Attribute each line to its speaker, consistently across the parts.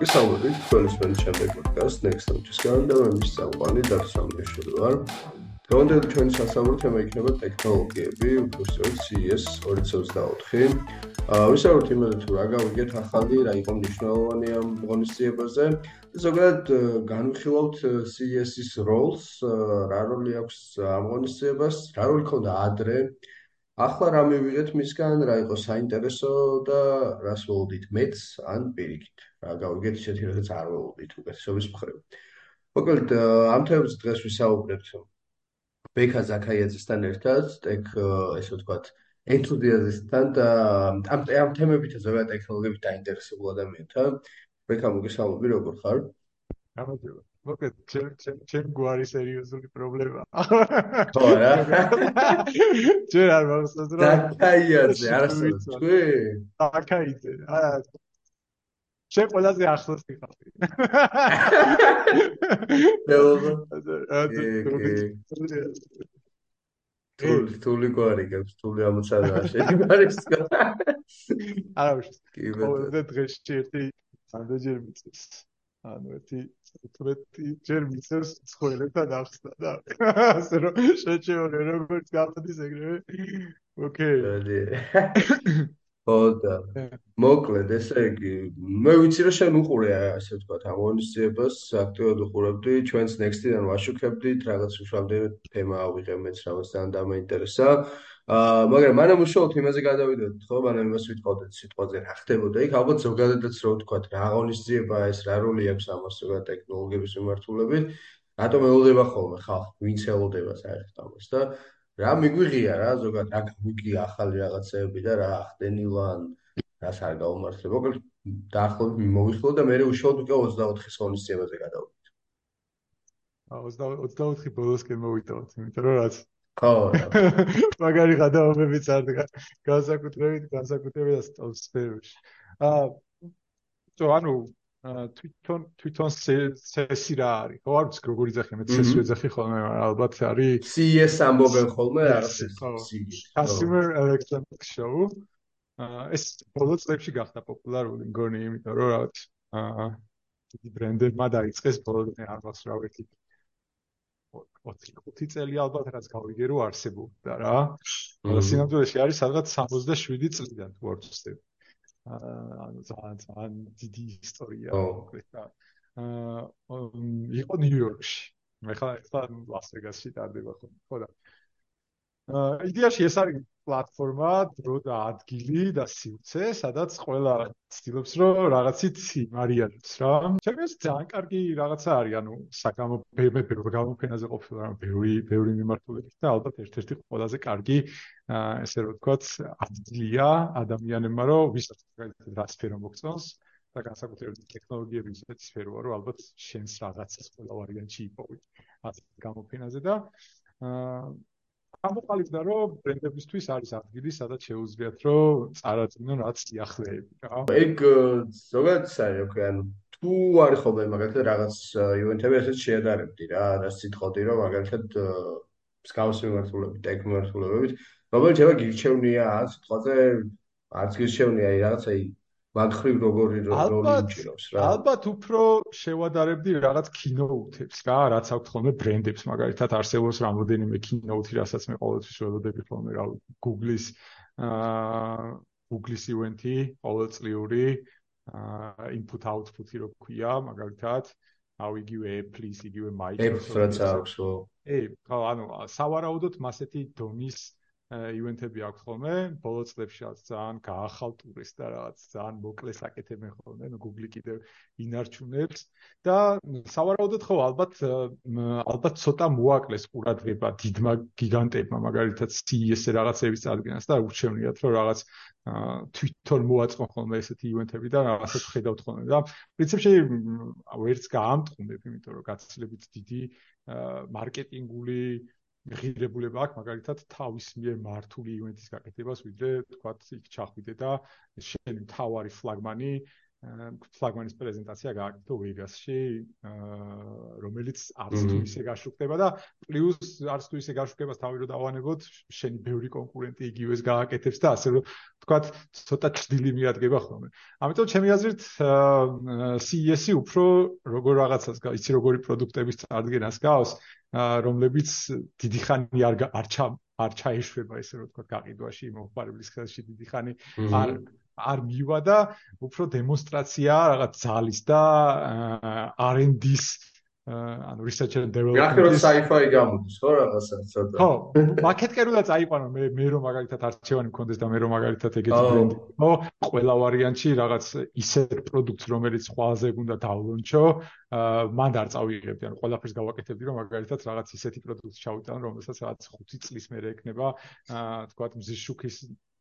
Speaker 1: მოგესალმებით თქვენისმენ ჩემს პოდკასტ Next Stage-სგან და მე მის საუბარი დაგსამეშველი ვარ. დღევანდელი ჩვენი სასწავლო თემა იქნება ტექნოლოგიები, უბრალოდ CES 2024. აა ვისაუბროთ იმაზე თუ რა გავიგეთ ახალი, რა იყო მნიშვნელოვანი ამ ღონისძიებაზე. ზოგადად განვიხილავთ CES-ის როლს, რა როლი აქვს ამ ღონისძიებას, რა როლი ქონდა ადრე ახლა რა მივიღეთ მისგან, რა იყო საინტერესო და რას ველოდით მეც ან პირიქით. გავიგეთ ისეთი რაღაც არ ველოდით უკეთესობის მხრივ. მოკლედ ამ თემებს დღეს ვისაუბრებთ ბექა ზაქაიაძესთან ერთად, ტექ ესე ვთქვათ, ენთუზიაზისტთან და ამ ამ თემებით ზოგადად ტექნოლოგიებით დაინტერესებულ ადამიანთან. ბექა მოგესალმები, როგორ ხარ?
Speaker 2: გამარჯობა. მოკლედ ჩემ ჩემ გვარი სერიოზული პრობლემა.
Speaker 1: ხო რა.
Speaker 2: ჩვენ არ მახსოვს
Speaker 1: რა. დაკაიაზე, არასდროს თქვი?
Speaker 2: დაკაიზე. არა. შენ ყველაზე ახლოს ვიყავი.
Speaker 1: დელო. თული გვარი გაქვს, თული ამოცანა შენ არის.
Speaker 2: არა, კი, მე დღეს ერთი სანდეჯერ მიწეს. ანუ ერთი 15 ჯერ მისცეს ცხოველებთან ახსნა და ასე რომ შეჩეორი როგორც გაფდის ეგრევე ოკეი
Speaker 1: ოდა მოკლედ ესე იგი მე ვიცი რომ შენ უყურე ასე ვთქვათ ამონისციებას აქტიურად უყურებდი ჩვენს next-დან ვაშუქებდით რაღაც უშუალოდ თემა ავიღე მეც რაღაც ძალიან დამაინტერესა. აა მაგრამ მანამ უშუალოდ იმაზე გადავიდოდით ხო? მანამ იმას ვიტყოდეთ სიტყვაზე რა ხდებოდა. იქ ალბათ ზოგადადაც რო ვთქვათ რა აღონისძიება ეს რა როლი აქვს ამას ზოგადად ტექნოლოგიების მიმართულებით. რატომ ელოდება ხოლმე ხალხი? ვინც ელოდება საერთოდ ამას და რა მიგვიღია რა ზოგადად რა გვიგია ახალი რაღაცეები და რა ხდენილა ან რას არ გაუმართლებ. მოკლედ დაახლოებით მოვიხილო და მე უშუალოდ უკვე 24-ის ღონისძიებაზე გადავიდეთ.
Speaker 2: აა 24 ბოლოსკენ მოვიტოვოთ იმიტომ რომ რაც
Speaker 1: ხო
Speaker 2: მაგარი გადაობებიც არ დგა. განსაკუთრებით განსაკუთრებით სპეროში აა то ანუ თვითონ თვითონ სესი რა არის? ხო არ ვიცი როგორი ძახი მე სესი ვეძახი ხოლმე ალბათ არის
Speaker 1: CS ამბობენ ხოლმე რაღაც
Speaker 2: customer electronics show. ეს ბოლო წლებში გახდა პოპულარული მგონი იმიტომ რომ რაღაც აა დიდი ბრენდებმა დაიწყეს ბოლო არ მახსოვს რა ვეთი 25 წელი ალბათ რაც გავიგე რომ არსებობდა რა. სინამდვილეში არის სადღაც 67 წლიდან თუ არ ვცდები. ანუ ძალიან ძალიან დიდი ისტორია მოკლედ და აა იყო ნიუ-იორკში. მე ხა ლას ვეგასში დადება ხო და. აა იდეაში ეს არის პლატფორმა, დრო და ადგილი და სივრცე, სადაც ყველა ცდილობს რომ რაღაცით იმარიანოს რა. ჩემს ძალიან კარგი რაღაცა არის, ანუ საგამოფენაზე, ბევრი გამოფენაზე ყოფილა, რა, ბევრი, ბევრი მიმართულებით და ალბათ ერთ-ერთი ყველაზე კარგი ესე რომ ვთქვათ, ადგილია ადამიანებმა რომ ვისაც რა სფერო მოგწონს და განსაკუთრებით ტექნოლოგიების სფერო რო ალბათ შენს რაღაცას ყველა ვარიანტი იპოვი. ასე გამოფენაზე და აა ამოყალიბდა რომ ბრენდებისთვის არის ადგილი სადაც შეუძლიათ რომ წარადგინონ რაც სიახლეები რა
Speaker 1: ეგ ზოგადად საერთოდ ოქე ანუ თუ არის ხოლმე მაგალითად რაღაც ივენთები ასეთ შეადარებდი რა და სიტყოდი რომ მაგალითად სკაუს მიმართულებით ტექ მიმართულებით რომელიც ეხა გირჩევნია სიტყვაზე არც გირჩევნია აი რაღაცა მაგხრივ როგორი როლი უჭირავს რა.
Speaker 2: ალბათ უფრო შევადარებდი რაღაც keynote-ებს რა, რაც აქვს ხოლმე ბრენდებს, მაგალითად არსებობს რამოდენიმე keynote-ი, რასაც მე ყოველთვის ველოდები ხოლმე რა. Google-ის აა Google-ის event-ი, ყოველწლიური აა input output-ი რო ქვია, მაგალითად აუ იგივე Apple-ის, იგივე
Speaker 1: Microsoft-ის რაც აქვს,
Speaker 2: ე, ხო, ანუ სავარაუდოდ მასეთი დონის ივენთები აქვს ხოლმე, ბოლო წლებში რაც ძალიან გაახალტურეს და რაღაც ძალიან მოკლეს აკეთებენ ხოლმე, ნუ Google კიდევ ინარჩუნებს და სავარაუდოდ ხო ალბათ ალბათ ცოტა მოაკლეს ყურადღება დიდმა გიგანტებმა, მაგალითად CES-ზე რაღაცების წარდგენას და ურჩევნიათ რომ რაღაც თვითონ მოაწყონ ხოლმე ესეთი ივენთები და რაღაცას ხედავთ ხოლმე და პრინციპში ვერც გაამტყუნებ, იმიტომ რომ გაცილებით დიდი მარკეტინგული ღირებულება აქვს მაგალითად თავის მიერ მართული ივენთის გაკეთებას, ვიდრე თქვათ იქ ჩახვიდე და შენი თავარი ფლაგმანი ფლაგმანის პრეზენტაცია გააკეთო ვეგასში, რომელიც არც თუ ისე გაშუქდება და პლუს არც თუ ისე გაშუქებას თავი რო დავანებოთ, შენი ბევრი კონკურენტი იგივეს გააკეთებს და ასე რომ თქვათ, ცოტა ჭრილი მიადგება ხოლმე. ამიტომ ჩემი აზრით CES-ი უფრო როგორ რაღაცას, იცი როგორი პროდუქტების წარდგენას გავს, რომლებიც დიდი ხანი არ არ არ ჩაიშვება ესე რომ თქვა გაყიდვაში მომხმარებლის ხელში დიდი ხანი არ არ მივა და უფრო დემონსტრაცია რაღაც ძალის და R&D-ს ანუ research and development
Speaker 1: გახრო sci-fi გამოდის ხო რაღაცა ცოტა
Speaker 2: ხო მაკეტკერულად წაიყვანო მე მე რომ მაგალითად არჩევანი მქონდეს და მე რომ მაგალითად ეგეთი ბრენდი ხო ყველა ვარიანტში რაღაც ისეთ პროდუქტს რომელიც ყველაზე უნდა დავლონჩო მანდ არ წავიღებდი ანუ ყველაფერს გავაკეთებდი რომ მაგალითად რაღაც ისეთი პროდუქტს ჩავიტანო რომელსაც რაღაც 5 წლის მერე ექნება თქვა მზის შუქის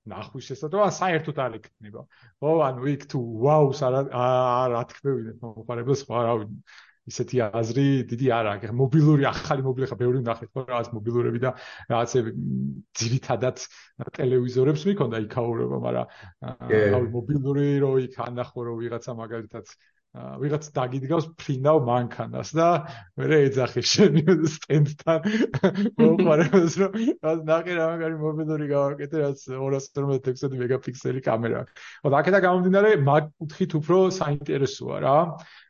Speaker 2: ნახვის შესაძლებლობა საერთოდ არ იქნება. ხო, ანუ იქ თუ ვაუს არ არ ათქმევინეთ მომხარებელს, ხო, რა ვიცი. ისეთი აზრი დიდი არ აქვს. მობილური ახალი მობილი ხა ბევრი ნახეთ, ხო, რაღაც მობილურები და რაღაცები ძირითადად ტელევიზორებს მიქონდა იქაურობა, მაგრამ რავი მობილური რო იქ ანახო რო ვიღაცა მაგალითად ვიღაც დაგიდგავს ფინალ მანქანას და მე ეძახი შენი სტენდთან მოყარებს რომ რაც ნახე რა მაგარი მობილური გავაკეთე რაც 256 მეგაპიქსელი კამერა. ხო და აქედა გამომდინარე მაგ კუთხით უფრო საინტერესოა რა.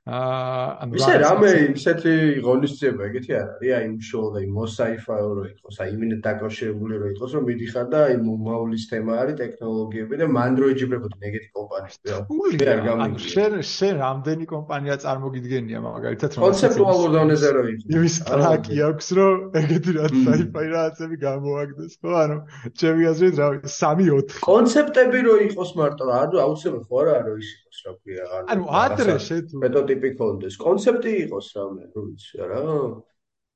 Speaker 1: აა ანუ ისე რამე ისეთი ღონისძიება ეგეთი არ არის. აი უშუალოდ აი მოსაიფაო რო იყოს აი იმენად დაკავშირებული რო იყოს რომ მიდიხარ და აი მომავლის თემა არის ტექნოლოგიები და მან რო ეჯიბრებოდი ეგეთი კომპანიები
Speaker 2: რა ანუ შენ შენ რამდენი კომპანია წარმოგიდგენია მაგალითად
Speaker 1: რომ კონცეპტუალურ დონეზე რო იყოს
Speaker 2: იმის ტრაკი აქვს რომ ეგეთი რა საიფაი რაღაცები გამოაგდეს ხო? ანუ ჩემი აზრით რა 3-4
Speaker 1: კონცეპტები რო იყოს მარტო რა აუცილებლად ხო არა რო ის იყოს რა ქვია
Speaker 2: ანუ ადრე შეთუ
Speaker 1: პროტოტიპი ქონდეს, კონცეპტი იყოს რამე, რო ვიცი რა.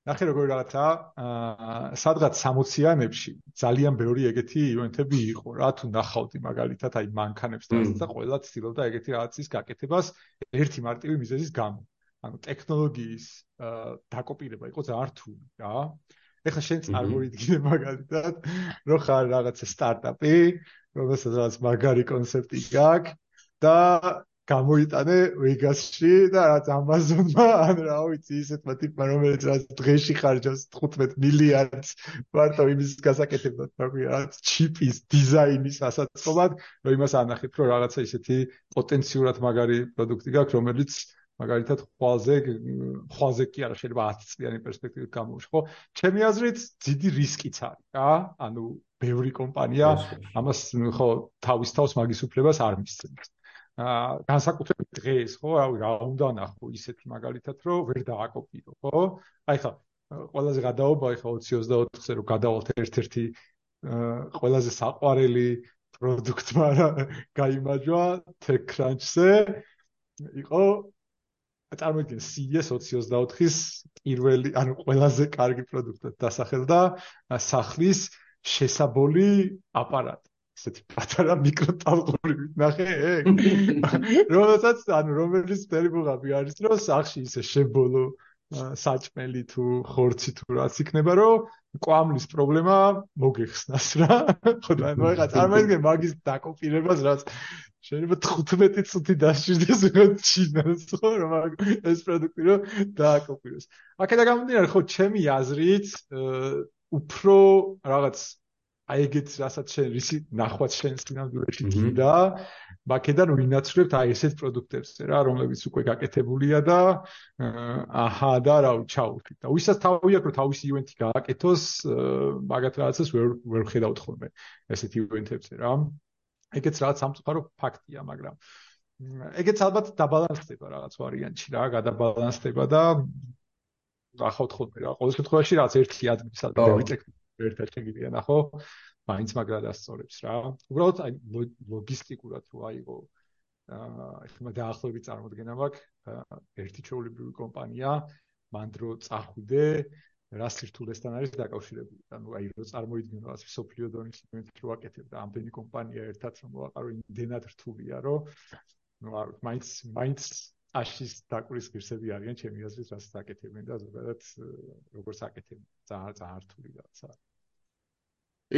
Speaker 2: ნახე როგორი რაღაცა, აა სადღაც 60-იანებში ძალიან ბევრი ეგეთი ივენთები იყო, რა თუ ნახავდი მაგალითად აი მანქანებს და ყველა ცდილობდა ეგეთი რაღაცის გაკეთებას ერთი მარტივი მიზეზის გამო. ანუ ტექნოლოგიის დაკოპირება იყო ძალიან რთული, რა. ეხლა შენ წარმოვიდგინე მაგალითად, რომ ხარ რაღაცა სტარტაპი, რომელსაც მაგარი კონცეპტი გაქვს და გამოიტანე ვეგასში და რაც Amazon-მა ან რა ვიცი ისეთმა ტიპმა რომელიც რაც დღეში ხარჯავს 15 მილიარდს მარტო იმის გასაკეთებლად რა ქვია რაც ჩიპის დიზაინის ასაწყობად რომ იმას ანახეთ რომ რაღაცა ისეთი პოტენციურად მაგარი პროდუქტი გაქვს რომელიც მაგალითად ხვალზე ხვალზე კი არა შეიძლება 10 წლიანი პერსპექტივით გამოვშ ხო ჩემი აზრით დიდი რისკიც არის რა? ანუ ბევრი კომპანია ამას ხო თავის თავს მაგის უფლებას არ მისცემს აა განსაკუთრებით დღეს ხო? რავი რა უნდა ნახო ისეთი მაგალითად რომ ვერ დააკოპირო ხო? აი ხა ყველაზე გადაობა ხა 20-24-ზე რომ გადავალთ ერთ-ერთი ყველაზე საყვარელი პროდუქტ მაგრამ გაიმაჯვა TechCrunch-ზე. იყო წარმოიდგინე CES 2024-ის პირველი ანუ ყველაზე კარგი პროდუქტად დასახელდა სახლის შესაბოლი აპარატი ესეთი პატარა მიკროტალღური ნახე ეგ რომელსაც ანუ რომელიც ტელეფონი არის რომ სახში ისე შებოლო საჭმელი თუ ხორცი თუ რაც იქნება რომ კვამლის პრობლემა მოგეხსნას რა. ხო და ნუ ეხა წარმოიდგინე მაგის დაკოპირებას რაც შეიძლება 15 წუთი დასჭირდეს რა ჩინას ხო რომ ეს პროდუქტი რომ დააკოპიროს. აქედა გამომდინარე ხო ჩემი აზრით უფრო რაღაც აი ეგეთ რასაც შენ რისი ნახვაც შენ სინამდვილეში გინდა მაკედან ვინაცვლებთ აი ესეთ პროდუქტებს რა რომლებიც უკვე გაკეთებულია და აჰა და რა ჩაუშვით და ვისაც თავი აქვს რომ თავისი ივენთი გააკეთოს მაგათ რაღაცას ვერ ვერ ხედავთ ხოლმე ესეთ ივენთებს რა. ეგეც რაღაც სამწუხარო ფაქტია მაგრამ ეგეც ალბათ დაბალანსდება რაღაც ვარიანტში რა გადაბალანსდება და ახავთ ხოლმე რა. ყოველ შემთხვევაში რაღაც ერთი ადგილი სადაც ვიწექ ერთად შეგიძლია ნახო მაინც მაგრა დასწორებს რა. უბრალოდ აი ლოგისტიკურად რო აიღო აა ეხლა დაახლოებით წარმოდგენა მაქვს ერთი ჩაოლებრივი კომპანია მანდრო წახვიდე რა სირთულესთან არის დაკავშირებული. ანუ აი რო წარმოიდგინო ასე სოფლიო დონის იმენთ რო აკეთებ და ამდენი კომპანია ერთად რომ მოაყარო იმდენად რთულია რომ ну არ მაინც მაინც აშის დაკვრის ღირსები არიან ჩემი აზრით რასაც აკეთებენ და ზოგადად როგორც აკეთებენ ძალიან ძალიან რთული რაღაცაა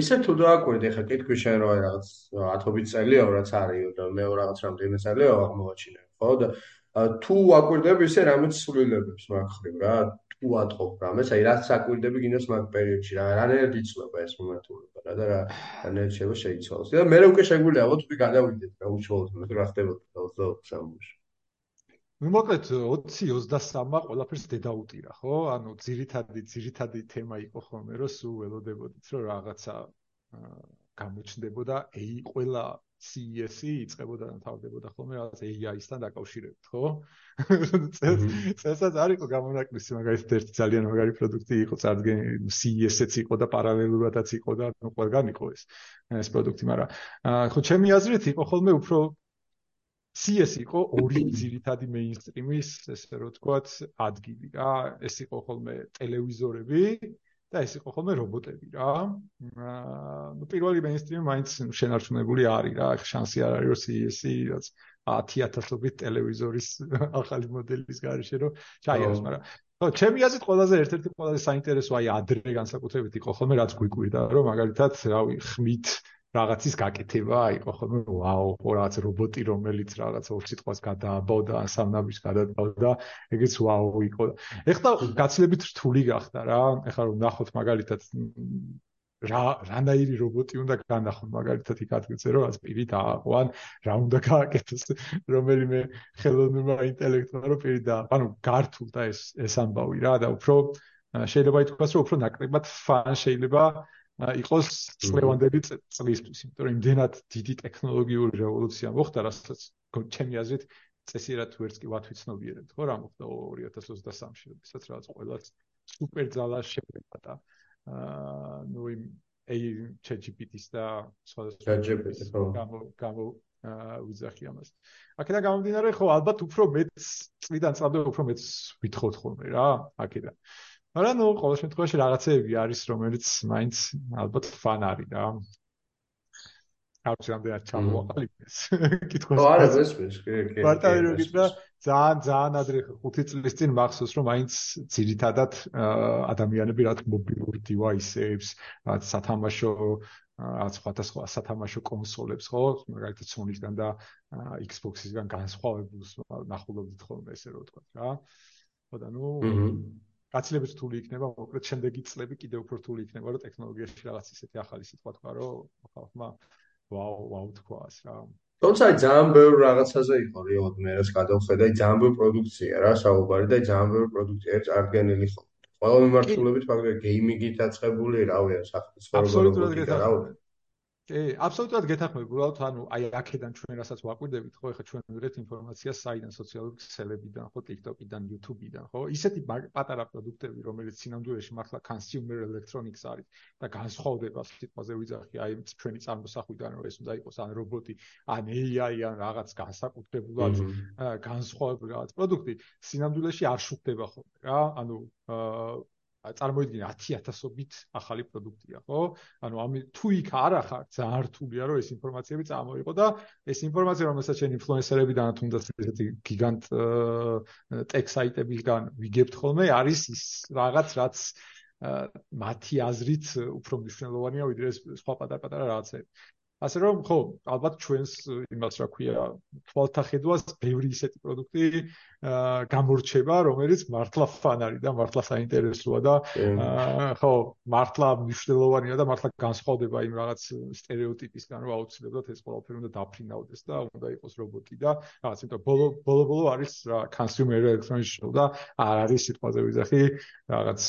Speaker 1: ისე თუ დააკვირდი ხა კითხვი შენ რა რაღაც 10 წელიო რაც არის და მე რაღაც რამდენი წელიო აღმოაჩინე ხო? და თუ აკვირდები ისე რამეც სრულებებს მაგხრივ რა თუ ატყობ რამეს აი რაც აკვირდები გინდას მაგ პერიოდში რა რანაირად იცლება ეს მომენტულობა რა და რა რანაირად შეიძლება შეიცვალოს. და მე უკვე შეგვიძლია ალბათ უკვე გადავიდეთ რა უშუალოდ მე რა ხდებოდა 24 საათში
Speaker 2: ну მოკლედ 20-23-მა ყველაფერს დედაუტირა ხო ანუ ძირითადი ძირითადი თემა იყო ხოლმე რომ სულ ველოდებოდით რომ რაღაცა გამოჩნდებოდა AI ყველა CES-ი იწყებოდა და თავდებოდა ხოლმე რაღაც AI-სთან დაკავშირებით, ხო? წელსაც არ იყო გამონაკლისი, მაგალითად ერთი ძალიან მაგარი პროდუქტი იყო წარდგენ CES-იც იყო და პარალელურადაც იყო და ყველგან იყო ეს ეს პროდუქტი, მაგრამ ხო ჩემი აზრით იყო ხოლმე უფრო CES იყო ორი ძირითადი მეინსტრიმის, ესე რომ ვთქვათ, ადგილი რა. ეს იყო ხოლმე ტელევიზორები და ეს იყო ხოლმე რობოტები რა. აა ნუ პირველი მეინსტრიმი მაინც შენარჩუნებული არის რა. შანსი არ არის რომ CES-ი რაც 10000-ობით ტელევიზორის ახალი მოდელის garaშე რომ ჩაიაროს, მაგრამ ხო, ჩემი აზრით ყველაზე ერთ-ერთი ყველაზე საინტერესო აი ადრე განსაკუთრებით იყო ხოლმე რაც გვიკვირდა რომ მაგალითად რავი ხმით რაღაცის გაკეთება იყო ხოლმე ვაუ ხო რაღაც რობოტი რომელიც რაღაც ორ სიტყვას გადააბავდა სამნაბის გადააბავდა ეგეც ვაუ იყო. ეხლა გაცილებით რთული გახდა რა ეხლა რომ ნახოთ მაგალითად რა რანაირი რობოტი უნდა განახო მაგალითად იქ ადგილზე რომ ას პირით ააყვან რა უნდა გააკეთოს რომელიმე ხელოვნურმა ინტელექტმა რომ პირით და ანუ გართულ და ეს ეს ამბავი რა და უფრო შეიძლება ითქვას რომ უფრო ნაკლებად ფან შეიძლება იყოს წლევანდელი წლისთვის, იმიტომ რომ იმდენად დიდი ტექნოლოგიური რევოლუცია მოხდა, რასაც ჩემი აზრით წესიერად ვერც კი ვათვიცნობიერებთ, ხო, რა მოხდა 2023-ში, როდესაც რაღაც ყველაც სუპერ ძალა შეფერდა. აა ნუ იმ AI ChatGPT-ს და
Speaker 1: სხვა ChatGPT-ს
Speaker 2: გამო გამო აა უძახი ამას. აქედან გამომდინარე, ხო, ალბათ უფრო მეც წვიდან წავდე უფრო მეც ვითხოვთ ხოლმე რა, აქედან. მაგრამ ნუ ყოველ შემთხვევაში რაღაცეები არის რომელიც მაინც ალბათ ფან არის რა აქვს რამდენად ჩამოაყალიბეს
Speaker 1: კითხვა ხო არა ესმის კი კი
Speaker 2: პარტნიორი რო გითხრა ძალიან ძალიან ადრე 5 წლის წინ მახსოვს რომ მაინც ძირითადად ადამიანები რაც მობილურ დივაისებს რაც სათამაშო რაც სხვადასხვა სათამაშო კონსოლებს ხო მაგალითად Sony-სგან და Xbox-ისგან განსხვავებულს ნახულობდით ხოლმე ესე რომ ვთქვა რა. ხო და ნუ გაცილებით რთული იქნება, მოკლედ შემდეგი წლები კიდევ უფრო რთული იქნება, რომ ტექნოლოგიაში რაღაც ისეთი ახალი სიტყვა თქვა, რომ ხალხმა ვაუ, ვაუ თქვას რა.
Speaker 1: თუმცა ძალიან ბევრ რაღაცაზე იყო რეალურად მე რას გადავხედე, ძალიან ბევრ პროდუქცია რა საუბარი და ძალიან ბევრ პროდუქცია წარდგენილი ხო. ყველა მიმართულებით მაგრამ გეიმინგით აწყებული რავი ან
Speaker 2: სახის ცხოვრება როგორია რავი. კი, აბსოლუტურად გეთახმები, უბრალოდ ანუ აი აქედან ჩვენ რასაც ვაკვირდებით, ხო, ეხლა ჩვენ მივიღეთ ინფორმაციას საიდან სოციალური ქსელებიდან, ხო, TikTok-იდან, YouTube-იდან, ხო? ისეთი პატარა პროდუქტები, რომელიც სინამდვილეში მართლა consumer electronics არის და განსხვავდება სიტყვაზე ვიძახი, აი ჩვენი წარმოსახვიდან, რომ ეს უნდა იყოს ან რობოტი, ან AI, ან რაღაც განსაკუთრებულად განსხვავებული რაღაც პროდუქტი, სინამდვილეში არ შუქდება ხოლმე, რა? ანუ აა წარმოიდგინე 10000ობით ახალი პროდუქტია, ხო? ანუ ამ თუ იქ არ ახარ, ძალიან რთულია რომ ეს ინფორმაციები წამოიღო და ეს ინფორმაცია რომელსაც შენ ინფლუენსერებიდან თუნდაც ესეთი გიგანტ ტექ საიტებიდან ვიგებთ ხოლმე, არის ის რაღაც რაც მათი აზრით უფრო მნიშვნელოვანია ვიდრე სხვა პატარ-პატარა რაღაცები. ასე რომ ხო, ალბათ ჩვენს იმას რა ქვია, თვალთახედვას ბევრი ისეთი პროდუქტი გამორჩება, რომელიც მართლა ფან არის და მართლა საინტერესოა და ხო, მართლა მნიშვნელოვანია და მართლა განსხვავდება იმ რაღაც стереოტიპისგან, რომ აუცილებლად ეს ყველაფერი უნდა დაფრინავდეს და უნდა იყოს რობოტი და რაღაც, იმიტომ ბოლო ბოლო ბოლო არის რა consumer electronics show და არ არის სიტყვაზე ვიზახი რაღაც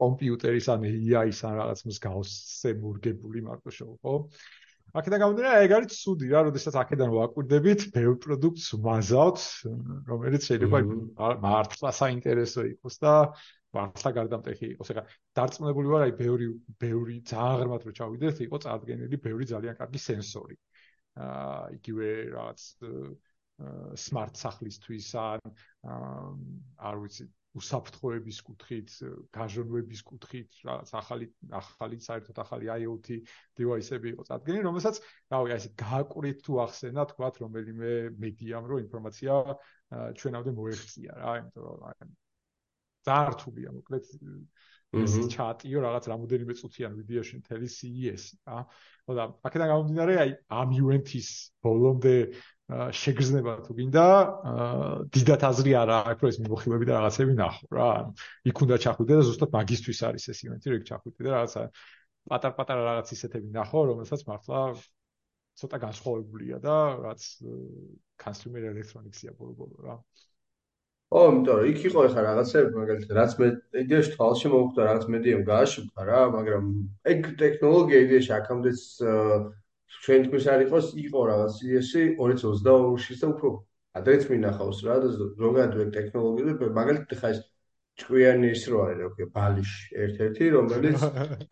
Speaker 2: კომპიუტერის ან AI-ის ან რაღაც მსგავსზე მურგებული მარტო შოუ, ხო? აქედან გამომდინარე, ეგ არის ცუდი რა, როდესაც აქედან ვაკვირდებით, ბევრ პროდუქტს ვაზავთ, რომელიც შეიძლება მართლა საინტერესო იყოს და მართლა გარდამტეხი იყოს. ეხლა დარწმუნებული ვარ, აი ბევრი ბევრი ძალიან ღრმად რო ჩავიდეთ, იყო წარდგენილი ბევრი ძალიან კარგი სენსორი. აა იგივე რაღაც smart სახლისთვის ან არ ვიცი უსაფრთხოების კუთხით, გაჟონვების კუთხით, რაღაც ახალი ახალი საერთოდ ახალი IoT device-ები იყო წარდგენილი, რომელსაც, რავი, აი ეს გააკვირით თუ ახსენა, თქვათ, რომელიმე მედიამ რო ინფორმაცია ჩვენამდე მოეღწია რა, იმიტომ რომ აი ძართულია, მოკლედ ეს ჩატიო რაღაც რამოდენიმე წუთიან ვიდეოში მთელი CES, რა. ხო და აქედან გამომდინარე, აი ამ event-ის ბოლომდე შეგრძნება თუ გინდა დიდათ აზრი არა აქვს ეს მიმოხილები და რაღაცები ნახო რა იქ უნდა ჩახვიდე და ზუსტად მაგისტვის არის ეს ივენთი რომ იქ ჩახვიდე და რაღაცა პატარ-პატარა რაღაც ისეთები ნახო რომელსაც მართლა ცოტა განსხვავებულია და რაც consumer electronics-ია ბოლო-ბოლო რა
Speaker 1: ო, იმიტომ რომ იქ იყო ახლა რაღაცები, მაგალითად, რაც მე იდეაში თვალში მომხვდა, რაც მედიამ გააშუქა რა, მაგრამ ეგ ტექნოლოგია იდეაში აქამდეც ჩვენ თქმის არ იყოს, იყო რაღაც CS-ი 2022-ში და უფრო ადრეც მინახავს რა და ზოგადად ეგ ტექნოლოგიები, მაგალითად ხა ეს ჭკვიანი ის რო არის, რა ქვია, ბალიში ერთ-ერთი, რომელიც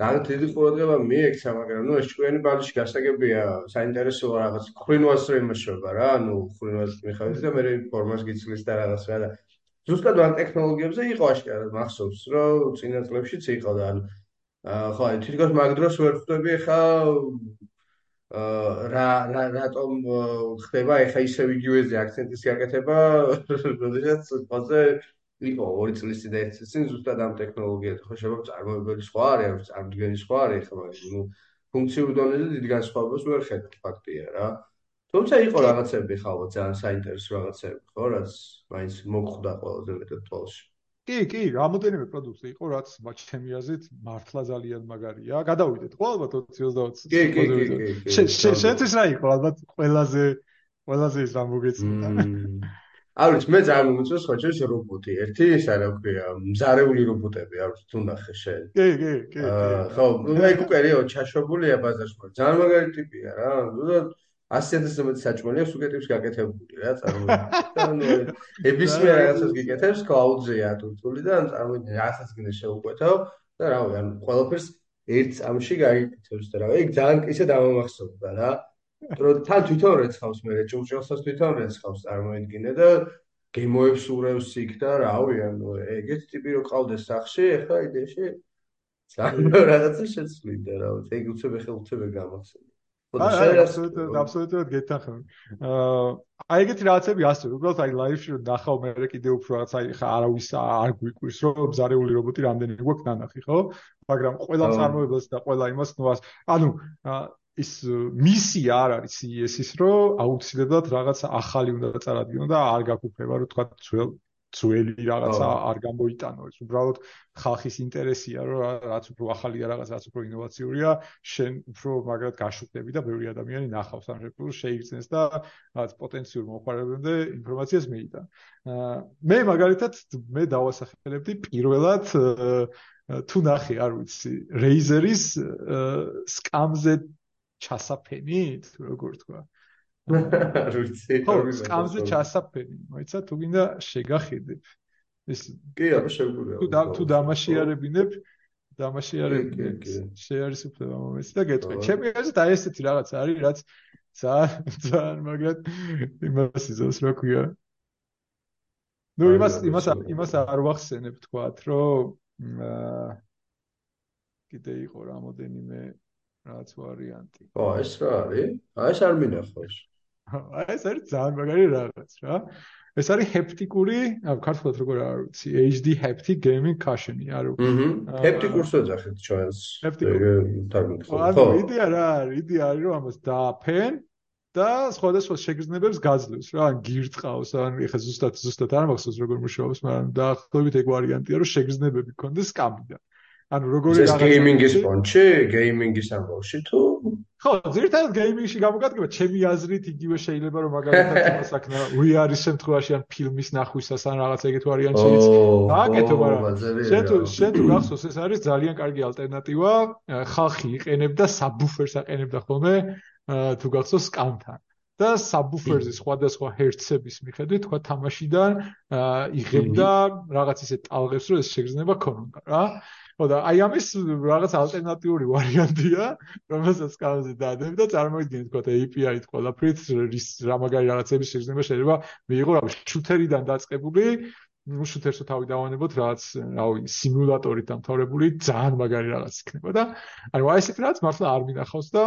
Speaker 1: რაღაც დიდი ყურადღება მიექცა, მაგრამ ნუ ეს ჭკვიანი ბალიში გასაგებია, საინტერესოა რაღაც ხრინვას რო იმაშობა რა, ნუ ხრინვას მიხავდი და მე ფორმას გიცლის და რაღაც რა და ზუსტად ამ ტექნოლოგიებზე იყო აშკარად მახსოვს, რომ წინა წლებშიც იყო და ანუ ხო, აი თვითონ მაგ დროს ვერ ხვდები ხა რა რა რატომ ხდება ეხა ისე ვიდეოზე აქცენტის გაკეთება, როდესაც ყველაზე იყო ორი წლის წინ და ერთი წლის წინ ზუსტად ამ ტექნოლოგიაზე ხო შევა წარმოებელი სხვა არის, არის წარმოდგენი სხვა არის, ხო მაგრამ ნუ ფუნქციურ დონეზე დიდი განსხვავებას ვერ ხედავ ფაქტია რა. თუმცა იყო რაღაცები ხალხო ძალიან საინტერესო რაღაცები, ხო, რაც მაინც მოგხვდა ყველაზე მეტად თვალში.
Speaker 2: კი, კი, რამოდენიმე პროდუქტი იყო, რაც ჩემი აზრით მართლა ძალიან მაგარია. გადავიდეთ, ხო, ალბათ 20-20.
Speaker 1: კი, კი, კი.
Speaker 2: შენთვის რა იყო, ალბათ ყველაზე ყველაზე ის რა მოგეწია.
Speaker 1: არის მე ძალიან მომწონს ხო შეიძლება რობოტი. ერთი ეს არა ქვია მზარეული რობოტები არის თუ ნახე შენ.
Speaker 2: კი კი კი
Speaker 1: ხო მე კუკერიო ჩაშვებულია ბაზარში ძალიან მაგარი ტიპია რა. ზუსტად 100-ზე მეტი საჭმელი აქვს უკეთებს გაკეთებული რა წარმოიდგინე. ებისმიერ რაღაცას გიკეთებს cloud-ზეა თურთული და წარმოიდგინე რასაც გინდა შეუკვეთავ და რავი ანუ ყველაფერს ერთ წამში გაიკეთებს და რავი ეგ ძალიან ისე დამამახსოვრდა რა. რომ თან თვითონ რეცხავს მე ჭურჭელსაც თვითონ რეცხავს წარმოიდგინე და გემოებს ურევს იქ და რავი ანუ ეგეთ ტიპი რო ყავდეს სახში ახლა იდეაში ძალიან რაღაცა შეცვლიდა რა. ეგ უცებ ახლა უცებ გამახსენე.
Speaker 2: აი აბსოლუტურად აბსოლუტურად გეთახმები. აა აი ეგეთი რაღაცები ასე, უბრალოდ აი ლაივში რომ ნახავ მე კიდე უფრო რაღაც აი ხა არავის არ გვიკვირს რომ ზარეული რობოტი რამდენი გვაქვს ნანახი, ხო? მაგრამ ყველა წარმოებელს და ყველა იმას ნუ ანუ ის მისია არ არის CES-ის რომ აუცილებლად რაღაც ახალი უნდა წარადგინო და არ გაგუფება რომ თქვა ძველ ძველი რაღაცა არ გამოიტანო ეს უბრალოდ ხალხის ინტერესია რომ რაც უფრო ახალია რაღაც რაც უფრო ინოვაციურია შენ უფრო მაგრად გაშუქდები და ბევრი ადამიანი ნახავს ამ შეფულს შეიგრძნეს და რაღაც პოტენციურ მომხმარებელამდე ინფორმაციას მიიტან. მე მაგალითად მე დავასახელებდი პირველად თუ ნახე არ ვიცი Razer-ის სკამზე ჩასაფენით როგორ თქვა ხო, სკამზე ჩასაფერი, მოიცა თუ გინდა შეგახედებ. ეს
Speaker 1: კი, აბა შეგვიძლია.
Speaker 2: თუ თუ დამაშიარებინებ, დამაშიარებინებ. შეარის უფლება მომეცი და გეტყვი. ჩემი აზრით აი ესეთი რაღაც არის, რაც ძალიან ძალიან მაგრად იმას იზოს რა ქვია. ნუ იმას იმას იმას არ ვახსენებ თქვათ, რომ აა კიდე იყო რამოდენიმე რაც ვარიანტი.
Speaker 1: ო, ეს რა არის? აი ეს არ მინახავს.
Speaker 2: აი ეს არის ძალიან მაგარი რაღაც რა. ეს არის ჰეპტიკური, ქართულად როგორ არ ვიცი, HD haptic gaming cushion-ი, არა.
Speaker 1: აჰა. ჰეპტიკურს ეძახით ჩვენს.
Speaker 2: ჰეპტიკურ. ხო, იდეა რა არის? იდეა არის რომ ამას დააფენ და სხვადასხვა შეგრძნებებს გაძლევს რა, ან გირწყავს, ან ეხა ზუსტად ზუსტად არ მახსოვს როგორ მუშაობს, მაგრამ დაახლოებით ეგ ვარიანტია, რომ შეგრძნებები გქონდეს კამიდან. ანუ როგორი
Speaker 1: რაღაცა გეიმინგის ფონჩი, გეიმინგის ამბავში თუ?
Speaker 2: ხო, ზირთად გეიმინგში გამოგადგება, ჩემი აზრით იგივე შეიძლება რომ მაგალითად იმას აქნა უიარის შემთხვევაში ან ფილმის ნახვისას ან რაღაც ეგეთ ვარიანტშიც დააკეთო, მაგრამ შენ თუ შენ თუ გახსოვს ეს არის ძალიან კარგი ალტერნატივა, ხალხი იყენებდა საბუფერს აყენებდა ხოლმე თუ გახსოვს სკამთან. და საბუფერზე სხვადასხვა ჰერცების მიხედვით თქვა თამაშიდან იღებდა რაღაც ისე ტალღებს რომ ეს შეგრძნება ქონოდა რა ხო და აი ამის რაღაც ალტერნატიული ვარიანტია, რომელსაც კანონზე დაადებ და წარმოიდგინეთ თქო API-ით ყველაფრით რის რა მაგარი რაღაცების შეგრძნება შეიძლება მიიღო რა შუთერიდან დაწყებული. ну შუთერსო თავი დავანებოთ რაღაც რავი სიმულატორით დამთავრებული ძალიან მაგარი რაღაც იქნება და ანუ აი ესეთ რაღაც მართლა არ მინახავს და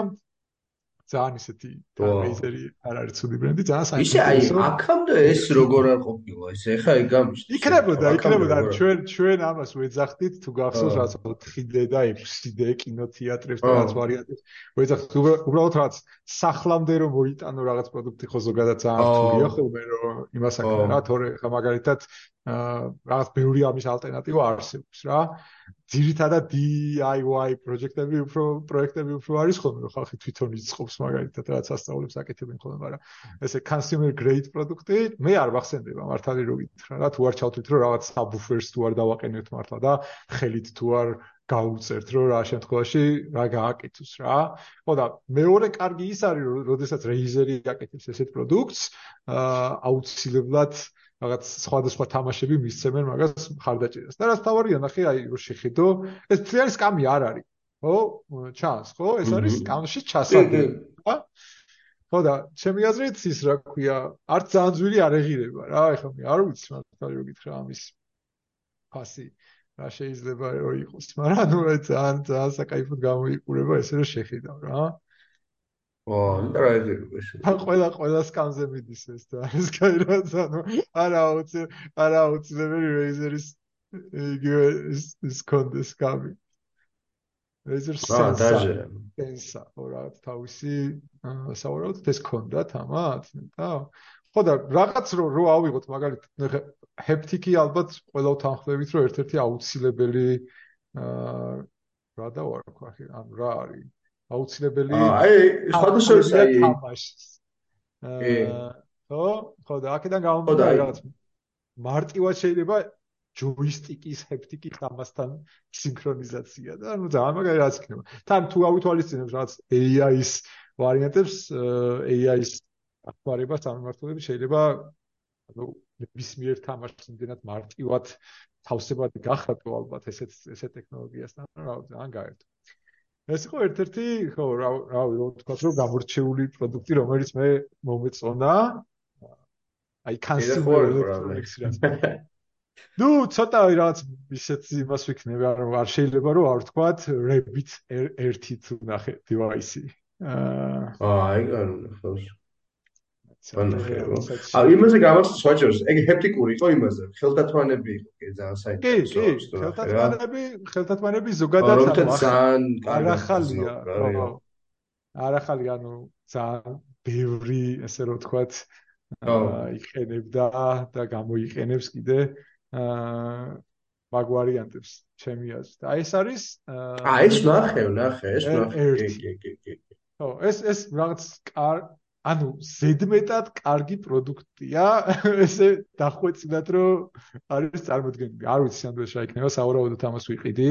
Speaker 2: ძალიან ისეთი რეიზერი არ არის ცუდი ბრენდი, ძალიან
Speaker 1: საინტერესო. ისე აი, აქამდე ეს როგორ არ ყოფილა, ეს ეხა იგამიშ.
Speaker 2: იქნებოდა, იქნებოდა, ჩვენ ჩვენ ამას ვეძახდით, თუ გახსოვს რაც 4D და 6D კინოთეატრებს და რაც ვარიანტებს. ვეძახთ უბრალოდ რაც სახლამდე რომ მოიტანო რაღაც პროდუქტი ხო ზოგადად ძალიან რთულია ხოლმე რომ იმას აკეთო რა, თორე ხა მაგალითად რაღაც ბევრი ამის ალტერნატივა არსებობს რა. ძირითადად DIY პროექტები უფრო პროექტები უფრო არის ხოლმე რომ ხალხი თვითონ იწყობს მაგალითად რაც ასწავლებს აკეთებენ ხოლმე მაგრამ ესე consumer grade პროდუქტი მე არ ვახსენდება მართალი რო გითხრა რა თუ არ ჩავთვლით რომ რაღაც subwoofers თუ არ დავაყენებთ მართლა და ხელით თუ არ გაუწერთ რომ რა შემთხვევაში რა გააკეთოს რა ხო და მეორე კარგი ის არის რომ როდესაც Razer-ი აკეთებს ესეთ პროდუქტს აუცილებლად რაღაც სხვადასხვა თამაშები მისცემენ მაგას ხარდაჭერას. და რაც თავარია ნახე, აი რო შეხედო, ეს ძალიან სკამი არ არის. ხო? ჩანს, ხო? ეს არის სკამში ჩასაგები. ხა? ხო და ჩემი აზრით ის რა ქვია, არც ძალიან ძვირი არ ეღირება რა, ეხლა მე არ ვიცი მართალი რო გითხრა ამის ფასი რა შეიძლება რომ იყოს, მაგრამ ნუ ძალიან ძალიან საკაიფოდ გამოიყურება ესე რომ შეხედავ რა.
Speaker 1: ო, რა ეზერუეს.
Speaker 2: ან ყველა ყველა სკამზე მიდის ეს და ეს გაირაც ანუ არა აუცი არა აუცილებელი რეიზერის იგივე ის ის კონდეს სკამი. რეიზერ სენსა. სენსა, რა თავისი საუბრობთ ეს კონდა თამათ და ხო და რაღაც რო რო ავიღოთ მაგალითად ჰეპტიკი ალბათ ყველა თანხმდებით რომ ერთ-ერთი აუცილებელი აა რა და ვარ ხო ახი ანუ რა არის აუცილებელი
Speaker 1: აი სხვადასხვა აი
Speaker 2: თამაშს ხო ხო და აქედან გამომდინარე რაღაც მარტივად შეიძლება ჯოისტიკის ჰეპტიკის ამასთან სინქრონიზაცია და ანუ ძალიან მაგარი რაც იქნება. თან თუ ავითვალისწინებს რაღაც AI-ის ვარიანტებს, AI-ის აქტუალებას ამმართველები შეიძლება ანუ ნებისმიერ თამაშს იმდენად მარტივად თავსებადი გახატო ალბათ ესეთ ესეთ ტექნოლოგიასთან, რა ძალიან გაერთო. ეს იყო ერთ-ერთი ხო რა რა ვთქვა რომ გამორჩეული პროდუქტი რომელიც მე მომეწონა. აი consumer electronics რა ნუ ცოტა რაღაც ისეთი იმას ვიქნები არ არ შეიძლება რომ არ ვთქვა rabbit ერთი თუ ნახე device-ი.
Speaker 1: აა აი კარგი ხო აა იმაზე გამოსწორ სვაჭერს ეგ ჰეპტიკური იყო იმაზე. ხელთათმანები იყო კი ძალიან საინტერესო
Speaker 2: კი კი ხელთათმანები ხელთათმანები ზოგადად
Speaker 1: ძალიან
Speaker 2: არახალია ხო არახალია ანუ ძალიან ბევრი ესე რომ ვთქვათ იყენებდა და გამოიყენებს კიდე აა მაგ ვარიანტებს ჩემი აზრით. აი ეს არის
Speaker 1: აა ეს ნახე ნახე ეს ნახე. კი კი კი.
Speaker 2: ხო ეს ეს რაღაც კარ ანუ ზედმეტად კარგი პროდუქტია. ესე დახვეწინათ რომ არის წარმოქმნილი არ ვიცი სანდუეჩ რა იქნება საავადმყოფო ამას ვიყიდი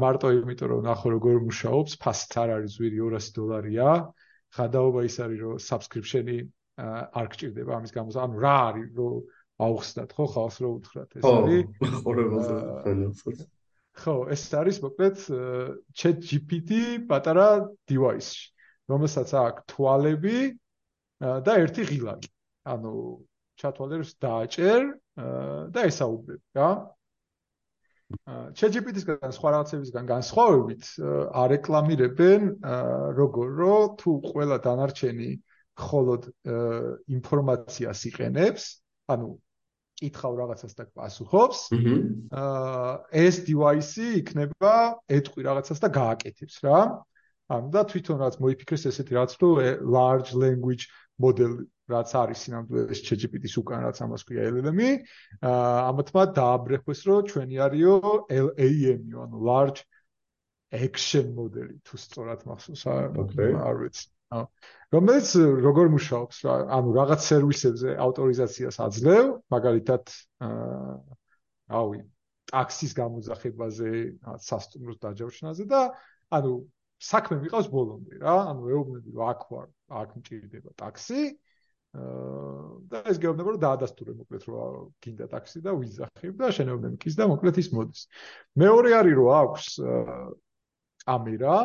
Speaker 2: მარტო იმიტომ რომ ნახო როგორ მუშაობს. ფასით არ არის ზვირი 200 დოლარია. ხადაობა ის არის რომ subscription-ი არ გჭირდება ამის გამო. ანუ რა არის რომ აუხსნათ ხო ხალხს რო უთხრათ ეს
Speaker 1: არის? ხო
Speaker 2: ხო ეს არის მოკლედ chat gpt პატარა device-ში რომელსაც აქვს თვალები და ერთი ღილაკი. ანუ ჩათვალებს დააჭერ და ესაუბრებ, რა. ChatGPT-სგან სხვა რაღაცებისგან განსხვავებით არეკლამირებენ როგორ რო თუ ყველა დანარჩენი მხოლოდ ინფორმაციას იყენებს, ანუ კითხავ რაღაცას და პასუხობს. აა ეს device-ი იქნება ეთყვი რაღაცას და გააკეთებს რა. ანუ და თვითონ რაც მოიფიქრეს ესეთი რაც თუ large language model რაც არის სინამდვილეს ChatGPT-ს უკან რაც ამას ქვია LLM-ი, ამათმა დააბრეხვეს რომ ჩვენი არისო LAM-ი, ანუ large action model-ი თუ სწორად მახსოვს არ ვიცი. აა რომელიც როგორ მუშაობს რა, ანუ რაღაც სერვისებზე ავტორიზაციას აძლევ, მაგალითად აა რავი, ტაქსის გამოძახებაზე, სასტუმროს დაჯავშნაზე და ანუ საქმე მიყავს ბოლომდე რა, ანუ ეუბნები რომ აქ ვარ, აქ მჭირდება ტაქსი. და ეს გეუბნება რომ დაადასტურე მოკლედ რომ გინდა ტაქსი და ვიზახებ და შენობები კის და მოკლედ ის მოდის. მეორე არის რომ აქვს კამერა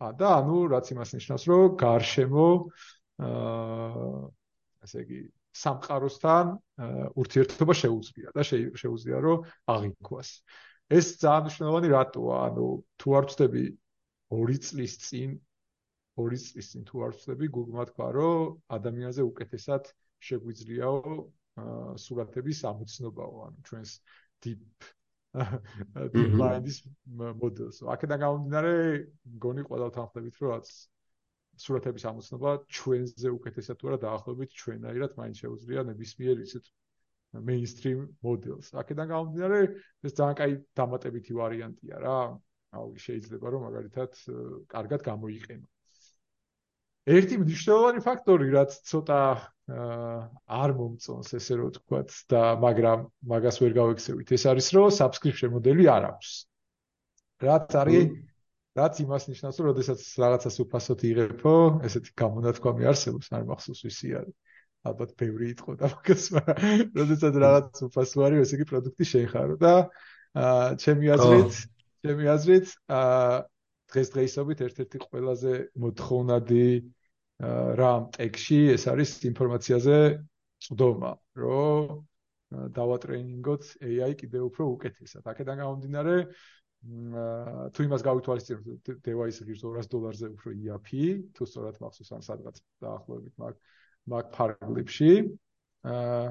Speaker 2: და ანუ რაც იმას ნიშნავს რომ გარშემო აა ასე იგი სამყაროსთან ურთიერთობა შეუძლია და შეუძლია რომ აღიქვას. ეს ძალიან მნიშვნელოვანი რატოა? ანუ თუ არ ვწდები 2 წლის წინ ორი წლის წინ თუ არ ვცდები, Google-მა თქვა, რომ ადამიანზე უკეთესად შეგვიძლიაო სურათების ამოცნობაო, ანუ ჩვენს deep deep mind-ის მოდელს. აქედან გამომდინარე, მგონი ყველა თანხლებით, რომ რაც სურათების ამოცნობა ჩვენზე უკეთესად თუ არა დაახლოებით ჩვენაირად მაინც შეუძლია ნებისმიერ ისეთ mainstream models. აქედან გამომდინარე, ეს ძალიან კაი დამატებითი ვარიანტია რა. აუ შეიძლება რომ მაგალითად კარგად გამოიყენო. ერთი მნიშვნელოვანი ფაქტორი, რაც ცოტა არ მომწონს ესე რომ ვთქვათ და მაგრამ მაგას ვერ გავექცევით, ეს არის რომ subscription მოდელი არ აქვს. რაც არის რაც იმას ნიშნავს, რომ შესაძაც რაღაცას უფასოდ იღებო, ესეთი გამონათქვამი არსებობს, არ მახსოვს ვისი არის. ალბათ ბევრი იყო და მაგას, მაგრამ შესაძაც რაღაც უფასო არის, ესე იგი პროდუქტი შეხარო და აა ჩემი აზრით, ჩემი აზრით, აა დღესდღეობით ერთ-ერთი ყველაზე მოთხოვნადი რამ ტექში ეს არის ინფორმაციაზე წვდომა, რომ დავატრეინინგოთ AI კიდევ უფრო უკეთესად. აქედან გამომდინარე, თუ იმას გავითვალისწინებთ device ღირს 200 დოლარზე უფრო IAP თუ სწორად მახსოვს ან სადღაც დაახლოებით მაგ მაგ ფარგლებში აა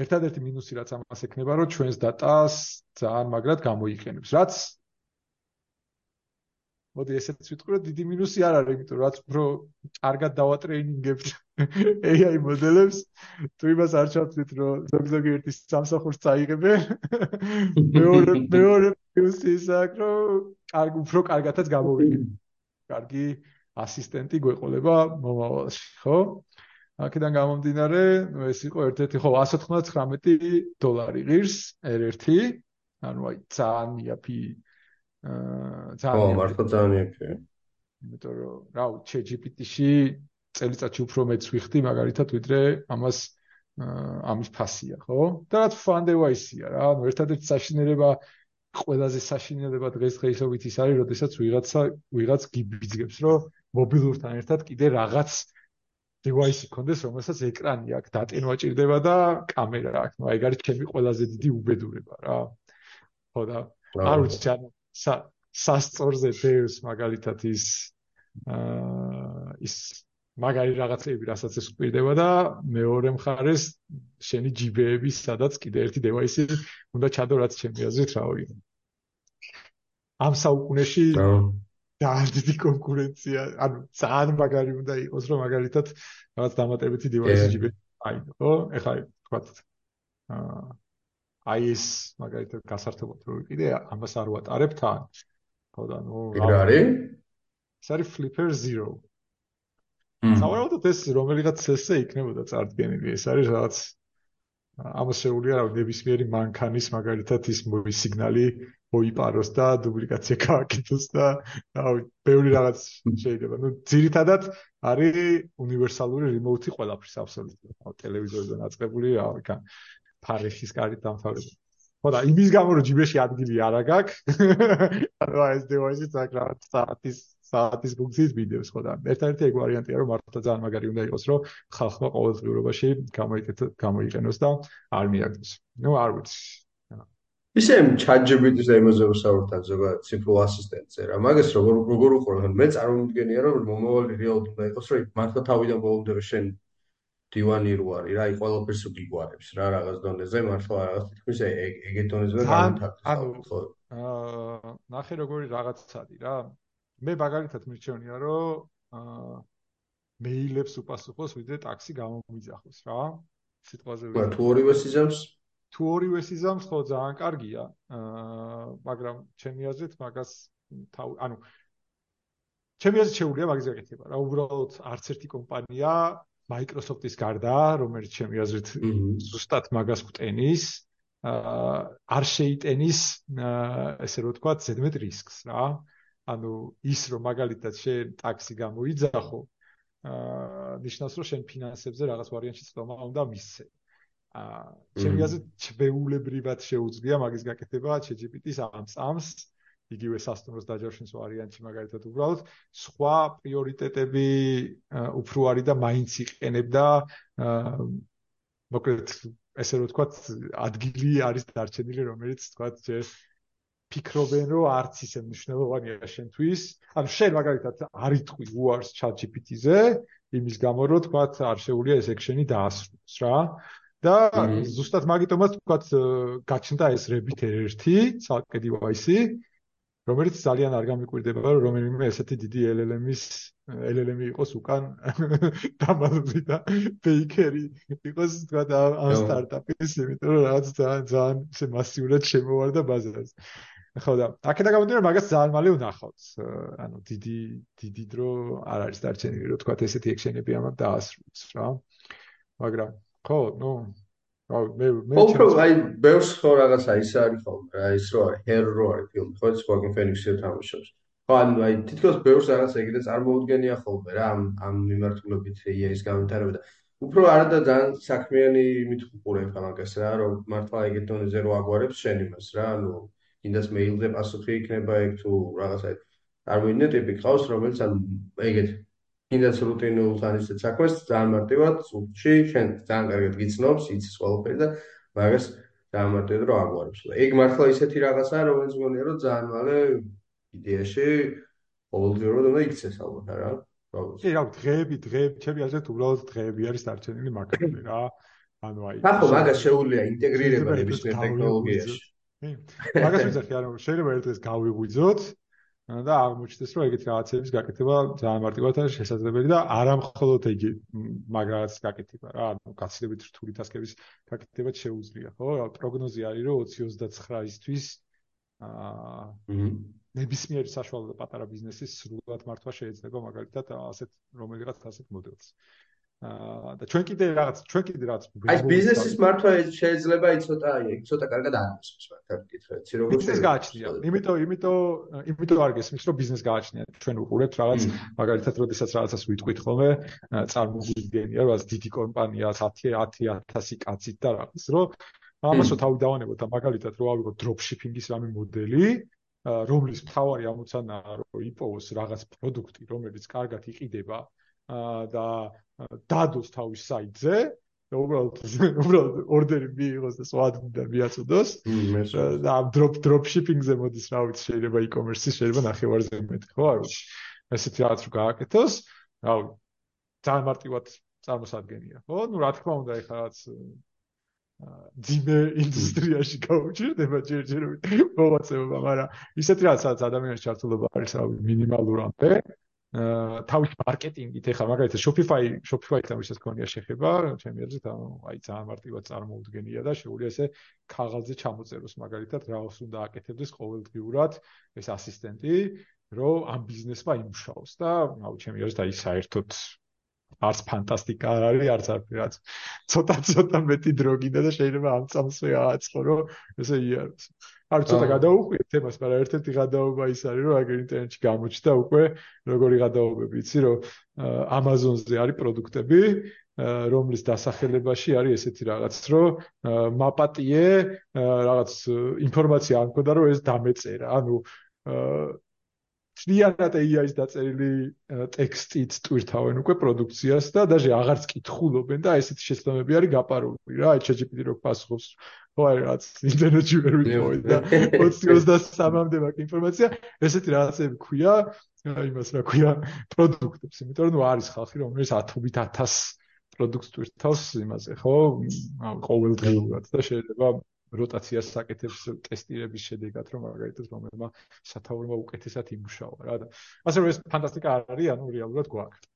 Speaker 2: ერთადერთი მინუსი რაც ამას ექნება რომ ჩვენს დატას ძალიან მაგრად გამოიყენებს რაც მოდი ესეც ვიტყვი რომ დიდი მინუსი არ არის იმიტომ რაც უფრო კარგად დავატრეინინგებთ AI მოდელებს თუ იმას არ ჩავთვლით რომ ზოგ-ზოგი ერთი სამსახურს წაიღებენ მეორე მეორე მინუსი ის აქვს რომ კარგ უფრო კარგადაც გამოვიგებ კარგი ასისტენტი გვეყოლება მომავალში ხო აქედან გამომდინარე ნუ ეს იყო ერთ-ერთი ხო 199 დოლარი ღირს R1 ანუ აი ძალიან იაფი
Speaker 1: აა ძალიან ო მართლა ძალიან იქია
Speaker 2: იმიტომ რომ რა ChatGPT-ში წელიწადში უფრო მეც ვიხდი მაგალითად ვიდრე ამას ამის ფასია ხო? და რაც fun device-ია რა ანუ ერთადერთი საშინელება ყველაზე საშინელება დღესდღეობით ის არის როდესაც ვიღაცა ვიღაც გიბიძგებს რომ მობილურთან ერთად კიდე რაღაც device კონდეს რომელსაც ეკრანი აქვს დატენვა ჭირდება და კამერა აქვს ну ეგ არის ჩემი ყველაზე დიდი უბედურება რა. ხო და არ ვიცი ანუ სასწორზე დევს მაგალითად ის აა ის მაგარი რაღაცები რასაც ეს გვირდება და მეორე მხარეს შენი ჯიბეები სადაც კიდე ერთი დევაისი უნდა ჩადო რაც ჩემი აზრით რავი ამ საუკუნეში ძალიან დიდი კონკურენცია ანუ ძალიან მაგარი უნდა იყოს რომ მაგალითად რაღაც დამატებითი დევაისი ჯიბე აი ხო ეხლა თქვა აა აი ეს მაგალითად გასართობად რო ვიყიდე ამას არ ვატარებ თან. ხო და ნუ
Speaker 1: რა არის?
Speaker 2: ეს არის flipper 0 საერთოდ ეს რომელიღაც წესზე იქნებოდა წარდგენილი ეს არის რაღაც ამას შეუძლია რა ნებისმიერი მანქანის მაგალითად ის სიგნალი მოიპაროს და დუპლიკაცია გააკეთოს და რა ბევრი რაღაც შეიძლება ნუ ძირითადად არის უნივერსალური რიმოუთი ყველაფრის აბსოლუტურად ტელევიზორზე დაწყებული რა ვიქან ფარეხის კარგი დამთავრებული. ხო და იმის გამო რომ ჯიბეში ადგილი არ აგაკ, ანუ ეს დევაისი საკრავად საათის საათის ფუნქციით ვიდეოს ხო და ერთ-ერთი ეგ ვარიანტია რომ მართლა ძალიან მაგარი უნდა იყოს რომ ხალხმა ყოველდღიურობაში გამოიყენოს და არ მიაგდეს. ნუ არ ვიცი.
Speaker 1: ისე ChatGPT-ს ემოზე ვსაუბრობთ ზოგადად ციფრულ ასისტენტზე რა. მაგას როგორ როგორ უყურებ? მე წარმოვიდგენია რომ მომავალი რეალურად უნდა იყოს რომ მართლა თავიდან ბოლომდე რომ შენ დივანი რო არის რა, აი ყველაფერს უგიგვარებს რა რაღაც დონეზე, მართლა რაღაც თითქმის ეგეთ დონეზე
Speaker 2: განვითარდება ხო? აა ნახე როგორი რაღაცაცადი რა. მე მაგალითად მირჩევნია რომ აა მეილებს უპასუხოს ვიდრე ტაქსი გამომიძახოს რა. სიტყვაზე
Speaker 1: ვიდრე. თუ ორივე სიზამს?
Speaker 2: თუ ორივე სიზამს ხო ძალიან კარგია. აა მაგრამ ჩემი აზრით მაგას ანუ ჩემი აზრით შეუულია მაგის გაკეთება რა. უბრალოდ არც ერთი კომპანია Microsoft-ის გარდა, რომელიც ჩემი აზრით ზუსტად მაგას გვტენის, აა არ შეიტენის ესე რომ ვთქვა, ზედმეტ რისკს რა. ანუ ის რომ მაგალითად შენ ტაქსი გამოიძახო, აა ნიშნავს რომ შენ ფინანსებზე რაღაც ვარიანტში წომა უნდა მისცე. აა ჩემი აზრით, ჩვეულებრივად შეუძლია მაგის გაკეთება ChatGPT-ს ამ წამს. იგივე სასტუმროს დაჯავშნის ვარიანტში მაგალითად უბრალოდ. სხვა პრიორიტეტები უფრო არის და მაინც იყენებდა. მოკლედ ესე რომ ვთქვათ ადგილი არის დარჩენილი რომელიც ვთქვათ ჯერ ფიქრობენ რომ არც ისე მნიშვნელოვანია შენთვის. ანუ შენ მაგალითად არ იტყვი უარს ChatGPT-ზე იმის გამო რომ თქვა არ შეუძლია ეს ექშენი დაასრულოს რა და ზუსტად მაგიტომაც თქვა გაჩნდა ეს Rabbit R1 ცალკე device რომელიც ძალიან არ გამიკვირდება რომ რომელიმე ესეთი დიდი LLM-ის LLM-ი იყოს უკან დამალული და ფეიქერი იყოს თქვა და ამ სტარტაპის იმიტომ რომ რაღაც ძალიან ძალიან ისე მასიურად შემოვარდა ბაზარზე ხო და აქედა გამოდიან მაგას ძალიან მალე ვნახავთ. ანუ დიდი დიდი დრო არ არის დარჩენილი რომ თქვა ესეთი ექშენები ამათ დაასრულოს რა. მაგრამ ხო ნუ აუ მე
Speaker 1: მე უფრო აი ბევრს ხო რაღაცა ის არის ხო რა ის რო არის ჰერო არის ფილმი ხო ის ფოკინ ფენიქსი თამაშობს. ხო ანუ აი თითქოს ბევრს რაღაცა ეგრე წარმოუდგენია ხოლმე რა ამ ამ მიმართულებით IA-ის გამონტარება და უფრო არადა ძალიან საქმიანი მithყურებ ამას რა რომ მართლა ეგეთ დონეზე რო აგვარებს შენ იმას რა ანუ ინდას მეილზე პასუხი იქნება ეგ თუ რაღაცა არვინე ტიპი ყავს რომელიც ან ეგეთ კიდეც რუტინულ თან ისეთ საქმეს ძალიან მარტივად სულში შენ ძალიან კარგად გიცნობს იცის ყველაფერი და მაგას ძალიან მარტივად რო აღვარებს და ეგ მართლა ისეთი რაღაცაა რომელიც მგონია რომ ძალიან მალე იდეაში ყოველდღიურად უნდა იქცეს ალბათ რა
Speaker 2: კი რა დღეები დღეები ჩემი აზრით უბრალოდ დღეები არის დარჩენილი მაგალითად რა. ანუ აი
Speaker 1: ახლა მაგას შეუძლია ინტეგრირება ნებისმიერ ტექნოლოგიაში.
Speaker 2: მაგას ვიძახი ანუ შეიძლება ერთ დღეს გავიღვიძოთ და აღმოჩნდეს რომ ეგეთი რაღაცების გაკეთება ძალიან მარტივად არის შესაძლებელი და არა მხოლოდ იგი მაგრაც გაკეთება რა ანუ გაცილებით რთული ტასკების გაკეთება შეუძლია ხო? პროგნოზი არის რომ 2029-ისთვის აა ნებისმიერი საშუალო და პატარა ბიზნესის სრულად მართვა შეიძლება მაგალითად ასეთ რომელიღაც ასეთ მოდელს. აა და ჩვენ კიდე რაღაც ჩვენ კიდე რაღაც
Speaker 1: აი ბიზნესის მართვა შეიძლება აი ცოტა აი ცოტა კარგად აღნიშნოს მაგრამ კითხეთ ცი
Speaker 2: როგორ გააჩნია. იმიტომ იმიტომ იმიტომ არ გესმის რომ ბიზნეს გააჩნია. ჩვენ უყურებთ რაღაც მაგალითად როდესაც რაღაცას ვიტყვით ხოლმე წარმოგვიდგენია რომ დიდი კომპანია 10 10000 კაცით და რაღაც რომ ამასო თავი დავანებოთ. და მაგალითად რო ავიღოთ დროპშიპინგის რამე მოდელი რომლის მთავარი ამოცანაა რომ იპოვოს რაღაც პროდუქტი რომელიც კარგად იყიდება და დადოს თავის საიტზე და უბრალოდ უბრალოდ ორდერი მიიღოს და სვადიდან მიაწოდოს. და ამ დროპ დროპ შიპინგზე მოდის რა ვიცი შეიძლება e-commerce-ი შეიძლება ნახევარზე მეტი ხო? არ ვიცი. ესეთი რაღაც რო გააკეთოს რა ვიცი ძალიან მარტივად წარმოსადგენია ხო? ნუ რა თქმა უნდა ეხლა რაღაც ძიმე ინდუსტრიაში გაუჭირდება ჯერჯერობით მოვაწეობა მაგრამ ისეთი რაღაცა ადამიანის ჩართულობა არის რა ვიცი მინიმალურამდე თავის მარკეტინგით ეხლა მაგალითად Shopify Shopify-თან ვისაც გქონია შეხება, ჩემი აზრით, აი ძალიან მარტივად წარმოუდგენია და შეუძლია ესე ქაღალდზე ჩამოწეროს მაგალითად რაოს უნდა აკეთებდეს ყოველდღიურად ეს ასისტენტი, რომ ამ ბიზნესმა იმუშაოს და აუ ჩემი აზრით აი საერთოდ არც ფანტასტიკა არ არის, არც არც ცოტა ცოტა მეტი დრო გინდა და შეიძლება ამ წამსვე ააწყო, რომ ესე იაროს. არ ცოტა გადაუყვიეთ თემას, მაგრამ ერთ-ერთი გადაობა ის არის, რომ აგერ ინტერნეტში გამოჩნდა უკვე როგორი გადაობები, იცი, რომ Amazon-ზე არის პროდუქტები, რომლის დასახელებაში არის ესეთი რაღაც, რომ მაპატიე რაღაც ინფორმაცია არ მქონდა, რომ ეს დამეწერა. ანუ ცდიანად AI-ის დაწერილი ტექსტით ტვირთავენ უკვე პროდუქციას და даже აღარც კითხულობენ და ესეთი შეცდომები არის გაპარული რა ChatGPT რო პასუხობს ხო აი რაც ინტერნეტში ვერ ვიპოვე და 20-23-მდე მაქვს ინფორმაცია ესეთი რაღაცები ქვია იმას რა ქვია პროდუქტებს იმიტომ რომ არის ხალხი რომელიც ათობით 1000 პროდუქტს ტვირთავს იმაზე ხო ყოველდღიურად და შეიძლება როტაციას საკეთებს ტესტირების შედეგად, რომ მაგალითად რომელმა სათაურმა უკეთესად იმუშავა რა. და ასე რომ ეს ფანტასტიკა არ არის, ანუ რეალურად გვაქვს.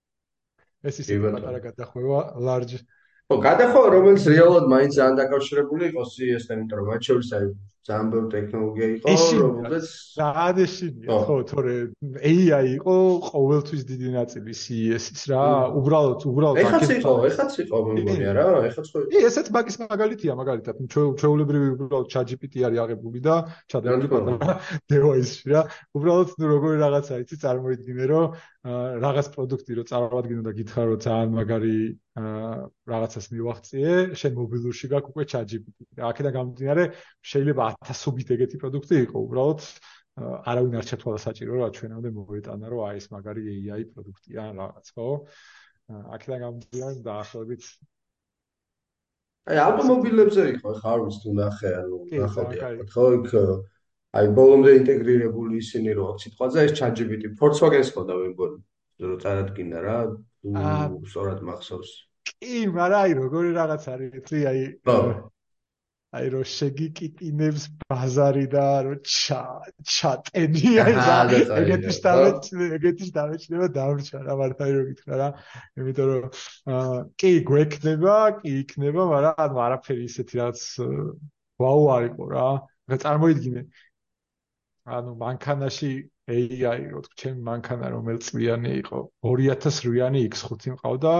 Speaker 2: ეს ისე პატარა გადახვევა large
Speaker 1: ო გადახვევა რომელიც რეალურად მაინც ძალიან დაკავშირებული იყოს CS-თან, იმიტომ რომ მათ შორის არის ძალიან ბევრი ტექნოლოგია იყო,
Speaker 2: რომელზეც ძალიან ეშინია, ხო, თორე AI იყო ყოველთვის დიდი ნაწილი CES-ის რა, უბრალოდ უბრალოდ
Speaker 1: ეხაც იყო, ეხაც იყო მეგონია რა, ეხაც ხო.
Speaker 2: კი, ესეც მაგის მაგალითია, მაგალითად, ჩვეულებრივი უბრალოდ ChatGPT არის აღებული და ChatGPT device-ში რა, უბრალოდ ნუ როგორი რაღაცა იცი წარმოიდგინე, რომ რაღაც პროდუქტი რო წარმოადგინო და გითხრა რომ ძალიან მაგარი რაღაცას მივახციე, შენ მობილურში გაქვს უკვე ChatGPT. აქედან გამომდინარე, შეიძლება ათასობით ეგეთი პროდუქტი იყო, უბრალოდ არავინ არ ჩათვალა საჭირო რა ჩვენამდე მოეტანა რომ აი ეს მაგარი AI პროდუქტია ან რაღაც, ხო? აქედან გამომდინარე დაახლოებით
Speaker 1: აი ავტომობილებზე იყო, ხა არ ვიცი თუ ნახე, ანუ ნახავდი, ხო, იქ აი ბოლომდე ინტეგრირებული ისინი რო აქვს სიტყვაზე ეს ChatGPT Volkswagen-ს ხო და მეგონი რომ წარადგინა რა სწორად მახსოვს.
Speaker 2: კი მაგრამ აი როგორი რაღაც არის იცი აი აი რო შეგიკიტინებს ბაზარი და რო ჩა ჩატენი აი რა ეგეთი სტავეჭი ეგეთი სტავეჭიება დავრჩა რა მართალი რო გითხრა რა იმიტომ რომ კი გვექნება კი იქნება მაგრამ ანუ არაფერი ისეთი რაც ვაუ არისო რა რა წარმოიდგინე ანუ მანქანაში AI რო ჩემი მანქანა რომელ წლიანი იყო 2008-იანი X5 მყავდა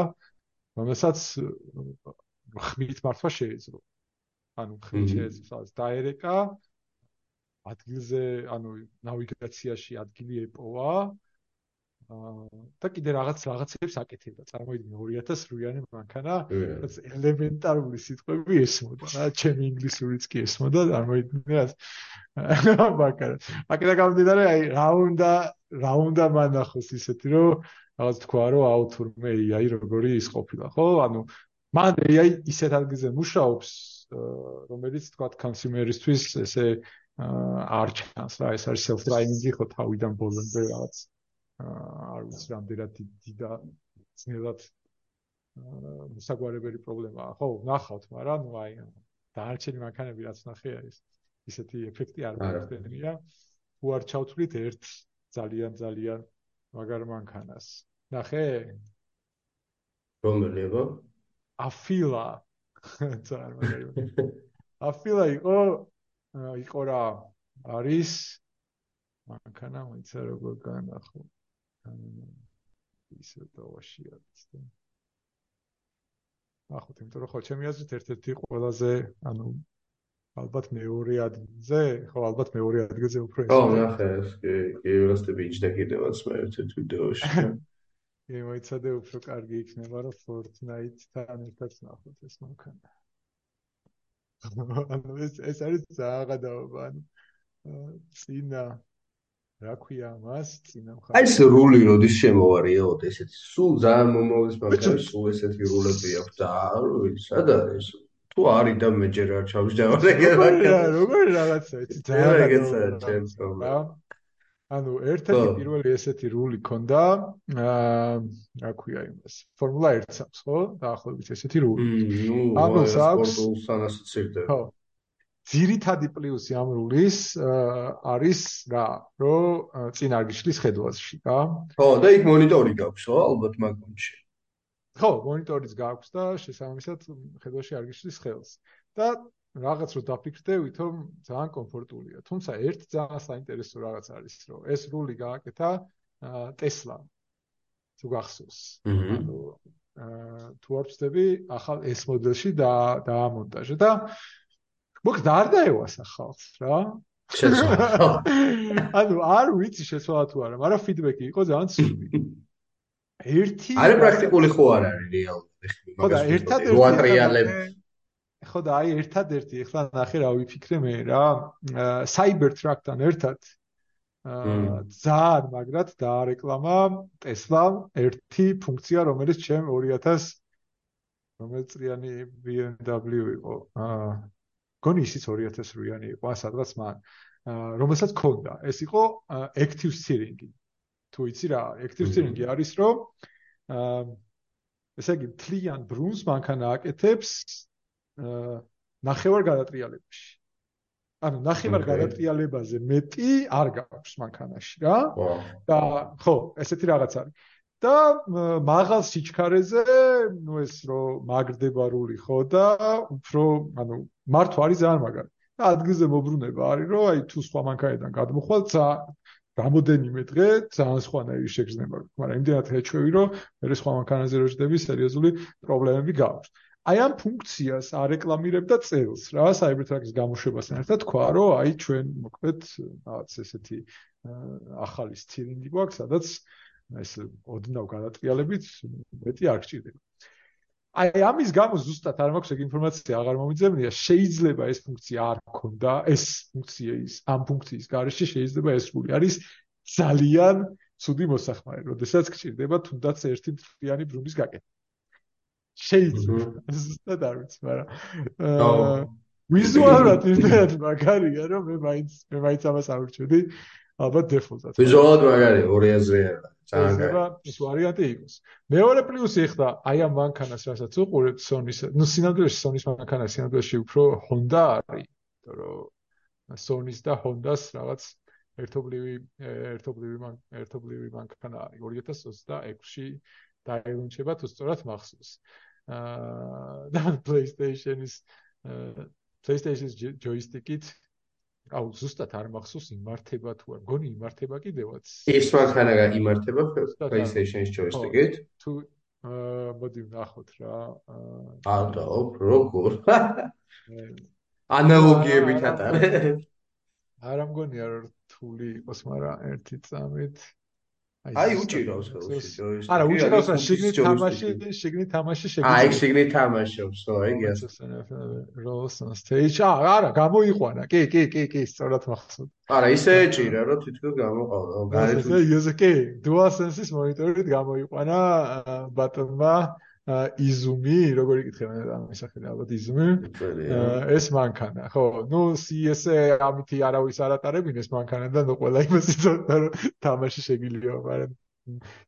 Speaker 2: რომელსაც ხმით მართვა შეეძლო ანუ ხმით შეეძლო დაერეკა ადგილზე ანუ ნავიგაციაში ადგილი ეპოვა და კიდე რაღაც რაღაცებს აკეთებდა. წარმოიდგინე 2008-იანი მანქანა, რაც ელემენტარული სიტყვები ესმოდა, რა, ჩემი ინგლისურიც კი ესმოდა, წარმოიდგინე რა. მანქანა. აკეთა გამომდინარე, აი, რა უნდა, რა უნდა მანახოს ისეთი, რომ რაღაც თქვა, რომ აუ თურმე AI როგორი ის ყოფილა, ხო? ანუ მან AI ისეთ ადგილზე მუშაობს, რომელიც თქვა კონსიუმერისთვის ესე არ ჩანს რა, ეს არის self-driving-ი ხო თავიდან ბოლომდე რაღაც არ ვიცი რამდენად დიდა ძნელად მოსაგვარებელი პრობლემაა. ხო, ნახავთ, მაგრამ ნუ აი დაარჩენი მანქანები რაც ნახე არის ისეთი ეფექტი არ მოხდენია. თუ არ ჩავთვლით ერთ ძალიან ძალიან მაგარ მანქანას. ნახე?
Speaker 1: რომელია?
Speaker 2: აფილა. ძალიან. აფილა იყო იყო რა არის მანქანა მოიცა როგორ განახო. ისე დავაშია ცდა. ახოთ იმიტომ რომ ხო ჩემი აზრით ერთ-ერთი ყველაზე ანუ ალბათ მეორე ადგილზე, ხო ალბათ მეორე ადგილზე უფრო
Speaker 1: ეს. ხო, ნახე, კი, კი, ვასტები იჯდა კიდევაც მე ერთ-ერთ ვიდეოში.
Speaker 2: კი, მოიცადე უფრო კარგი იქნება რომ Fortnite-თან ერთად ნახოთ ეს მანქანა. ანუ ეს ეს არის ძალიან გადაობა, ანუ წინა რა ქვია მას წინა
Speaker 1: მხარეს აი ეს რული როდის შემოვარიოთ ესეთი? სულ ძალიან მომავლის მაგრამ სულ ესეთი რულები აქვს და სად არის თუ არის და მე ჯერ არ ჩავშდევარ
Speaker 2: ეგრე როგორ რაღაცა იცი ძალიან ეგეცაა ჩემს პრობლემა ანუ ერთ-ერთი პირველი ესეთი რული ქონდა აა რა ქვია იმას? ფორმულა 1-ს აქვს ხო? დაახლოებით ესეთი რული.
Speaker 1: ანუ აქვს სანასწირდე ხო.
Speaker 2: ძირითადი პლუსი ამ რულის არის რა, რომ წინ არ გიშლის ხედვაში, რა.
Speaker 1: ხო, და იქ მონიტორი გაქვს, ხო, ალბათ მაგონში.
Speaker 2: ხო, მონიტორიც გაქვს და შესაბამისად ხედვაში არ გიშლის ხელს. და რაღაც რო დაფიქრდებით, რომ ძალიან კომფორტულია. თუმცა ერთ ძალიან საინტერესო რაღაც არის, რომ ეს რული გააკეთა Tesla. თუ გახსოვს. ანუ თუ არ ვწდები, ახალ S მოდელში და დაამონტაჟა და მოკლედ არ დაევა სახალს რა.
Speaker 1: შეცვალა.
Speaker 2: ანუ არ ვიცი შეცვალა თუ არა მაგრამ ფიდბექი იყო ძალიან ცივი ერთი
Speaker 1: არა პრაქტიკული ხო არ არის რეალურად
Speaker 2: ხო და ერთადერთი ხო და აი ერთადერთი ეხლა ნახე რა ვიფიქრე მე რა Cybertruck-თან ერთად ძალიან მაგრად დაარეკლამა Tesla ერთი ფუნქცია რომელიც ჩემ 2000 რომელიც წლიანი BMW იყო აა გონი ისიც 2008-იანი იყო, სადღაც მან რომელსაც ქონდა. ეს იყო active steering. თუ იცი რა, active steering არის რომ აა ესე იგი თლიან ბრუნს მანქანა აკეთებს აა ნახევარ გადატრიალებაში. ანუ ნახევარ გადატრიალებაზე მეტი არ გაქვს მანქანაში რა. და ხო, ესეთი რაღაც არის. და მაღალ სიჩქარეზე, ну ეს რო მაგრდება რული ხო და უფრო, ანუ მართო არის ძალიან მაგარი. და ადგილზე მოbrunება არის, რომ აი თუ სხვა მანქანიდან გადმოხვალ, ცა რამოდენიმე დღე ძალიან სხვანაირი შეგრძნება, მაგრამ იმდენად ეჩვევი, რომ მე სხვა მანქანაზე რო ჯდები, სერიოზული პრობლემები გაქვს. აი ამ ფუნქციას არეკლამირებდა წელს რა, Cybertruck-ის გამოშვებასთან ერთად თქვა, რომ აი ჩვენ მოკლედ რაღაც ესეთი ახალი სტილინგი გვაქვს, სადაც ეს ოდნავ გადატრიალებით მეტი არ გჭირდება. აი ამის გამო ზუსტად არ მაქვს ეგ ინფორმაცია აღარ მომიძებნია, შეიძლება ეს ფუნქცია არ ქონდა, ეს ფუნქცია ის ამ ფუნქციის გარეშე შეიძლება ეს სული არის ძალიან ცუდი მოსახმარე, როდესაც გჭირდება თუნდაც ერთი მთლიანი ბრუნვის გაკეთა. შეიძლება. ზუსტად არ ვიცი, მაგრამ ვიზუალურად ერთად მაგარია რომ მე მაინც მე მაინც ამას ავირჩევდი ალბათ დეფოლტად
Speaker 1: ვიზუალურად მაგარია ორი აზრია ძალიან
Speaker 2: კარგი. ეს ვარიანტი იყოს. მეორე პლუსი ხდა აი ამ მანქანას რასაც უყურებთ Sony-ს ნუ სინამდვილეში Sony-ს მანქანა სინამდვილეში უფრო Honda არის. იმიტომ რომ Sony-ს და Honda-ს რაღაც ერთობლივი ერთობლივი მან ერთობლივი მანქანა არის. 2026-ში დაელუნჩება თუ სწორად მახსოვს. აა და PlayStation-ის PlayStation-ის ჯოისტიკით აუ ზუსტად არ მახსოვს იმართება თუ არ გონი იმართება კიდევაც.
Speaker 1: ეს მანქანა იმართება PlayStation-ის ჯოისტიკით
Speaker 2: თუ აა მოდი ვნახოთ რა
Speaker 1: აა და როგორ? ანალოგიებით ატარებ
Speaker 2: არ ამგონია რომ რთული იყოს მაგრამ ერთი წამით
Speaker 1: აი უჭირავს ხოლმე
Speaker 2: არა უჭირავს რა შიგნით თამაში შიგნით თამაში
Speaker 1: შეგიძლია აი შიგნით თამაშობს ხო ეგია
Speaker 2: როლსონ სტეიჯ არა გამოიყვანა. კი კი კი კი სწორად მახსოვს
Speaker 1: არა ისე ეჭირა რომ თვითონ გამოყავდა
Speaker 2: გარეთ ეს იუზ კი dual sense-ის მონიტორით გამოიყვანა ბატონმა იზუმი, როგორ იკითხება ამის სახელი ალბათ იზუმი. ეს მანქანა, ხო. ნუ CS-ე ამითი არავის არ ატარებინ ეს მანქანა და ნუ ყველა იმას იცოდა რომ თამაში შეგიძლია, მაგრამ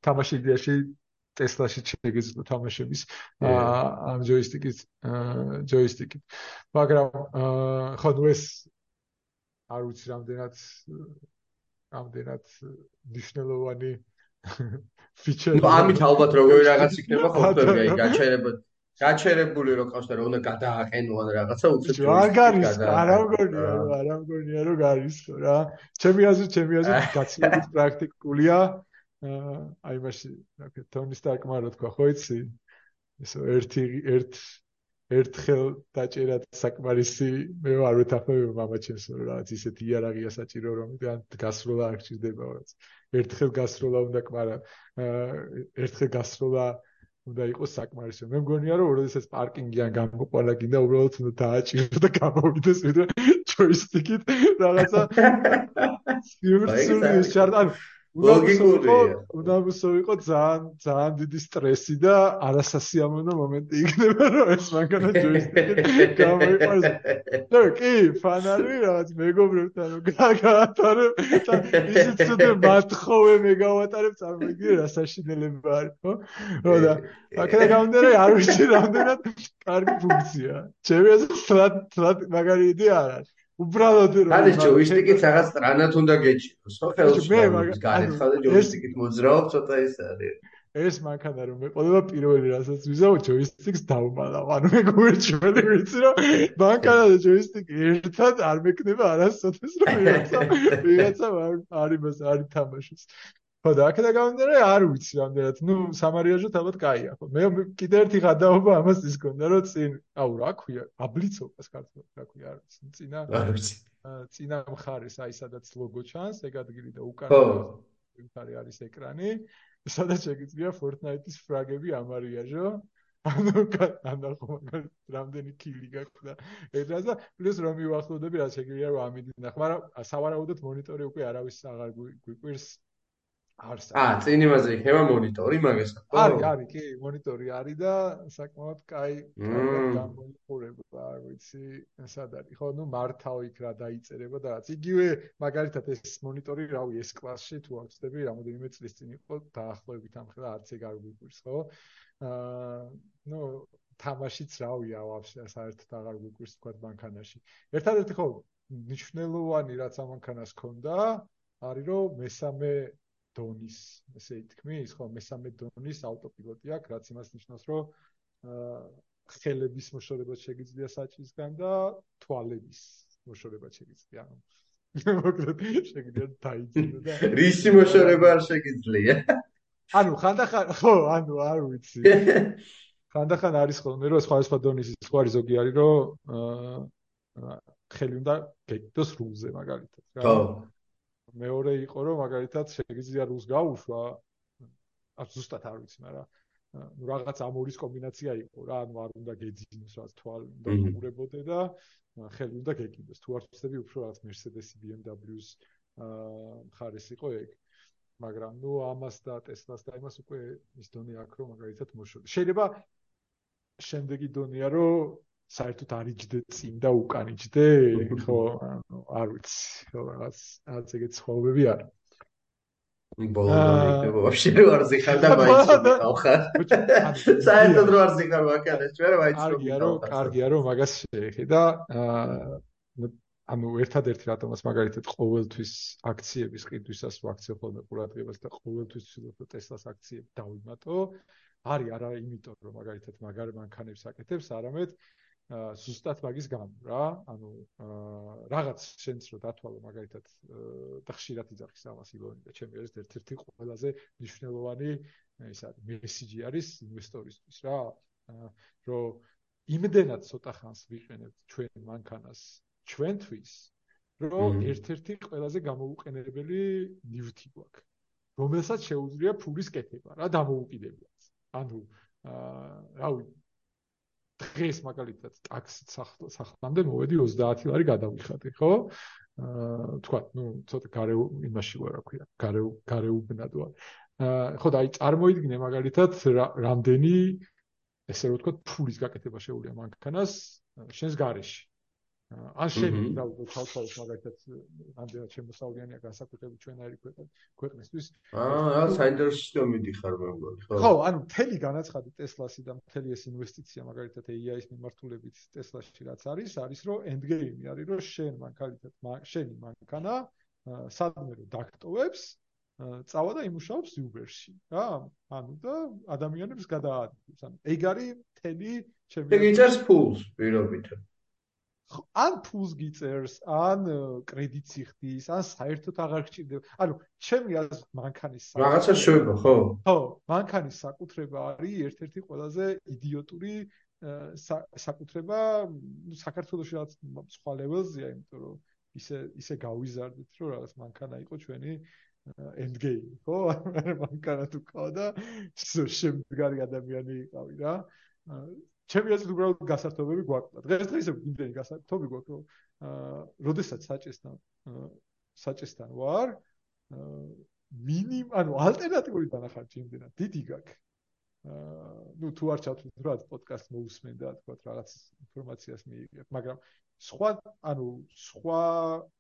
Speaker 2: თამაში იდეაში ტესლაში შეგეძლო თამაშების ამ ჯოისტიკით ჯოისტიკით. მაგრამ ხო ნუ ეს არ ვიცი რამდენად რამდენად მნიშვნელოვანი აა
Speaker 1: ფიჩერი. ნუ ამით ალბათ როგორი რაღაც იქნება ხოლმე აი გაჩერება გაჩერებული რო ყავს და რომ უნდა გადააყენო ან რაღაცა უცებ
Speaker 2: არ გარის არ ამგონია არ ამგონია რომ გარის რა ჩემი აზრით ჩემი აზრით გაცილებით პრაქტიკულია აი მასში რა თქმა უნდა თონი რა თქვა ხო იცი ესო ერთი ერთ ერთხელ დაჭერა საკმარისი მე არ ვეთახმები მამაჩემს რომ რაღაც ისეთი იარაღია საჭირო რომ თან გასროლა არ გჭირდება რაღაც ერთხელ გასროლა უნდა კვარა ერთხელ გასროლა უნდა იყოს საკმარისი. მე მგონია რომ როდესაც პარკინგიან გამოყვალა კიდე უბრალოდ უნდა დააჭირო და გამოვიდეს ვიდრე ჯოისტიკით რაღაცა სიურსული შარტ ანუ
Speaker 1: ლოგიკურია.
Speaker 2: უნდასო იყო ძალიან ძალიან დიდი სტრესი და არასასიამოვნო მომენტი იქნება რომ ეს მანქანა ჯოისტიკი გამოიყაროს. და კი, ფანარი რაღაც მეგობრებთან რომ გაატარებ და ისიც ცუდე მათხოვე მეგავატარებ წარმოგიდგენ რა საშინელება არის, ხო? ხო და აქედან გამომდინარე არ ვიცი რამდენად კარგი ფუნქცია. ჩემი აზრით მაგარი იდეა არ არის. უბრალოდ
Speaker 1: რომ ანუ ჯოისტიკით რაღაც ტრანად უნდა გეჭიროს ხო ხელში მე მაგას განეცხადე ჯოისტიკით მოძრაობ ცოტა ის არის.
Speaker 2: ეს მანქანა რომ მე ყველა პირველი რასაც ვიზავ ჯოისტიკს დავმალავ ანუ მე გვერდში ვიცი რომ მანქანა და ჯოისტიკი ერთად არ მექნება არასოდეს რომ ვიღაცა ვიღაცა არ იმას არ ითამაშოს ხო და აქედან გამომდინარე არ ვიცი რამდენად. ნუ სამარიაჟოთ ალბათ კაია ხო. მე კიდე ერთი გადაობა ამას ის გქონდა რომ წინ აუ რა ქვია? აბლიცობას ქართულად რა ქვია? არ ვიცი. წინა არ ვიცი? წინა მხარეს აი სადაც ლოგო ჩანს ეგ ადგილი და უკან მხარე არის ეკრანი. სადაც შეგიძლია Fortnite-ის ფრაგები ამარიაჟო. ანუ ანუ ხომ რამდენი კილი გაქვს და ეს და პლუს რომ მივახსოვდები რა შეგიძლია რომ ამიდი ნახ მაგრამ სავარაუდოდ მონიტორი უკვე არავის აღარ გვიკვირს
Speaker 1: არს აა წინ იმაზე იქნება მონიტორი მაგას ხო?
Speaker 2: არის არის კი მონიტორი არის და საკმაოდ კაი გამოიყურება არ ვიცი სად არის. ხო ნუ მართავ იქ რა დაიწერება და რაც. იგივე მაგალითად ეს მონიტორი რავი ეს კლასში თუ აღწდები რამოდენიმე წლის წინ იყო დაახლოებით ამ ხელა არც ეგ არ გვიგვირს ხო? აა ნუ თამაშიც რავია ვაფშე საერთოდ აღარ გვიგვირს თქვა ბანკანაში ერთადერთი ხო ნიშნულოვანი რაც ამ ბანკანას ქონდა არის რომ მესამე დონის, ესე ითქმის, ხო, მესამე დონის ავტოპილოტი აქვს, რაც იმას ნიშნავს, რომ აა ხელების მოშორება შეიძლება საჭისგან და თვალების მოშორება შეიძლება. მოკლედ შეიძლება დაიძინო და
Speaker 1: რისი მოშორება არ შეიძლება.
Speaker 2: ანუ ხანდახან ხო, ანუ არ ვიცი. ხანდახან არის ხოლმე რომ სხვადასხვა დონის სხვა ზოგი არის რომ აა ხელი უნდა გეკიდოს რულზე მაგალითად.
Speaker 1: ხო.
Speaker 2: მეორე იყო რომ მაგალითად შეგიძლია რუს გაუშვა არ ზუსტად არ ვიცი მაგრამ ნუ რაღაც ამორის კომბინაცია იყო რა ანუ არ უნდა გეძინოს რა თვალ უნდა უყურებოდე და ხელი უნდა გეკიდოს თუ არ ვწდები უფრო რაღაც Mercedes-ი BMW-ს მხარეს იყო ეგ. მაგრამ ნუ ამას და Tesla-ს და იმას უკვე ის დონე აქვს რომ მაგალითად მოშორ შეიძლება შემდეგი დონეა რომ საერთოდ არიჯდე წინ და უკან იჯდე ხო ანუ არ ვიცი ხო რაღაც რაღაც ეგეთ ცხოვრებები არის
Speaker 1: ბოლო ვაფშე არ ზიხარ და მაინც საერთოდ არ ზიხარ მაგალითად ჩვენ მაინც
Speaker 2: კარგია რომ კარგია რომ მაგას შეეხი და ანუ ერთადერთი რატომაც მაგალითად ყოველთვის აქციების ყიდვისას ვაქციო ხოლმე ყურადღებას და ყოველთვის ვცდილობ ტესლას აქციები დავიმატო არის არა იმიტომ რომ მაგალითად მაგარ მანქანებს აკეთებს არამედ ზუსტად მაგის გამო რა ანუ რაღაც შენც რო დათვალო მაგალითად და ხშირად იძახის ამას ილონი და ჩემი არის ერთ-ერთი ყველაზე მნიშვნელოვანი ის არის მესიჯი არის ინვესტორისთვის რა რომ იმდენად ცოტა ხანს ვიყენებთ ჩვენ მანქანას ჩვენთვის რომ ერთ-ერთი ყველაზე გამოუყენებელი ნივთი გვაქვს რომელსაც შეუძლია ფულის კეთება რა დამოუკიდებლად. ანუ აა რავი დღეს მაგალითად ტაქსით სახლამდე მოვედი 30 ლარი გადავიხადე, ხო? აა თქვა, ну, ცოტა გარე იმაში ვარ, რა ქვია, გარე გარეუბნად ვარ. აა ხო და აი წარმოიდგინე მაგალითად რამდენი ესე რომ ვთქვა, ფულის გაკეთება შეუძლია მანქანას შენს გარეში. ან შენი და თავთავის მაგალითად ამდენად შემოსავლიანია განსაკუთრებით ჩვენაირი ქვეყნისთვის.
Speaker 1: აა საინტერესო მიდიხარ მე მგონი
Speaker 2: ხო? ხო ანუ მთელი განაცხადი ტესლასი და მთელი ეს ინვესტიცია მაგალითად AI-ის მიმართულებით ტესლაში რაც არის არის რომ endgame-ი არის რომ შენ მაგალითად შენი მანქანა სადმე რომ დაქტოვებს წავა და იმუშაობს Uber-ში. რა ანუ და ადამიანებს გადაადგილებს ანუ ეგ არის მთელი
Speaker 1: ჩემი ეგ იწერს ფულს პირობითად
Speaker 2: ან ფულს გიწერს, ან კრედიტს იხდის, ან საერთოდ აღარ გჭირდება. ანუ ჩემი აზრით მანქანის
Speaker 1: რაღაცა შეიძლება, ხო?
Speaker 2: ხო, მანქანის საკუთრება არის ერთ-ერთი ყველაზე იდიოტური საკუთრება, ну, საქართველოს რაღაც სხვა level-ზეა, იმიტომ რომ ისე ისე გავიზარდეთ, რომ რაღაც მანქანა იყო ჩვენი end game, ხო? მანქანა თუ ყავდა და შემდგარი ადამიანი იყავი რა. ჩემი აზრით უბრალოდ გასართობები გვაქვს. დღესდღეისე იმდენი გასართობი გვაქვს, რომ აა როდესაც საჭესთან საჭესთან ვარ, მინიმ, ანუ ალტერნატიული დანახარჯი იმდენად დიდი გაქვს. აა ну თუ არ ჩავთვლით რა პოდკასტ მოусმენ და თქვა რაღაც ინფორმაციას მიიღებ, მაგრამ სხვა ანუ სხვა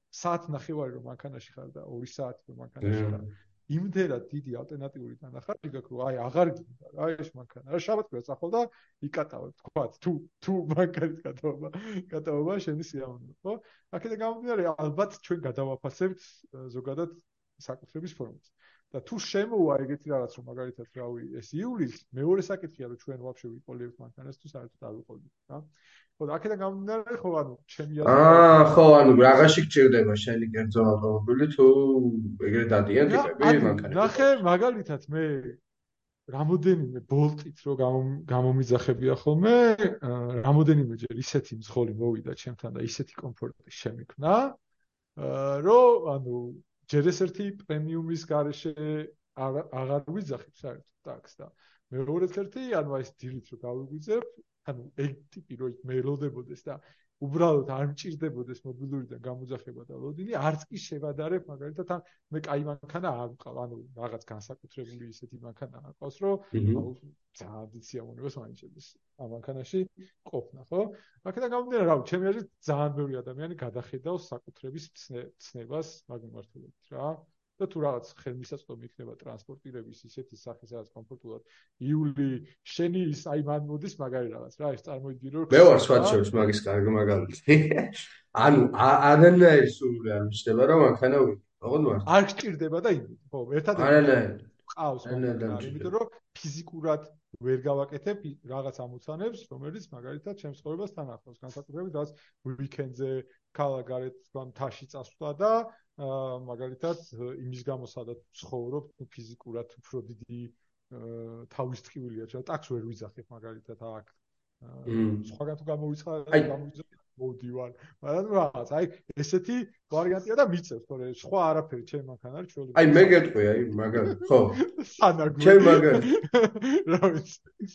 Speaker 2: საათ ნახევარი რომ ანქანაში ხარ და 2 საათი რომ ანქანაში ხარ იმდენად დიდი ალტერნატიული დანახარჯი გაქვს რომ აი აღარ გინდა რა ეს მანქანა რა შაბათქვია წახვალ და იკატავებ. თქვა თუ თუ მანქანის კატაობა კატაობა შენი სიამოვნო. ხო? აქედან გამომდინარე ალბათ ჩვენ გადავაფასებთ ზოგადად საკუთრების ფორმას და თუ შემოვა ეგეთი რაღაც რომ მაგალითად რავი ეს ივლის მეორე საკითხია რომ ჩვენ ვაფშე ვიყოლებთ მანქანას თუ საერთოდ არ ვიყოლებთ რა ხო და აქედან გამომდინარე ხო ანუ ჩემი
Speaker 1: აა ხო ანუ რაღაცი გჭირდება შენი კერძო ავტომობილი თუ ეგრე დადიან ტიპები
Speaker 2: მანქანები ნახე მაგალითად მე რამოდენიმე ბოლტით რო გამომიძახებია ხოლმე რამოდენიმე ჯერ ისეთი მსხოლი მოვიდა ჩემთან და ისეთი კომფორტი შემიქნა რომ ანუ ჯერ ეს ერთი პრემიუმის garaშე აღარ ვიძახებ საერთოდ ტაქს და მეორე ერთი ანუ აი ეს დილით რო გავიგვიძებ ანუ ეგ ტიპი რო მელოდებოდეს და უბრალოდ არ მჭირდებოდეს მობილურიდან გამოძახება და ლოდინი არც კი შევადარებ მაგალითად ან მე კაი მანქანა არ მყავს ანუ რაღაც განსაკუთრებული ისეთი მანქანა არ ყავს რომ ძალიან დიციამონებას მაინჩებს ამ მანქანაში ყოფნა ხო? აქედან გამომდინარე რა ჩემი აზრით ძალიან ბევრი ადამიანი გადახედავს საკუთრების ცნებას მაგ მიმართულებით რა და თუ რაღაც ხელმისაწვდომი იქნება ტრანსპორტირების ისეთი სახის რაღაც კომფორტულად. იული შენი ის აი მან მოდის მაგარი რაღაც რა ეს წარმოიდგინე რომ
Speaker 1: მე ვარ სხვა შორის მაგის კარგი მაგალითი. ანუ არანაირი სული არ მიშდება რომ მანქანა ოღონდ ვარ.
Speaker 2: არ გჭირდება და იმით. ხო ერთად
Speaker 1: არანაირი.
Speaker 2: ყავს იმიტომ რომ ფიზიკურად ვერ გავაკეთებ რაღაც ამოცანებს რომელიც მაგალითად ჩემს ცხოვრებას თან ახლავს. განსაკუთრებით რაც ვიკენდზე ქალაქარეთ თქვა თაში წასვლა და მაგალითად იმის გამო სადაც ცხოვრობ ფიზიკურად უფრო დიდი თავის ტყიულია ჩვენ ტაქს ვერ ვიძახებ მაგალითად აქ. სხვაგან თუ გამოვიცხადე გამოვიძახე მოდივარ მაგრამ რაღაც აი ესეთი ვარიანტია და მიწევს თორე სხვა არაფერი ჩემ მანქანა არ ჩვეულებრივ
Speaker 1: აი მე გეტყვი აი მაგალითად ხო. ჩემ მაგალითად რა ვიცი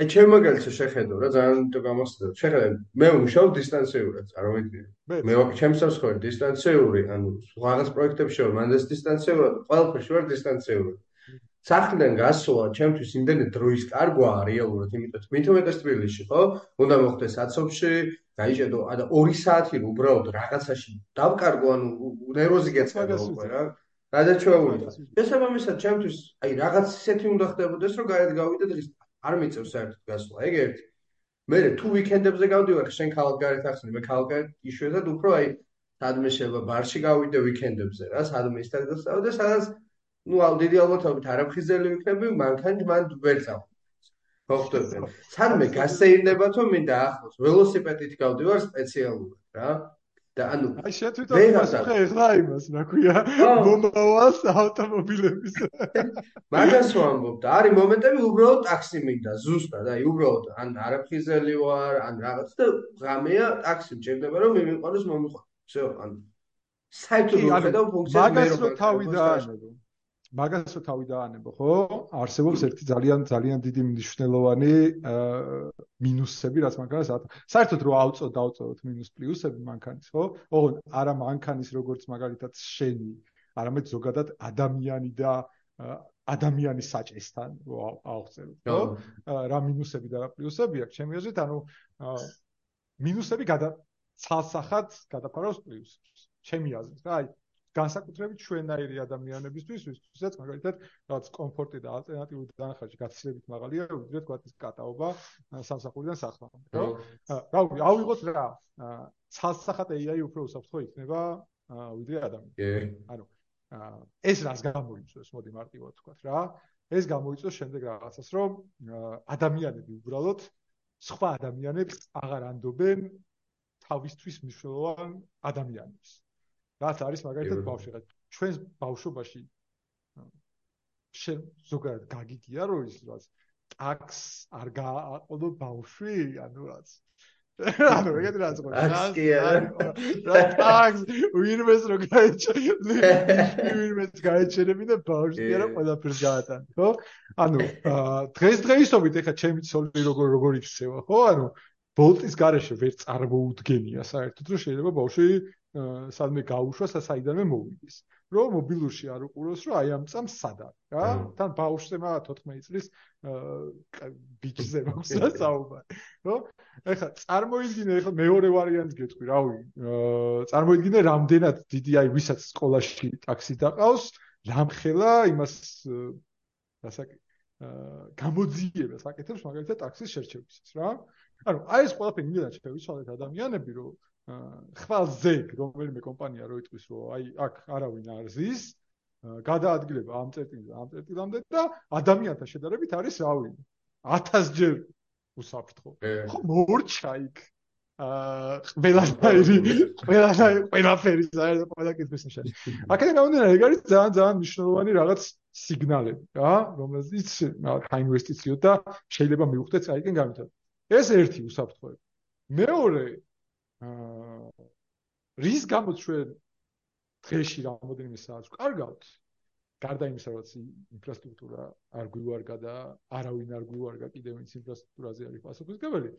Speaker 1: აი ჩემ მაგალითად შეხედო რა ძალიან თუ გამოსწორ შეხედე მე ვმუშაობ დისტანციურად წარმოიდგინე მე ვაკ ჩემსავს ხარ დისტანციური ანუ რაღაც პროექტებში ვარ მანდ ეს დისტანციურად ყველაფერში ვარ დისტანციური სახლიდან გასვლა ჩემთვის იმდენი დროის კარგვა რეალურად, იმიტომ რომ მithumetes თბილისში, ხო? უნდა მოხდეს აცოფში, გაიჭედო, ადა 2 საათი უბრალოდ რაღაცაში დავკარგო, ანუ ნერვოზი გეცემა უკვე რა. გადაჩვეული. შესაბამისად, ჩემთვის აი რაღაც ისეთი უნდა ხდებოდეს, რომ გაერთ გავიდე დღის არ მიწევს საერთოდ გასვლა. ეგ ერთი. მე თუ ვიკენდებზე გავდივარ, შენ ქალაქ გარეთ ახსნი, მე ქალაქ გარეთ იშვიათად უფრო აი სადმე შეიძლება ბარში გავიდე ვიკენდებზე რა, სადმე ისთან გასავდე, სადაც ну, ал დიდი ალბათობით არაფხიზელი ვიქნები, მანქანით მან ვერ წავა. ხო ხდება. სადმე გასეირნება თუ მინდა ახლოს ველოსიპედით გავდივარ სპეციალურად, რა. და ანუ
Speaker 2: აი შენ თვითონ იმას ხეხლა იმას, რა ქვია, მომავალს ავტომობილების.
Speaker 1: მაგას ვამბობ და არის მომენტები უბრალოდ ტაქსი მინდა, ზუსტად, აი უბრალოდ ან არაფხიზელი ვარ, ან რაღაც და ღამეა ტაქსი მჭირდება რომ მიმიყვანოს მომიყვანო. всё, ან საერთოდ ვერ ხედავ ფუნქციას
Speaker 2: მე რო თავი დაანებო. მაგასაც თავი დაანებო, ხო? არსებობს ერთი ძალიან ძალიან დიდი მნიშვნელოვანი მინუსები, რაც მანქანას აქვს. საერთოდ რო აუწო დაუწოთ მინუს პლუსები მანქანის, ხო? ოღონ არა მანქანის როგორც მაგალითად შენი, არამედ ზოგადად ადამიანი და ადამიანის საჭესთან რო აუხსენოთ, ხო? რა მინუსები და რა პლუსები აქვს, ჩემი აზრით, ანუ მინუსები გადა ცალსახად გადაფარავს პლუსებს. ჩემი აზრით, რა, აი განსაკუთრებით ჩვენაირი ადამიანებისთვის, ვისაც მაგალითად რაღაც კომფორტი და ალტერნატიული დანახარჯი გაცილებით მაღალია, ვიდრე თქვა ის კატაობა სამსახურიდან სახლამდე, ხო? რა ვიცი, ავიღოთ რა, ცალსახად AI უფრო უსაფრთხო იქნება ვიდრე ადამიანი. ანუ ეს რას გამოიწვევს, მოდი მარტივად თქვა რა. ეს გამოიწვევს შემდეგ რაღაცას, რომ ადამიანები უბრალოდ სხვა ადამიანებს აღარ ანდობენ თავისთვის მნიშვნელოვან ადამიანებს. რაც არის მაგალითად ბავშვი რა ჩვენს ბავშვობაში შენ ზოგადად გაგიგია რომ ის რაც ტაქს არ გააყოლო ბავშვი ანუ რაც. ანუ ეგეთ რაც ხო რა ტაქს ვინმეს რო გაიჩერე ვინმეს გაიჩერები და ბავშვი არა ყველაფერს გაატან ხო? ანუ დღეს დღეისობით ეხა ჩემი ცოლი როგორ როგორ იქცევა ხო? ანუ ბოლტის garaშე ვერ წარმოუდგენია საერთოდ რომ შეიძლება ბავშვი სადმე გაუშვას და საიდანვე მოვიდეს. რომ მობილურში არ უყუროს, რომ აი ამ წამს სად არის, რა? თან ბავშვზე მაგ 14 წლის ბიჭზე მაქვს და საუბარი, ხო? ეხლა წარმოიდგინე, ეხლა მეორე ვარიანტი გეტყვი, რავი, წარმოიდგინე რამდენად დიდი აი ვისაც სკოლაში ტაქსი დაყავს, რამხელა იმას რასაკი გამოძიებას აკეთებს მაგალითად ტაქსის შერჩევისას, რა? ანუ აი ეს ყველაფერი იმედად შევიცვალეთ ადამიანები, რომ ხვალზე რომელიმე კომპანია რო იტყვის რომ აი აქ არავინ არ ზის გადაადგილება ამ წერტილზე ამ წერტილამდე და ადამიანთა შედარებით არის რავი 1000 ჯერ უსაფრთხო. ხო მორჩა იქ. აა ყველაფერი ყველაფერი ყველაფერი ზაერა ყველა კითხვის ნიშანი. აქედან გამომდინარე ეგ არის ძალიან ძალიან მნიშვნელოვანი რაღაც სიგნალები რა რომელზეც რა ინვესტიციო და შეიძლება მივხვდეთ აიქენ გამიწევ ეს ერთი უსაფრთხოება. მეორე რის გამოც ჩვენ დღეში რამოდენიმე საათს კარგავთ გარდა იმისა რომ ინფრასტრუქტურა არ გვივარგა და არავინ არ გვივარგა კიდევ ის ინფრასტრუქტურაზე არის პასუხისგებელი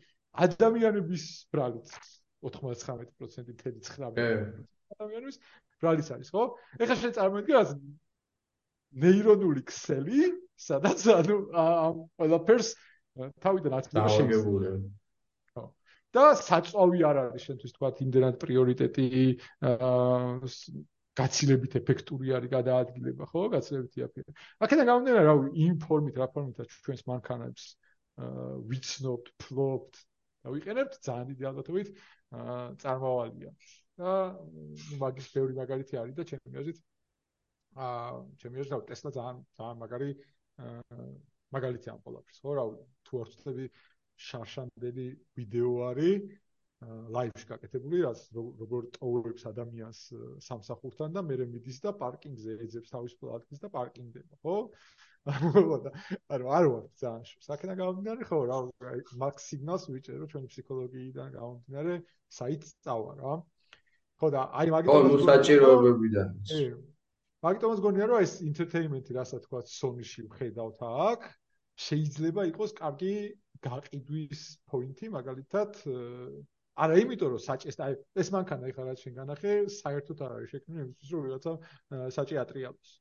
Speaker 2: ადამიანების ბრალიც 99% თელი 9 ადამიანების ბრალიც არის ხო? ეხლა შენ წარმოიდგინე რა ნეირონული ქსელი სადაც ანუ ამ ყველაფერს თავიდან აწდება
Speaker 1: შეგებული
Speaker 2: და საწვავი არ არის შენთვის თქვა იმდენად პრიორიტეტი გაცილებით ეფექტური არის გადაადგილება ხო გაცილებით იაფია აქედან გამომდინარე რა იმ ფორმით რა ფორმითაც ჩვენს მანქანებს ვიცნობთ ფლობთ და ვიყენებთ ძალიან დიდი ალბათობით წარმოვალია და მაგის ბევრი მაგალითი არის და ჩემი აზრით აა ჩემი აზრით ტესლა ძალიან ძალიან მაგარი მაგალითი ამ ყველაფერს ხო რა თუ არ ვწდები შარშანდელი ვიდეო არის ლაივში გაკეთებული, რაც როგორ ტოვებს ადამიანს სამსახურთან და მერე მიდის და პარკინგზე ეძებს თავის პლატკის და პარკინგდება, ხო? ანუ არ ვარ ძალიან საკენა გამომდინარე ხო რა მაქს სიგნალს ვიჭერო ჩვენი ფსიქოლოგიიდან გამომდინარე საით წავა რა ხო და აი
Speaker 1: მაგიტომაც ხო საჭიროებებიდან
Speaker 2: მაგიტომაც გონია რომ ეს ინტერტეინმენტი რასაც თქვა სონიში ვხედავთ აქ შეიძლება იყოს კარგი გაყიდვის პოინტი მაგალითად არა იმიტომ რომ საჭეს აი ეს მანქანა ეხლა რაც შენ განახე საერთოდ არ არის შექმნილი იმისთვის რომ ვიღაცა საჭე ატრიალოს.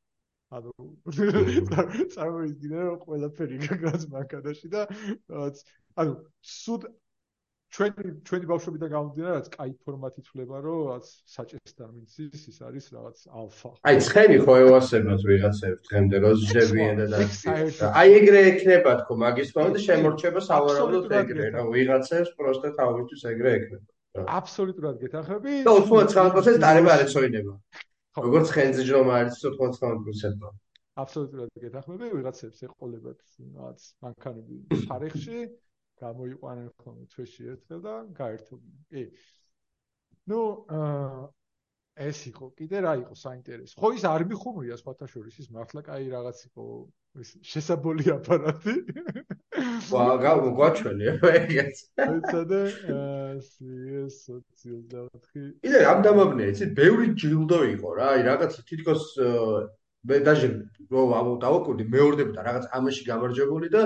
Speaker 2: ანუ წარმოიდგინე რომ ყველაფერი გაგრაც მანქანაში და ანუ სულ ჩვენი ჩვენი ბავშვობიდან გამომდინარე რაც კაი ფორმატი თვლება რომ რაც საჭესთან მიცის ის არის რაღაც ალფა.
Speaker 1: აი ცხენი ხო ევასებათ ვიღაცებს დღემდე რომ ჟებიან და აი ეგრე ექნება თქო მაგის თქო და შემორჩება სავარაუდოდ ეგრე რომ ვიღაცებს პროსტა თავისთვის ეგრე ექნება
Speaker 2: აბსოლუტურად გეთახები
Speaker 1: და 99% დარება არ ეცოინება. როგორც ხენძი ჯრომა არის 99%-ო
Speaker 2: აბსოლუტურად გეთახმები ვიღაცებს ეყოლებათ რაღაც მანქანები ფარეხში გამოიყვანენ ხოლმე თვეში ერთხელ და გაერთობდნენ. კი. ნუ აა ეს იყო კიდე რა იყო საინტერესო. ხო ის არ მიხუმრია სხვათა შორის ის მართლა კაი რაღაც იყო ეს შესაბოლი აპარატი.
Speaker 1: ვა გაგვაჩვენე ეგეც.
Speaker 2: ეცადე ეს სოციალდათხი.
Speaker 1: კიდე ამ დამაბნია იცით, ბევრი ჯილდო იყო რა, აი რაღაც თითქოს მე დაჟე რო დავაკურდი მეორდება რაღაც ამაში გამარჯვებული და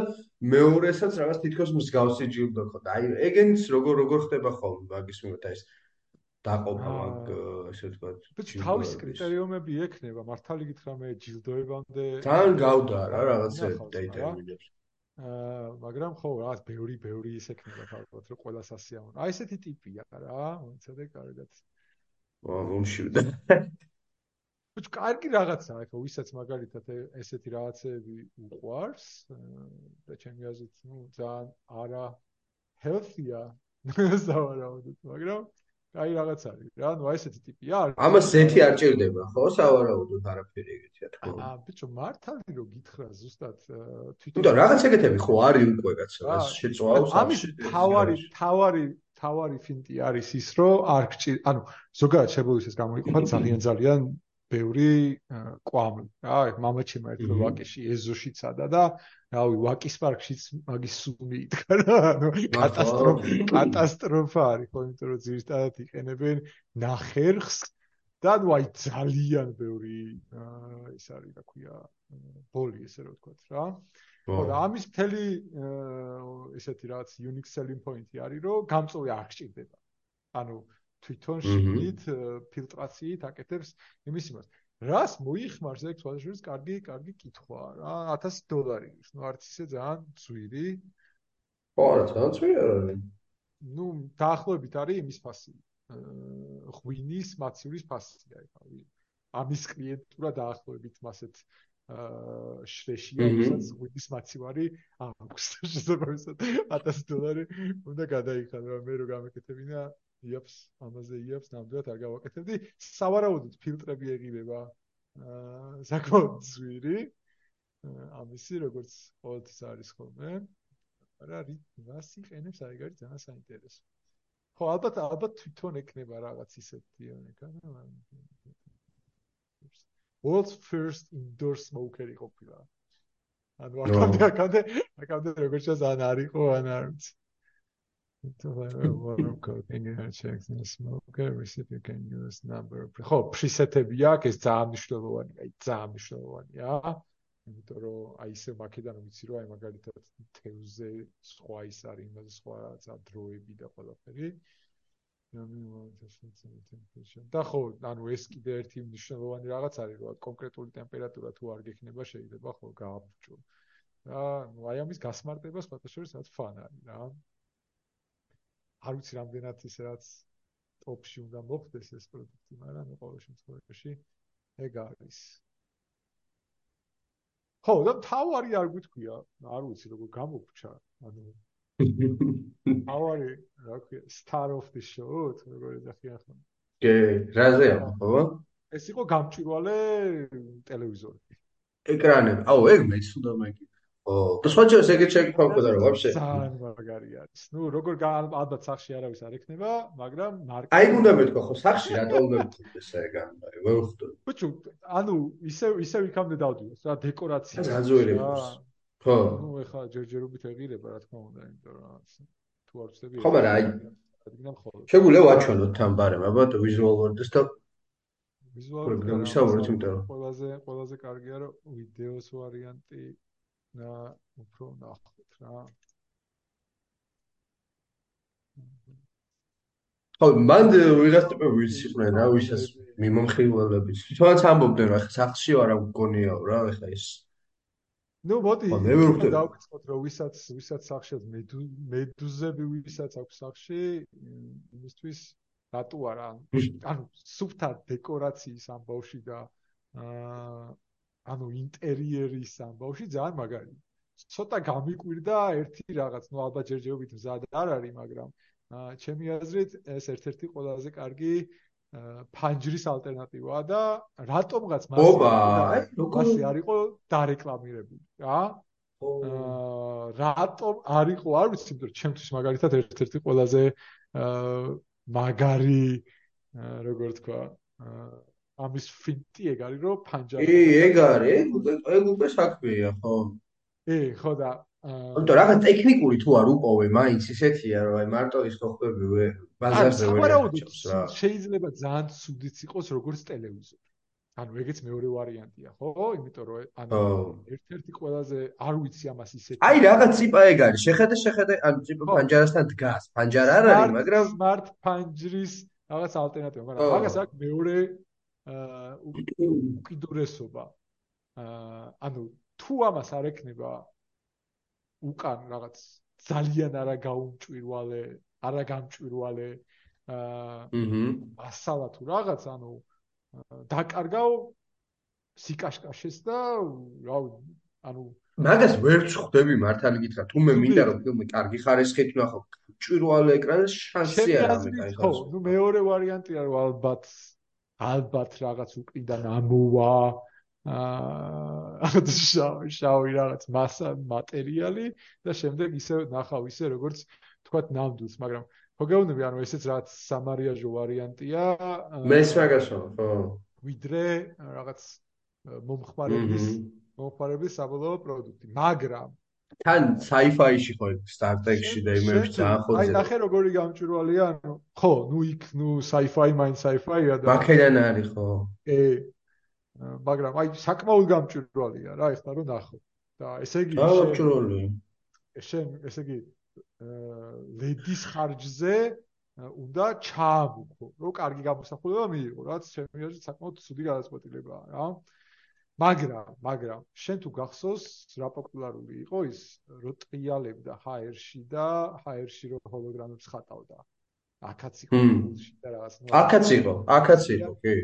Speaker 1: მეორესაც რაღაც თითქოს მსგავსი ჯილდო ხო და აი ეგენს როგორ როგორ ხდება ხოლმე მაგის მიმართ ეს დაყოფა მაგ ესე ვთქვათ
Speaker 2: თავის კრიტერიუმები ექნება მართალი გითხრა მე ჯილდოებამდე.
Speaker 1: თან გავდა რა რაღაცა დეტერმინებს.
Speaker 2: აა მაგრამ ხო რაღაც ბევრი ბევრი ის ექნება თავად რომ ყველა სასიამოვნო. აი ესეთი ტიპია რა მოცადე კარგად.
Speaker 1: ვა მომშივდა
Speaker 2: უჩ კარგი რაღაცაა ხო ვისაც მაგალითად ესეთი რაღაცები უყვარს და ჩემი აზრით ნუ ძალიან არა healthy-ა სავარაუდოდ მაგრამ აი რაღაც არის. რა ნუ აი ესეთი ტიპია
Speaker 1: ამას ზეთი არ ჭირდება ხო სავარაუდოდ არაფერი ეგეთია თქო.
Speaker 2: აა ბიჭო მართალი რომ გითხრა ზუსტად
Speaker 1: თვითონ და რაღაც ეგეთები ხო არის უკვე კაცო ეს შეწვავს
Speaker 2: ამის თავარი თავარი თავარი ფინტი არის ის რომ არ გჭირ ანუ ზოგადად შეგვიძლია გამოიყოფა ძალიან ძალიან ბევრი კვამლი. რა მამაჩემ ერთხელ ვაკიში ეზოში წადა და რავი ვაკის პარკშიც მაგის სუმი იდგა რა ანუ კატასტროფა კატასტროფა არის ხო იმიტომ რომ ძირითადად იყენებენ ნახერხს და ნუ აი ძალიან ბევრი ის არის რა ქვია ბოლი ესე რომ ვთქვათ რა. ხო და ამის მთელი ესეთი რაღაც unique selling point-ი არის რომ გამწვევი არ გჭირდება. ანუ თვითონ შეგით ფილტრაციით აკეთებს იმის იმას. რას მოიხმარს ეგ თვალშორის კარგი კარგი კითხვაა რა 1000 დოლარი. ნუ არც ისე ძალიან ძვირი.
Speaker 1: ხო, ძალიან ძვირი არის.
Speaker 2: ნუ დაახლოებით არის იმის ფასი. ღვინის მაცივრის ფასი არის. ამის კლიენტურა დაახლოებით მასეთ შრეშია, ვისაც ღვინის მაცივარი აქვს. შესაძლოა 1000 დოლარი უნდა გადაიხადო, მე რო გამეკეთებინა იაფს ამაზე იაფს ნამდვილად არ გავაკეთებდი. სავარაუდოდ ფილტრები ეღირება აა საკმაოდ ძვირი ამისი როგორც ყოველთვის არის ხოლმე. არა რას იყენებს აი გარი ძალიან საინტერესო. ხო ალბათ ალბათ თვითონ ექნება რაღაც ისეთი ეკანა world's first indoor smoker ყოფილა. ანუ აქამდე აქამდე აქამდე როგორც არისო ან არ ვიცი to water cooking ხო preset-ები აქვს ეს ძალიან მნიშვნელოვანია ძალიან მნიშვნელოვანია იმიტომ რომ აი ესე მაკედან ვიცი რომ აი მაგალითად თევზე სხვა ის არის იმაზე სხვა რა დროები და ყველაფერი. და ხო ანუ ეს კიდე ერთი მნიშვნელოვანი რაღაც არის რომ კონკრეტული ტემპერატურა თუ არ გექნება შეიძლება ხო გააფუჭო და ნუ აი ამის გასმარტება სხვა შორის რაც ფან არის რა არ ვიცი რამდენად ის რაც ტოპში უნდა მოხდეს ეს პროდუქტი, მაგრამ ყოველ შემთხვევაში ეგ არის. ხო, და თავარი არ გითქვია, არ ვიცი როგორ გამოგჩა, ანუ თავარი, რა ქვია, star of the show, როგორ ეძახიან ხო?
Speaker 1: კი, რაზეა, ხო?
Speaker 2: ეს იყო გამჭვირვალე ტელევიზორი.
Speaker 1: ეკრანები. აუ, ეგ მეც უნდა მეკითხა. ო, და სხვა ჯერ ეგეთ შეგიფავდა რომ ვაფშე.
Speaker 2: ძალიან მაგარი არის. ნუ როგორ ალბათ სახში არავის არ ექნება, მაგრამ მარკეტინგი
Speaker 1: აი უნდა მეთქვა ხო სახში რატო უნდა მეთქვა ეს ეგ არის. ვერ ხვდები.
Speaker 2: ბიჭო, ანუ ისე ისე იქამდე დავდივარ, რა დეკორაცია.
Speaker 1: გაძვირი. ხო.
Speaker 2: ნუ ეხლა ჯერჯერობით ეღირება რა თქმა უნდა, იმიტომ რომ თუ არ ვწდები.
Speaker 1: ხო, მაგრამ აი შეგვიძლია ვაჩვენოთ თან ბარემ, ალბათ words და
Speaker 2: words-ი
Speaker 1: საუბრობთ, იმიტომ რომ
Speaker 2: ყველაზე ყველაზე კარგია რომ ვიდეოს ვარიანტი უფრო ნახოთ რა.
Speaker 1: ხო, მან ვიღაც ტიპები ვიცი იყვნენ რა, ვისაც მიმომხილველების. თვითონაც ამბობდნენ რა, ხა სახში ვარ ამ გონიაო რა, ხა ეს.
Speaker 2: ნუ მოდი, დავიწყოთ რომ ვისაც ვისაც სახში მედუზები ვისაც აქვს სახში, იმისთვის რატო არა? ანუ სუფთა დეკორაციის ამბავში და აა ანუ ინტერიერის ამბავში ძალიან მაგარია. ცოტა გამიკვირდა ერთი რაღაც, ნუ ალბათ ჯერჯერობით მზად არ არის, მაგრამ ჩემი აზრით ეს ერთ-ერთი ყველაზე კარგი ფანჯრის ალტერნატივაა და რატომღაც
Speaker 1: აი
Speaker 2: როგორ არისო დარეკლამირებული რა? აა რატომ არისო? არ ვიცი მაგრამ ჩემთვის მაგალითად ერთ-ერთი ყველაზე აა მაგარი როგორ თქვა ამის ფინტი ეგ არის რომ ფანჯარი
Speaker 1: ი ეგ არის ეგ უკვე საქმეა ხო
Speaker 2: ე ხო და
Speaker 1: ანუ რაღაც ტექნიკური თუ არ უყოვე, მაინც ისეთია, რომ აი მარტო ის ხო ხვდები ვე ბაზარზე ვერ
Speaker 2: რა. შეიძლება ძალიან ცუდიც იყოს როგორც ტელევიზორი. ანუ ეგეც მეორე ვარიანტია, ხო? იმიტომ რომ ანუ ერთ-ერთი ყველაზე არ ვიცი ამას ისეთი.
Speaker 1: აი რაღაც ციპა ეგ არის. შეხედე, შეხედე, ანუ ციპა ფანჯარასთან დგას. ფანჯარა არ არის, მაგრამ
Speaker 2: smart ფანჯრის რაღაც ალტერნატივა, მაგრამ მაგას აქვს მეორე უკიდურესობა. ანუ თუ ამას არ ექნება უკან რაღაც ძალიან არა გაუმჭვირვალე, არა გამჭვირვალე აა აჰა ასალა თუ რაღაც, ანუ დაკარგავ სიკაშკაშეს და რა ანუ
Speaker 1: მაგას ვერ ხვდები მართალი გითხრა, თუ მე მინდა რომ ფილმი კარგი ხარისხით ნახო, ჭვირვალე ეკრანზე შანსი არ არის
Speaker 2: კაი ხო, ნუ მეორე ვარიანტია რომ ალბათ ალბათ რაღაც უკიდან ამოვა აა შავი რაღაც მასა მატერიალი და შემდეგ ისე ნახავ ისე როგორც თქვათ ნამდვილს მაგრამ ხო გეუბნები ანუ ესეც რაღაც სამარიაჟო ვარიანტია
Speaker 1: მე ეს მაგასო ხო.
Speaker 2: ვიდრე რაღაც მომხმარების მომხმარების საბოლოო პროდუქტი მაგრამ
Speaker 1: თან sci-fi-ში ხო სტარტექში და იმებში ძალიან ხოძე
Speaker 2: აი ნახე როგორი გამჭვირვალეა ანუ ხო ნუ იქ ნუ sci-fi მაინ sci-fi-ია
Speaker 1: და მაქედან არის ხო.
Speaker 2: ე მაგრამ აი საკმაოდ გამჭვირვალეა რა ეხლა რომ ნახო. და ესე იგი
Speaker 1: გამჭვირვალე
Speaker 2: შენ ესე იგი ლედის ხარჯზე უნდა ჩააბუქო რომ კარგი გამოსახულება მიიღო რაც ჩემი აზრით საკმაოდ ცუდი გადაწყვეტილებაა რა მაგრამ მაგრამ შენ თუ გახსოვს რა პოპულარული იყო ის რო ტრიალებდა HR-ში და HR-ში რო ჰოლოგრამებს ხატავდა? აქაც იყო და რაღაც
Speaker 1: აქაც იყო აქაც იყო კი.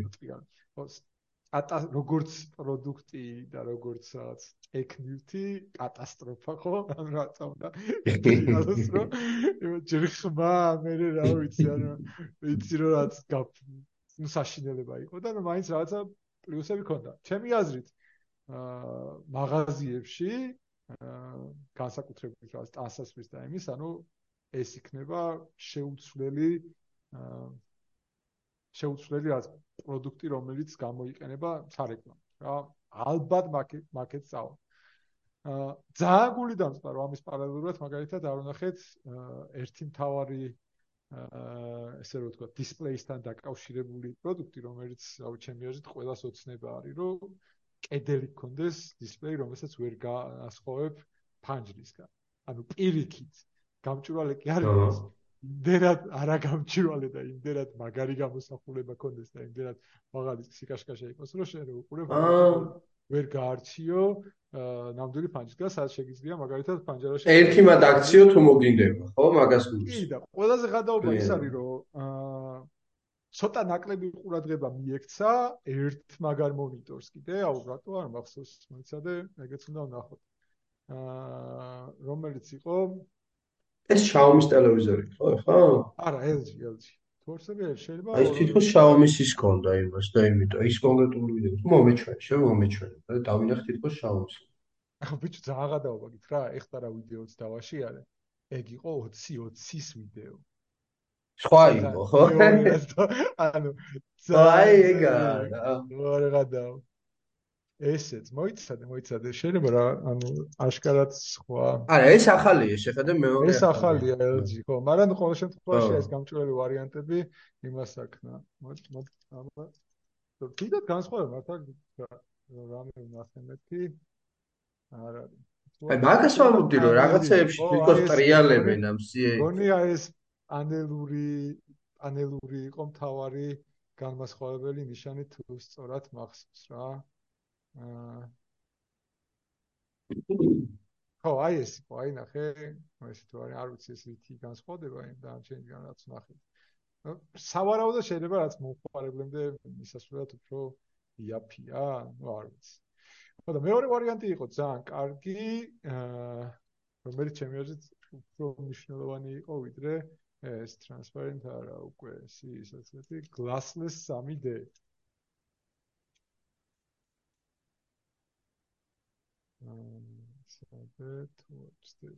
Speaker 2: ატა როგორც პროდუქტი და როგორც რაღაც ტექნიკი კატასტროფა ხო ან რაცა უნდა ის რომ ჯერხმა მე რა ვიცი ანუ ვიცი რომ რაც ნუ საშინელება იყო და მაინც რაღაცა პლუსები ქონდა ჩემი აზრით აა მაღაზიებში აა განსაკუთრებით რაღაც ტანსასმის და იმის ანუ ეს იქნება შეუცვლელი აა შეუცვლელი რაც პროდუქტი რომელიც გამოიყენება სარეკლამო რა. ალბათ მარკეტ წავა აა ძალიან გული დამწყარო ამის პარალელურად მაგალითად არ უნახეთ ერთი მთავარი ესე რომ ვთქვა დისპლეისთან დაკავშირებული პროდუქტი რომელიც აუ ჩემი აზრით ყველას ოცნება არის რომ კედელი გქონდეს დისპლეი რომელსაც ვერ გაასხოვებ ფანჯრისგან ანუ პირიქით გამჭვირვალე კი არ არის იმდენად არა გამჭირვალე და იმდენად მაგარი გამოსახულება კონდეს და იმდენად მაღალი სიკაშკაშა იყოს რომ შენ უყურებ ვერ გაარჩიო ნამდვილი ფანჯი და სადაც შეგიძლია მაგალითად ფანჯარაში
Speaker 1: ერთი მათ აქციო თუ მოგინდება ხო მაგას გულს
Speaker 2: კი და ყველაზე გადაობა ის არის რომ აა ცოტა ნაკლები ყურადღება მიექცა ერთ მაგარ მონიტორს კიდე აუ რატო არ მახსოვს მოიცადე ეგეც უნდა ვნახოთ აა რომელიც იყო
Speaker 1: ეს Xiaomi-ის ტელევიზორი ხო ხო?
Speaker 2: არა, LG, LG. თორსები შეიძლება
Speaker 1: აი თითქოს Xiaomi-ის ის კონდა იმას და იმიტომ ის კონკრეტული ვიდეო მომეჩვენა, შემომეჩვენა და დავინახე თითქოს Xiaomi-ის.
Speaker 2: ახლა ბიჭო ძალიან გადაობა გით რა, ეხლა რა ვიდეოც დავაშიარე. ეგ იყო 20-20-ის ვიდეო.
Speaker 1: სხვა იყო, ხო?
Speaker 2: ანუ
Speaker 1: აი ეგაა.
Speaker 2: რა გადაობა. ესეც მოიცადე მოიცადე. შეიძლება რა ანუ აშკარად სხვა
Speaker 1: არა ეს ახალია შეხედე მეორე
Speaker 2: ეს ახალია LG ხო. მაგრამ ყოველ შემთხვევაში ეს გამჭვირვალე ვარიანტები იმას აქნა. მოდი მოდი აბა თვითონ განსხვავება მართლა რამე ნახე მეთქი არ არის
Speaker 1: აი მაგას ვამბობდი რომ რაღაცეებში თვითონ ტრიალებენ ამ CA.
Speaker 2: გონია ეს პანელური პანელური იყო მთავარი განმასხვავებელი ნიშანი თუ სწორად მახსოვს რა. ხო, აი ეს იყო, აი ნახე, ესე თუ არის, არ ვიცი ეს ვითი განსხვავდება იმ დანარჩენიდან რაც ნახე. სავარაუდო შეიძლება რაც მომხმარებლემდე მისასვლელად უფრო იაფია, ну არ ვიცი. ხო და მეორე ვარიანტი იყო ძალიან კარგი, აა რომელიც ჩემი აზრით უფრო მნიშვნელოვანი იყო ვიდრე ეს transparent არა უკვე ის ისეთი glassless 3D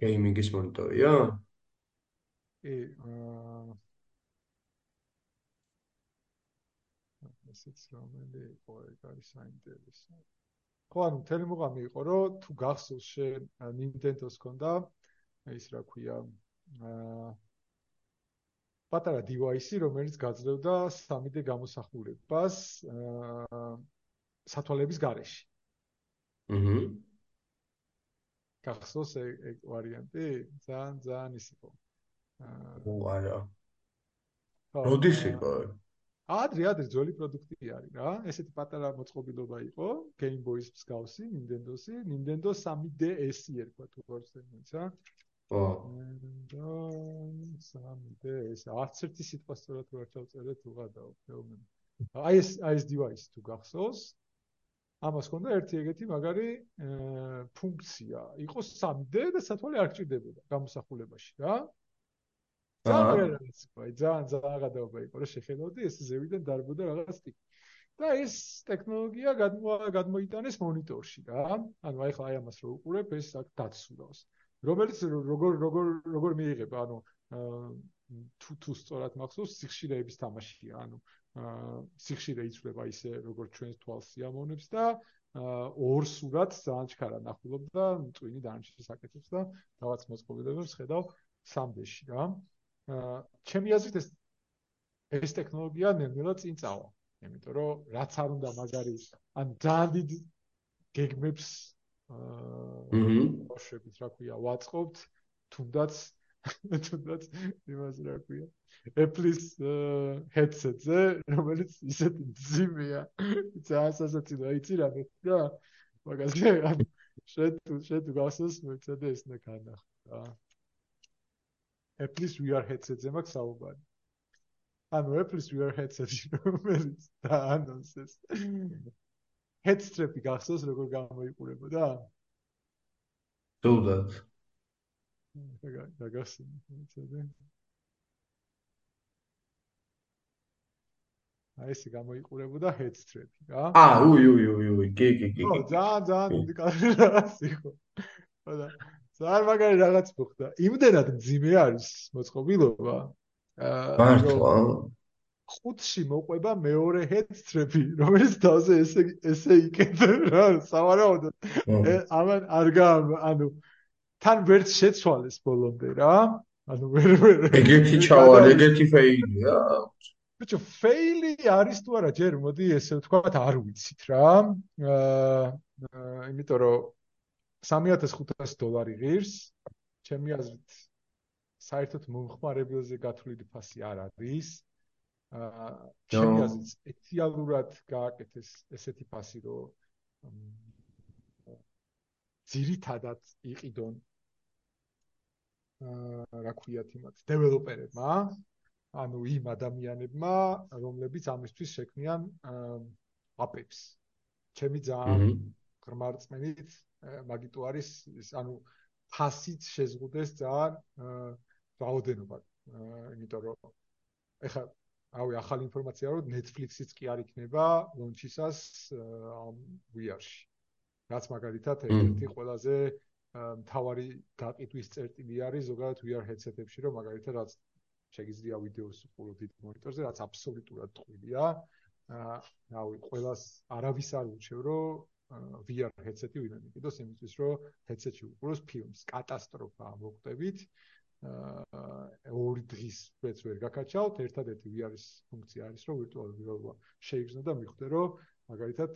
Speaker 1: გეიმინგის მონიტორია?
Speaker 2: ე აა ესეც რომელი იყო ეგ არის საინტერესო. ხო ანუ თელი მუღამი იყო რომ თუ გახსოვს შენ Nintendo-ს ქონდა ის რა ქვია აა პატარა device-ი რომელიც გაძლევდა 3D გამოსახულებას აა სათვალების გარეშე.
Speaker 1: აჰა.
Speaker 2: გახსოვს ეგ ვარიანტი? ძალიან ძალიან ის იყო.
Speaker 1: აა არა. როდის იყო?
Speaker 2: ადრე ადრე ძველი პროდუქტი არის რა. ესეთი პატარა მოწყობილობა იყო Game Boy-ის მსგავსი, Nintendo-სი, Nintendo 3DS-ი ერქვა თუ გორს თემიც რა.
Speaker 1: ო.
Speaker 2: და 3DS, არც ერთი სიტყვა სწორად ვერ ჩავწერე თუ გადაო, ფეომენ. აი ეს აი ეს device თუ გახსოვს, ამას ქონდა ერთი ეგეთი მაგარი ფუნქცია. იყო 3D და სათვალე არ გჭირდებოდა გამოსახულებაში რა. ძალიან იყო, ძალიან ძალიან გადაობა იყო, რომ შეხედავდი ეს ზევიდან დარბოდა რაღაც ტიპი. და ეს ტექნოლოგია გადმოიტანეს მონიტორში რა. ანუ აი ხა აი ამას რო უყურებ, ეს აქ დაცულავს. რომელიც როგორ როგორ როგორ მიიღება, ანუ თუ თუ სწორად მახსოვს, სიხშირეების თამაშია, ანუ სიხშირე იცვლება ისე როგორც ჩვენს თვალს სიამოვნებს და ორ სურათს ძალიან ჩქარა ნახულობ და წვინი დანარჩენ საკეთებს და რაღაც მოწყობილობებს ხედავ 3D-ში რა. ჩემი აზრით ეს ეს ტექნოლოგია ნელ-ნელა წინ წავა. იმიტომ რომ რაც არ უნდა მაგარი ან ძალიან დიდ გეგმებს აა ოშებით რა ქვია ვაწყობთ თუნდაც თუნდაც იმას რა ქვია Apple-ის headset-ზე რომელიც ისეთ ძიმეა იცი რა და მაგაზე შენ შენ თუ გასოს მეცადე ეს ნახა Apple-ის VR headset-ზე მაქვს საუბარი. ანუ Apple-ის VR headset-ი რომელიც და ანონსეს. Headstrap-ი გახსოვს როგორ გამოიყურებოდა?
Speaker 1: თუდად.
Speaker 2: გაგახსენე. აი ესე გამოიყურებოდა headstrap-ი, რა?
Speaker 1: აა, უი, უი, უი, უი, კი, კი, კი.
Speaker 2: ო, ძალიან, ძალიან უნიკალური რაღაც იყო. ხოდა ძალიან მაგარი რაღაც მოხდა. იმდენად ძიმე არის მოწყობილობა.
Speaker 1: აა მართლა
Speaker 2: ხუთში მოყვება მეორე ჰედსტრეპი, რომელიც თავზე ესე ესე იკეთა რა, სავარაუდოდ. ამან არ გამ, ანუ თან ვერც შეცვალეს ბოლომდე რა. ანუ ვერ ვერ
Speaker 1: ეგეთი ჩავალ, ეგეთი ფეილია.
Speaker 2: ბიჭო, ფეილი არის თუ არა, ჯერ მოდი ესე ვთქვა, არ ვიცით რა. აა იმიტომ რომ 3500 დოლარი ღირს. ჩემი აზრით საერთოდ მომხმარებელზე გათვლილი ფასი არ არის. აა ჩემი აზრით სპეციალურად გააკეთეს ესეთი ფასი, რომ ძირითადად იყიდონ რა ქვიათ იმათ დეველოპერებმა, ანუ იმ ადამიანებმა, რომლებიც ამისთვის შექმნიან აპებს. ჩემი ძალიან გრმარწმენით მაგიტო არის ანუ ფასით შეზღუდეს ძალიან რაოდენობა. იმიტომ რომ ეხლა რავი ახალი ინფორმაცია რომ Netflix-იც კი არ იქნება launch-ისას ამ VR-ში. რაც მაგალითად ერთ-ერთი ყველაზე მთავარი გაყიდვის წერტილი არის ზოგადად VR headset-ებში რომ მაგალითად რაც შეგიძლია ვიდეოს უყურო დიდ მონიტორზე რაც აბსოლუტურად ტყუილია აა რავი ყოველას არავის არ უჩევ რომ VR headset-ი ვინმე მიყიდოს იმისთვის, რომ headset-ში უყუროს ფილმს. კატასტროფა მოხდებით. აა ორი დღის ვეც ვერ გაკაჩავთ. ერთადერთი VR-ის ფუნქცია არის, რომ ვირტუალური რეალობა შეიგრძნო და მიხვდე, რომ მაგალითად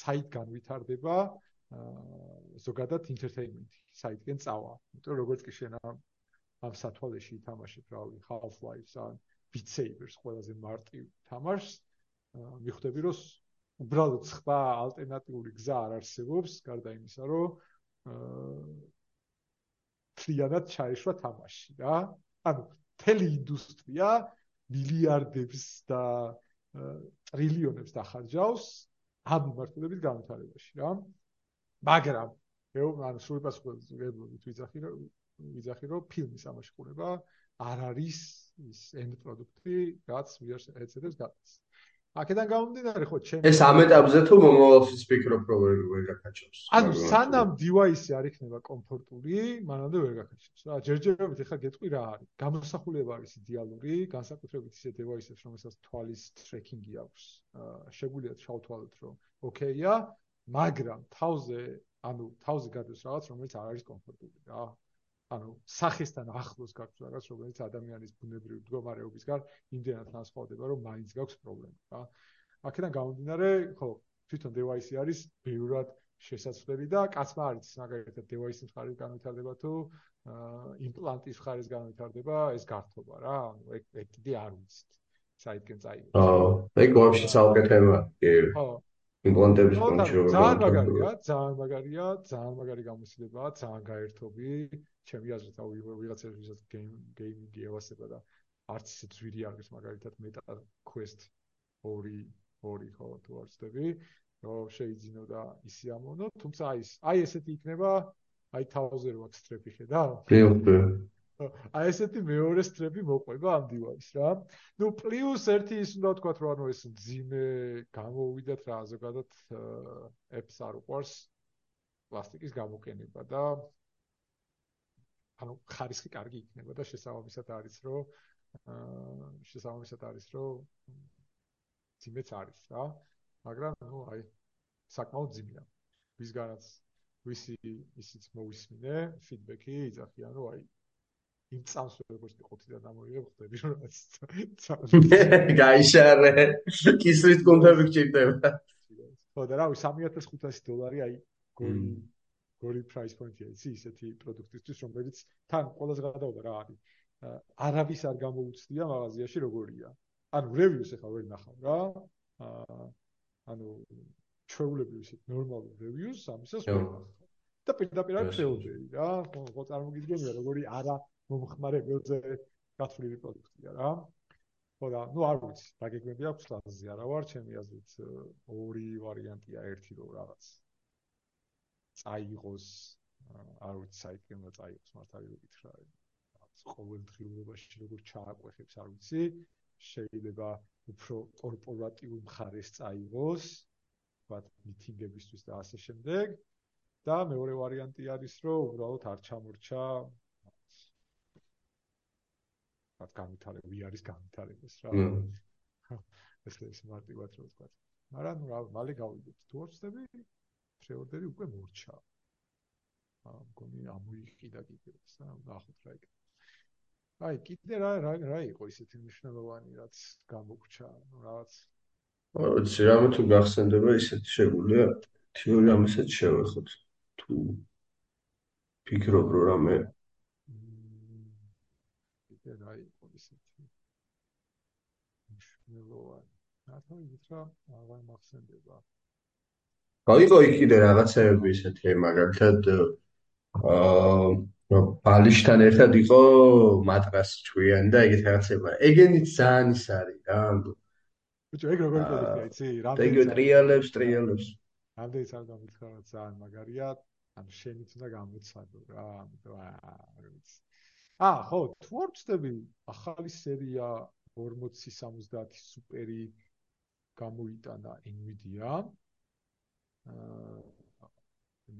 Speaker 2: საიტგან ვითარდება აა ზოგადად entertainment-ი. საიტგან წავა. იმიტომ როგორც კი შენ ამ ამ სათვალეში ითამაშებ, რავი, Half-Life-ს ან Beat Saber-ს ყველაზე მარტივ თამაშს მიხვდები რომ უბრალოდ სხვა ალტერნატიული გზა არ არსებობს გარდა იმისა რომ ფლიადად ჩაიშვა თამაში რა ანუ თელი ინდუსტრია მილიარდებს და ტრილიონებს დახარჯავს ამ მიმართულებით განვითარებაში რა მაგრამ ანუ სრული პასუხი ვიძახი რომ ვიძახი რომ ფილმის ამაში ყურება არ არის ის end product-ი რაც ვიარს ეცედებს გადას აქედან გამომდინარე ხო ჩემ
Speaker 1: ეს ამ ეტაპზე თუ მომავალშიც ფიქრობ რომ ვერ ვერ გაკაჩავს
Speaker 2: ანუ სანამ device-ი არ იქნება კომფორტული მანამდე ვერ გაკაჩავს რა. ჯერჯერობით ეხლა გეტყვი რა არის. გამოსახულება არის იდეალური განსაკუთრებით ისე device-ებს რომელსაც თვალის tracking-ი აქვს. შეგვიძლია ჩავთვალოთ რომ ოკეია მაგრამ თავზე ანუ თავზე გადის რაღაც რომელიც არ არის კომფორტული რა ანუ სახესთან ახლოს გაქვს რაღაც რომელიც ადამიანის ბუნებრივი მდგომარეობისგან იმდენად განსხვავდება რომ მაინც გაქვს პრობლემა რა. აქედან გამომდინარე ხო თვითონ device-ი არის ბევრად შესაძლებელი და კაცმა არის მაგალითად device-ის მხარეს განვითარდება თუ იმპლანტის მხარეს განვითარდება ეს გართობა რა. ანუ ეგ ეგ კიდე არ ვიცით. საერთოდ წაიღო
Speaker 1: ხო ეგ ვაფშე ცალკე თემა კი ხო იმპლანტების კონჩო
Speaker 2: ძალიან მაგარია ძალიან მაგარია ძალიან მაგარი გამოსილებაა ძალიან გაერთობი. ჩემი აზრით აუ ვიღაცას ვისაც გეიმ გეიმინგი ევასება და არც ისე ძვირი არის მაგალითად მეტა quest 2 2 ხო თუ არ ვცდები რომ შეიძინო და ისი ამონო თუმცა აი აი ესეთი იქნება აი თავზე რო აქ სტრეპი ხედავ
Speaker 1: კი კი
Speaker 2: აი ესეთი მეორე სტრეპი მოყვება ამ დივაის რა. ნუ პლუს ერთი ის უნდა თქვა რომ ანუ ეს ძიმე გამოვიდათ რა ზოგადად ეფს არ უყარს პლასტიკის გამოყენება და ანუ ხარისხი კარგი იქნება და შესაბამისად არის რომ აა შესაბამისად არის რომ ძიმეც არის რა. მაგრამ ნუ აი საკმაოდ ძიმეა. ვისგანაც ვისი ისიც მოვისმინე ფიდბექი იძახიან რომ აი იმ წამს როგორც ყუთიდან ამოიღებ ხდები რომ
Speaker 1: რაც გაიშარე. კისრის კონტები გჭირდება.
Speaker 2: ხო და რავი 3500 დოლარი აი გორი გორი პრაის პოინტია იცი ისეთი პროდუქტისთვის რომელიც თან ყველაზე გადაუდა რა არის არავის არ გამოუცდია მაღაზიაში როგორია. ანუ რევიუს ახლა ვერ ნახავ რა. ანუ ჩვეულებრივ ისეთ ნორმალურ რევიუს ამისას ვერ ნახავ. და პირდაპირ არის ფეოდერი რა ხო წარმოგიდგენია როგორი არა მომხმარე ველზე გათვლილი პროდუქტია რა. ხო და ნუ არ ვიცი, რა გეგმები აქვს ლაზი არა ვარ, ჩემი აზრით ორი ვარიანტია, ერთი რო რაღაც წაიღოს, არ ვიცი, საერთოდ წაიღოს მართალი რო გითხრა. ყოველდღიურობაში როგორ ჩააყვეხებს, არ ვიცი, შეიძლება უფრო კორპორატიულ მხარეს წაიღოს, ვთქვათ, მიტინგებისთვის და ასე შემდეგ. და მეორე ვარიანტი არის, რომ უბრალოდ არ ჩამორჩა რაც განვითარება, ვი არის განვითარებას რა. ეს ეს მარტივად რო ვთქვა. მაგრამ ნუ მალე გავიდეთ. თუ არ ვწდები, შეორდერი უკვე მორჩა. აა მგონი ამოიყიდა კიდე და ნახოთ რა იქნება. აი, კიდე რა რა რა იყო ისეთი მნიშვნელოვანი, რაც გამოგჩა, რაღაც
Speaker 1: აა, რამე თუ გახსენდება ისეთი შეგვიძლია თეორია ამასაც შევეხოთ. თუ ფიქრობ რომ რამე
Speaker 2: კიდე რა იყო ისეთი? მნიშვნელოვანი. რატო ითხრა აღარ მახსენდება.
Speaker 1: გაიყო იქ კიდე რაღაცეები ისეთი მაგალითად აა ბალიშთან ერთად იყო მატრასი ჩვიანი და ეგეთ რაღაცება ეგენი ძალიან ის არის რა
Speaker 2: ბიჭო ეგ როგორ იყო იცი?
Speaker 1: რამდენი ტრიალებს ტრიალებს.
Speaker 2: რამდენი სამ გამიცხარა ძალიან მაგარია. ანუ შენიც უნდა გამოცადო რა ამიტომ არ ვიცი აა ხო თუ არ ვწდები ახალი სერია 4070 სუპერი გამოიტანა Nvidia. აა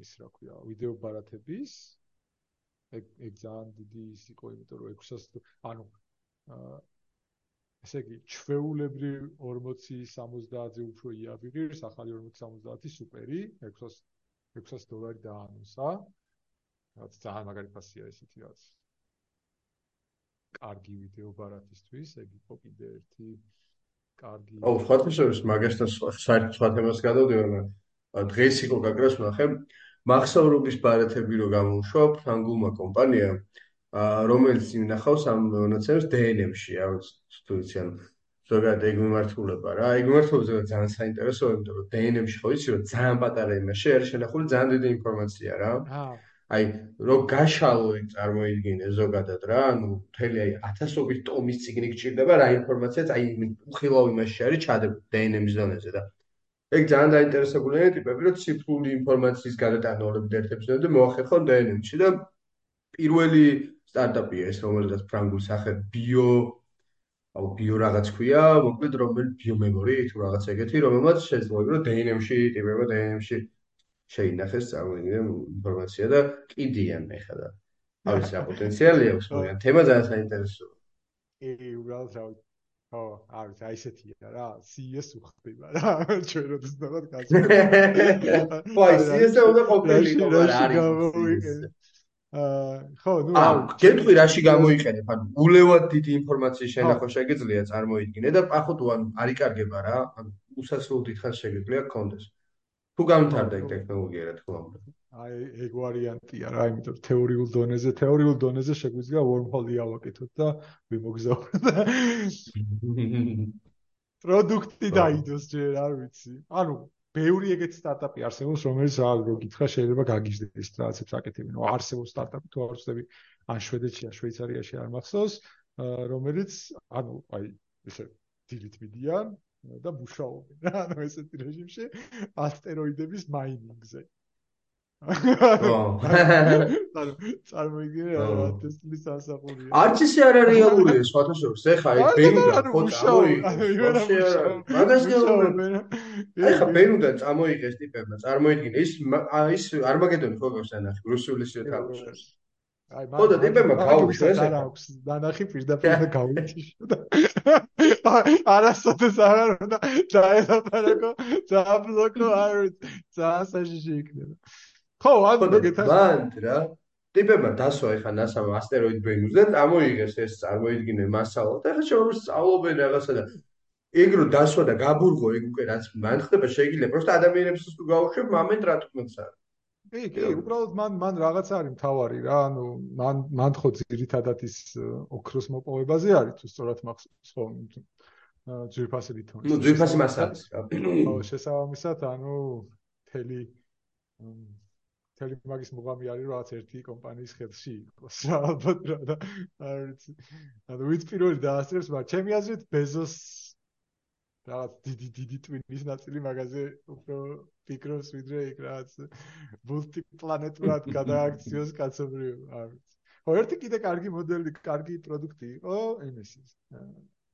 Speaker 2: ის რა ქვია ვიდეო ბარათების. ეგ ეგ ძალიან დიდი ის იყო იმიტომ რომ 600 ანუ აა ესე იგი ჩვეულებრივ 4070-ზე უფრო იაბიღირს ახალი 4070 სუპერი 600 600 დოლარი დაანონსა. რაც ძალიან მაგარი ფასია ესეთი რაც კარგი ვიდეო ბარათისთვის, ეგ იყო კიდე ერთი კარგი.
Speaker 1: აუ, ფათიშევის მაგასთან საერთოდ სხვა თემას გადავდივარ. დღეს იყო გაგრას ნახე, მახსოვრობის ბარათები რო გამოუშვა ფრანგულმა კომპანიამ რომელიც ინახავს ამ მონაცემს DNM-ში, რა ვიცი, თუ იცი ანუ ზოგადად ეგ მიმართულება რა. ეგ მიმართულება ძალიან საინტერესოა, იმიტომ რომ DNM-ში ხო იცი რომ ძალიან პატარა იმაში არის შენახული ძალიან დიდი ინფორმაცია რა.
Speaker 2: აა
Speaker 1: აი, რო გაშალო იქ წარმოიდგინე ზოგადად რა, ანუ მთელი აი ათასობით ტომის ციგნი გჭირდება რა ინფორმაციაც აი უხილავ იმაში არის ჩადებული DNM-ის დონეზე და ეგ ძალიან დაინტერესებულია ტიპები, რომ ციფრული ინფორმაციის გადატანოლები ერთებს და მოახერხონ DNM-ში და პირველი სტარტაპია ეს, რომელსაც ფრანგულ სახედ bio აუ ბიო რაღაც ქვია, მოკლედ რომელი ბიომემორი თუ რაღაც ეგეთი, რომელმაც შეძლო რომ DNM-ში ტიპება DNM-ში შეინახეს წარმოიდგინე ინფორმაცია და კიდიან ეხლა და არის რა პოტენციალი აქვს, მაგრამ თემა ძალიან საინტერესოა.
Speaker 2: კი, უბრალოდ რა ო, არის აი ესეთია რა, CS უხდება რა, ჩვენ როდის დავარ გასაგებია.
Speaker 1: ხო, CS-ը უნდა ყოფილიყო, რა არის.
Speaker 2: ხო, ნუ
Speaker 1: აუ, გეტყვი რაში გამოიყენებ? ანუ ულევად დიდი ინფორმაციის შენახვა შეგიძლია წარმოიდგინე და ახო თუ ანუ არიკარგება რა, ანუ უსასრულო დიდხანს შეგიძლია გქონდეს. თუ გამთარდა ეგ ტექნოლოგია რა თქმა უნდა.
Speaker 2: აი, ეგ ვარიანტია რა, იმიტომ თეორიულ დონეზე, თეორიულ დონეზე შეგვიძლია wormhole-ი ავაკეთოთ და ვიმოგზავნოთ. პროდუქტი დაიდოს ჯერ, არ ვიცი. ანუ ბევრი ეგეთი სტარტაპი არსებობს, რომელიც რა რო გითხრა შეიძლება გაგიჟდეს რაღაცებს აკეთებენ. ნუ არსებობს სტარტაპი თუ არ ვწდები ან შვედეთში ან შვეიცარიაში არ მახსოვს, რომელიც ანუ აი ესე დილით მიდიან და მუშაობენ რა, ანუ ესეთი რეჟიმში ასტეროიდების მაინინგზე. ანუ წარმოიდგინე რა ტესტის ასახულია.
Speaker 1: არც ისე არ რეალურია სხვათა შორის. ეხა აი ბენუდან ხო წამოიღეს. მაგას გეუბნები. ეხა ბენუდან წამოიღეს ტიპებმა. წარმოიდგინე ის ის არმაგედონი ხო გავს ანახი რუსული სიოთალოს. აი მაგ ხოდა ტიპებმა გაუშვეს.
Speaker 2: არ აქვს დანახი პირდაპირ და გაუჩიშო არასოდეს აღარ უნდა დაელაპარაკო, დააბლოკო არ ძალიან საშიში იქნება. ხო, ანუ
Speaker 1: მოგეთან რა. ტიპებმა დასვა ეხა NASA-მა ასტეროიდ ბენუზე, ამოიღეს ეს წარმოიდგინე მასალა და ეხა შეურს სწავლობენ რაღაცა და ეგ რო დასვა და გაბურღო ეგ უკვე რაც მან ხდება შეიძლება პროსტა ადამიანებს თუ გავუშვებ მომენტ რა თქმაც არის.
Speaker 2: კი, კი, უბრალოდ მან მან რაღაც არის მთავარი რა, ანუ მან მან ხო ძირითადად ის ოქროს მოპოვებაზე არის თუ სწორად მახსოვს ხო ძვირფასი ლითონის.
Speaker 1: ნუ ძვირფასი მასალის რა.
Speaker 2: ხო, შესაბამისად, ანუ თელი მთელი მაგის მუღამი არის რაღაც ერთი კომპანიის ხელში იყოს რა ალბათ რა და არ ვიცი ანუ ვიც პირველი დაასწრებს მაგრამ ჩემი აზრით ბეზოს რაღაც დიდი დიდი ტვინის ნაწილი მაგაზე უფრო ფიქრობს ვიდრე იქ რაღაც მულტიპლანეტურად გადააქციოს კაცობრიობა არ ვიცი ხო ერთი კიდე კარგი მოდელი კარგი პროდუქტი იყო იმისის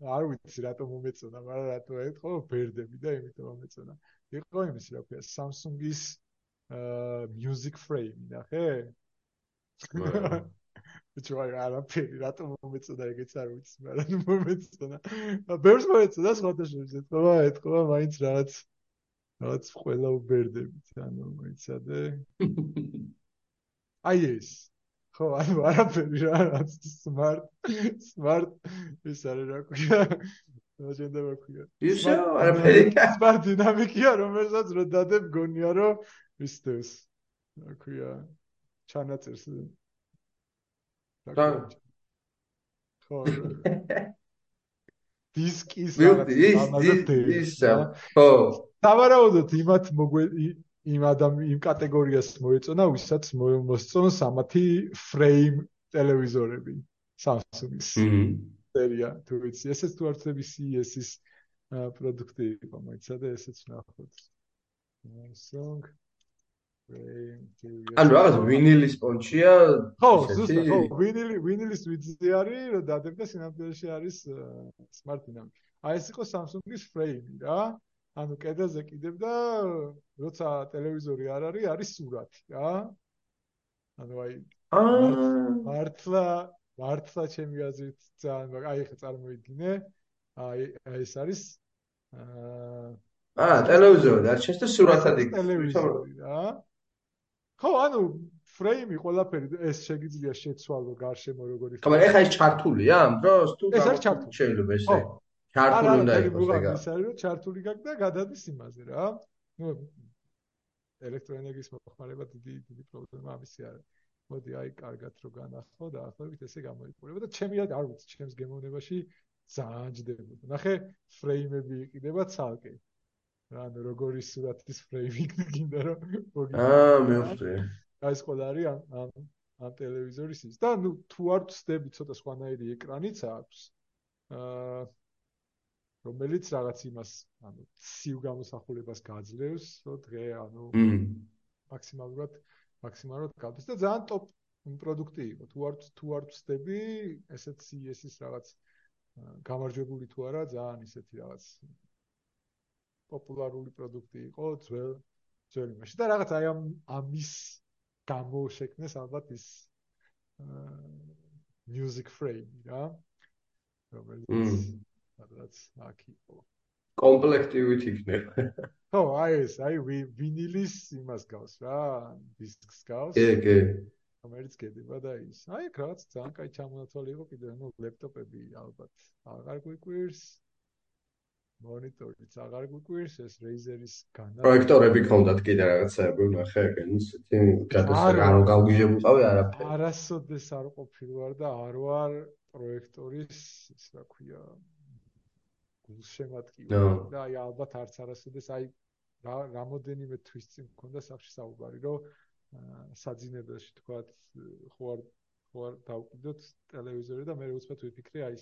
Speaker 2: არ ვიცი რატომ მომეწონა მაგრამ რატო ეთქო ბერდები და იმიტომ მომეწონა. იყო იმის რა ქვია Samsung-ის music frame ნახე? ბიჭო აი არაფერი რატომ მომეწონა ეგეც არ ვიცი მაგრამ მომეწონა. ბევრს მომეწონა სხვადასხვა ეთქვა ეთქვა მაინც რაღაც რაღაც ყველა უბერდებით ანუ მოიცადე აი ეს. ხო ანუ არაფერი რა რაც smart smart ის არის რა ქვია? შეიძლება ქვია?
Speaker 1: ის არაფერი?
Speaker 2: smart დინამიკია რომელსაც რო დადებ გონია რომ ვისდევს რა ქვია ჩანაწერს ხო დისკის
Speaker 1: რაღაცა ხო.
Speaker 2: სავარაუდოდ იმათ იმ ადამ იმ კატეგორიას მოეწონა ვისაც მოსწონს ამათი ფრეიმ ტელევიზორები Samsung-ის. სერია თუ ვიცი. ესეც თუ არც CES-ის პროდუქტი იყო მოიცადე ესეც ნახოთ. Samsung
Speaker 1: ანუ რაღაც ვინილის პონჩია
Speaker 2: ხო ზუსტად ხო ვინილი ვინილის ვიძე არის რომ დადებდა სინამდვილეში არის სმარტინამი აი ეს იყო Samsung-ის ფრეიმი რა. ანუ კედელზე კიდევ და როცა ტელევიზორი არ არის არის სურათი რა. ანუ აი მართლა მართლა ჩემი აზრით ძალიან აი ხა წარმოიდგინე. აი ეს არის
Speaker 1: აა აა ტელევიზორი და არ შეშთა სურათად იქ
Speaker 2: ტელევიზორი რა ხო, ანუ ფრეიმი ყველაფერი ეს შეგიძლია შეცვალო გარშემო როგორი
Speaker 1: ხო, მაგრამ ეხა ეს ჩართულია ამ დროს თუ
Speaker 2: ეს არის ჩართული
Speaker 1: შეიძლება ესე ჩართული უნდა იყოს ეგა
Speaker 2: ის არის რომ ჩართული გაქვს და გადადის იმაზე რა. ნუ ელექტროენერგიის მოხმარება დიდი დიდი პრობლემა ამისი არის. მოდი აი კარგად რო განახო და ახლობით ესე გამოიყურება და ჩემი არ ვიცი ჩემს გემოვნებაში ძალიან ჯდებოდა. ნახე ფრეიმები იყიდება ცალკე. ანუ როგორი სურათის ფრეიმი გინდა რომ
Speaker 1: აა მეუღრე.
Speaker 2: აი ეს ყველა არის ამ ამ ამ ტელევიზორის ის და ნუ თუ არ ვწდები ცოტა სხვანაირი ეკრანიც აქვს. აა რომელიც რაღაც იმას ანუ ცივ გამოსახულებას გაძლევს, რომ დღე ანუ მაქსიმალურად მაქსიმალურად გავდეს და ძალიან ტოპ პროდუქტი იყო. თუ არ თუ არ ვწდები, ესეც CS-ის რაღაც გამარჯვებული თუ არა, ძალიან ისეთი რაღაც პოპულარული პროდუქტი იყო ძველ ძველი მაშინ და რაღაც აი ამ ამის გამო შექმნეს ალბათ ის music frame რა რომელიც რაღაც აქ იყო
Speaker 1: კომპლექტივით იქნება.
Speaker 2: ხო, აი ეს, აი ვინილის იმას გავს რა, დისკს გავს.
Speaker 1: კი, კი.
Speaker 2: რომელიც გედება და ის. აი, რაღაც ძალიან კაი ჩამონაცვალი იყო კიდე, ну, ლეპტოპები ალბათ აღარ გვიკვირს. მონიტორიც აღარ გვიკვირს, ეს Razer-ის განა.
Speaker 1: პროექტორები ქონდათ კიდე რაღაცები, ნახე, ეგენი ისეთი გადასაღ არ გავგიჟებულყავი არაფერი.
Speaker 2: არასოდეს არ ყოფილვარ და არ ვარ პროექტორის, ის რა ქვია, გულშემატკივარი და აი ალბათ არც არასოდეს აი რამოდენიმე თვის წინ მქონდა სახში საუბარი რომ საძინებელში თქვა ხო არ ხო არ დავყიდოთ ტელევიზორი და მე უცბად ვიფიქრე აი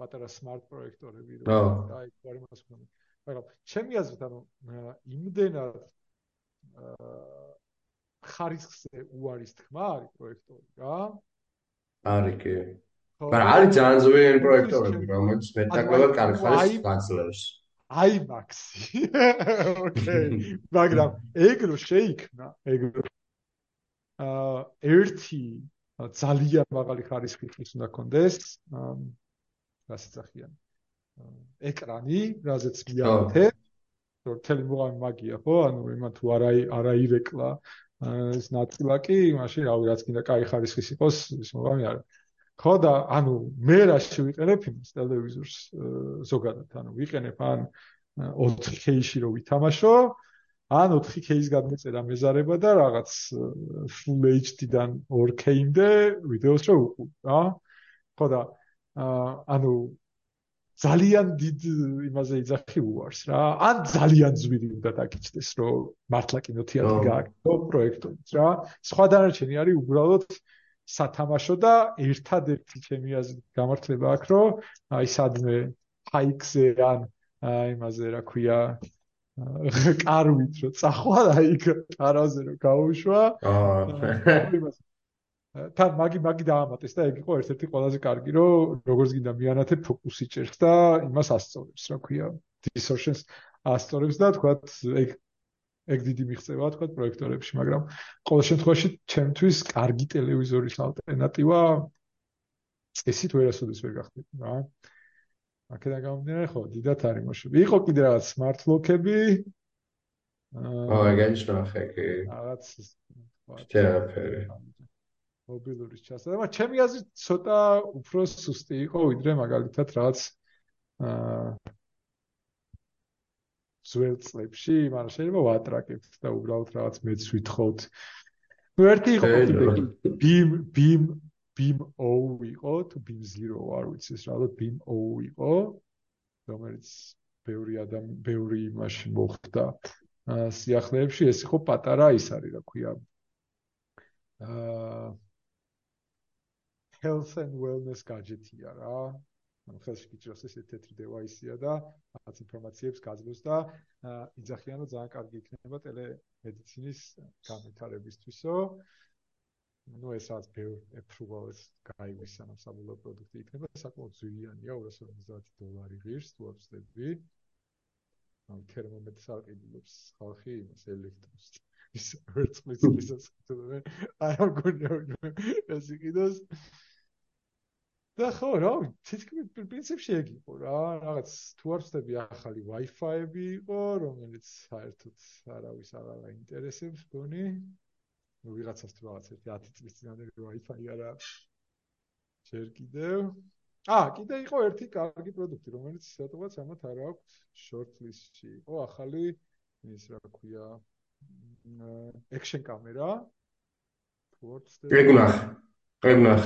Speaker 2: პატარა smart პროექტორები რომ აი ხო არ იმას მქონდა მაგრამ ჩემი აზრით ანუ იმდენად ხარისხზე უარის თქმა არის პროექტორი რა
Speaker 1: არის კი მაგრამ არის ძალიან ძვირი პროექტორები, რომელიც მეტნაკლებად კარგ ხარისხს გაძლევს.
Speaker 2: აი მაქსი. ოკეი. მაგრამ ეგ რო შეიქმნა, ეგ აა ერთი ძალიან მაღალი ხარისხის უნდა კონდეს. რასიცახიან. ეკრანი, რაზეც მიაღთე. რომ თელი მოგამი მაგია, ხო? ანუ იმან თუ არა არა ირეკლა ეს ნაწილაკი, მაშინ რავი, რაც კიდე кай ხარისხის იყოს, ის მოგამი არა. ხო და ანუ მე რა შევიყენებ იმის ტელევიზორს ზოგადად ანუ ვიყენებ ან 4K-ში რო ვითამაშო ან 4K-ის გადმეწერა მეზარება და რაღაც full HD-დან 4K-მდე ვიდეოს რო უყურებ რა ხო და ანუ ძალიან დიდ იმაზე იძახი უარს რა. ან ძალიან ძვირი უნდა დაგიჩნდეს რომ მართლა კინოთეატრი გააკეთო პროექტიც რა. სხვა დანარჩენი არის უბრალოდ სათამაშო და ერთადერთი ჩემი აზრით გამართლება აქვს რომ აი სადმე ჰაიქზე ან იმაზე რა ქვია კარვით რომ წახვალ აი კარაზე რომ გაუშვა თან მაგი მაგი დაამატეს და ეგ იყო ერთ-ერთი ყველაზე კარგი რომ როგორც გინდა მიანათებ ფოკუსი ჭერს და იმას ასწორებს რა ქვია distortions ასწორებს და თქვა ეგ ეგ დიდი მიღწევაა თქვა პროექტორებში, მაგრამ ყოველ შემთხვევაში ჩემთვის კარგი ტელევიზორის ალტერნატივა წესით ვერასოდეს ვერ გახდები, რა. აქედან გამომდინარე, ხო, დიდათ არის მოშვები. იყო კიდე რაღაც smart lock-ები.
Speaker 1: აა, ეგეც ნახე, კი.
Speaker 2: რაღაც
Speaker 1: თერაპევტი.
Speaker 2: მობილურის ჩასადება, მაგრამ ჩემი აზრით ცოტა უფრო სუსტი იყო, ვიდრე მაგალითად რაღაც აა ძველ წლებში, მაგრამ შეიძლება ვატრაკებთ და უბრალოდ რაღაც მეც ვითხოვთ. ნუ ერთი იყო ბიმ ბიმ ბიმ O იყო, თუ ბიმ 0 არ ვიცი, ეს რაღაც ბიმ O იყო, რომელიც ბევრი ადამ ბევრი იმაში მოხდა სიახლეებში, ეს იყო პატარა ის არის, რა ქვია. აა health and wellness gadget-ია რა. ანუ ხელში გიჭროს ეს თეთრი დევაისია და რაღაც ინფორმაციებს გაძლევს და იძახიან რომ ძალიან კარგი იქნება ტელემედიცინის განვითარებისთვისო. ну ეს რაც ბევრ ეფრუვალს გაიგვის ანუ საბოლოო პროდუქტი იქნება საკმაოდ ძვირიანია 250 დოლარი ღირს თუ აცდები. ანუ თერმომეტრს აყიდულობს ხალხი იმას ელექტროს. ის ერთმის ისიც ხდება. არა გონია ეს იყიდოს. და ხო რა თითქმის პრინციპში ეგ იყო რა რაღაც თუ არ ვწდები ახალი Wi-Fi-ები იყო რომელიც საერთოდ არავის აღარ აინტერესებს გონი. ну ვიღაცას თუ რაღაც ერთი 10 წლის წინანდელი Wi-Fi არა ჯერ კიდევ. ა კიდე იყო ერთი კარგი პროდუქტი რომელიც სადღაც ამათ არ აქვს short list-ში იყო ახალი ის რა ქვია action კამერა
Speaker 1: ეგნახ ეგნახ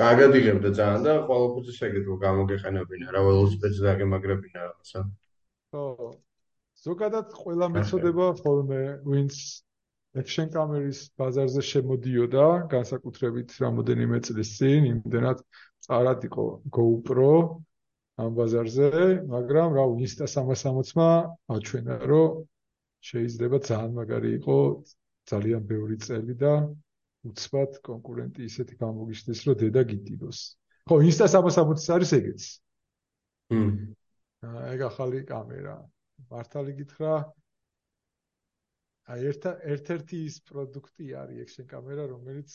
Speaker 1: გაგადიღებდა ძალიან და ყოველთვის შეგეძლო გამოგეყენებინა რა ველოსიპედზე დაგემაგრებინა რაღაცა
Speaker 2: ხო. ზოგადად ყველა მეწოდება ხოლმე ვინც action კამერის ბაზარზე შემოდიოდა, განსაკუთრებით რამოდენიმე წლის წინ, იმდენად წარად იყო GoPro ამ ბაზარზე, მაგრამ რა Insta 360-მა აჩვენა, რომ შეიძლება ძალიან მაგარი იყო ძალიან ბევრი წელი და უცბად კონკურენტი ისეთი გამოგიშდეს, რომ დედა გიტიროს. ხო, Insta 360 არის ეგეც.
Speaker 1: ჰმ.
Speaker 2: ეგ ახალი კამერა. მართალი გითხრა, აი ერთ ერთ-ერთი ის პროდუქტი არის action camera, რომელიც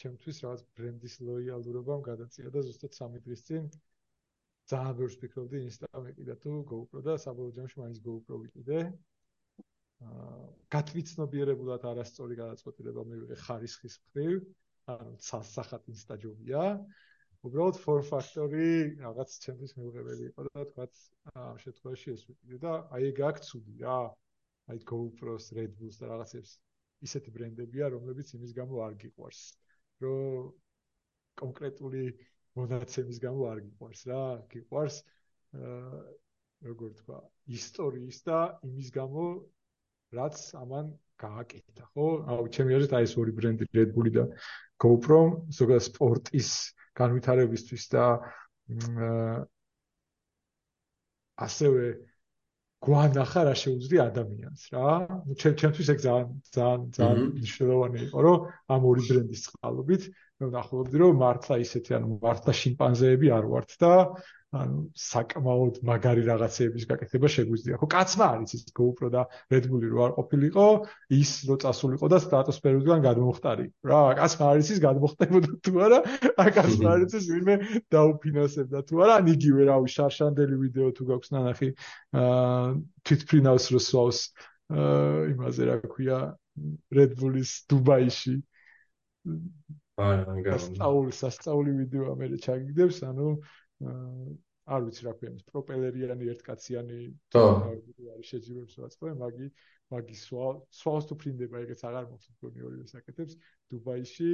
Speaker 2: ჩემთვის რაღაც ბრენდის ლოიალურობამ გადაწია და ზუსტად 3 დღის წინ ძალიან ბევრს ფიქრობდი Insta-მა მეკიდა თუ GoPro და საბოლოო ჯამში მაინც GoPro ვიყიდე. აა გათვიცნობიერებულად არასწორი გადაწყვეტილება მივიღე ხარისხის მხრივ, ანუ სასახად Insta ჯობია. უბრალოდ form factor-ი რაღაც ჩემთვის მიუღებელი იყო და თქვა ამ შემთხვევაში ეს ვიყიდე და აი ეგ აქ ცუდი რა. აი GoPro-ს, Red Bull-ს და რაღაცებს ისეთი ბრენდებია, რომლებიც იმის გამო არ გიყვარს, რომ კონკრეტული მონაცემის გამო არ გიყვარს რა, გიყვარს აა როგორ თქვა, ისტორიის და იმის გამო რაც ამან გააკეთა, ხო? აუ, ჩემი აზრით აი ეს ორი ბრენდი Red Bull-ი და GoPro ზოგადად სპორტის განვითარებისთვის და ასევე გვანახა რა შეუძლია ადამიანს რა. ნუ ჩემ ჩემთვის ეგ ძალიან ძალიან ძალიან მნიშვნელოვანი იყო, რომ ამ ორი ბრენდის წყალობით მე ვნახულობდი, რომ მართლა ისეთი ანუ მართლა შიმპანზეები არ ვართ და ანუ საკმაოდ მაგარი რაღაცეების გაკეთება შეგვიძლია. ხო, კაცმა არის ის GoPro და Red Bull-ი რო არ ყოფილიყო, ის რო წასულიყო და სტრატოსფეროდან გადმოხტარი. რა, კაცმა არის ის გადმოხტებოდა თუ არა? კაცმა არის ის ვინმე დაუფინანსებდა თუ არა? ან იგივე რავი, შარშანდელი ვიდეო თუ გაქვს ნანახი, აა თვითფრინავს რო სვავს აა იმაზე რა ქვია Red Bull-ის დუბაიში.
Speaker 1: აა, გასწავლი,
Speaker 2: სასწაული, სასწაული ვიდეო ამერე ჩაგიგდებს, ანუ არ ვიცი რა ქვია, პროპელერიანი ერთკაციანი არის შეჯიბებს რაც ხო, მაგი მაგი სვა სვას თუ ფრინდება ეგეც აღარ მოხსნი ორივე საკეთებს. დუბაიში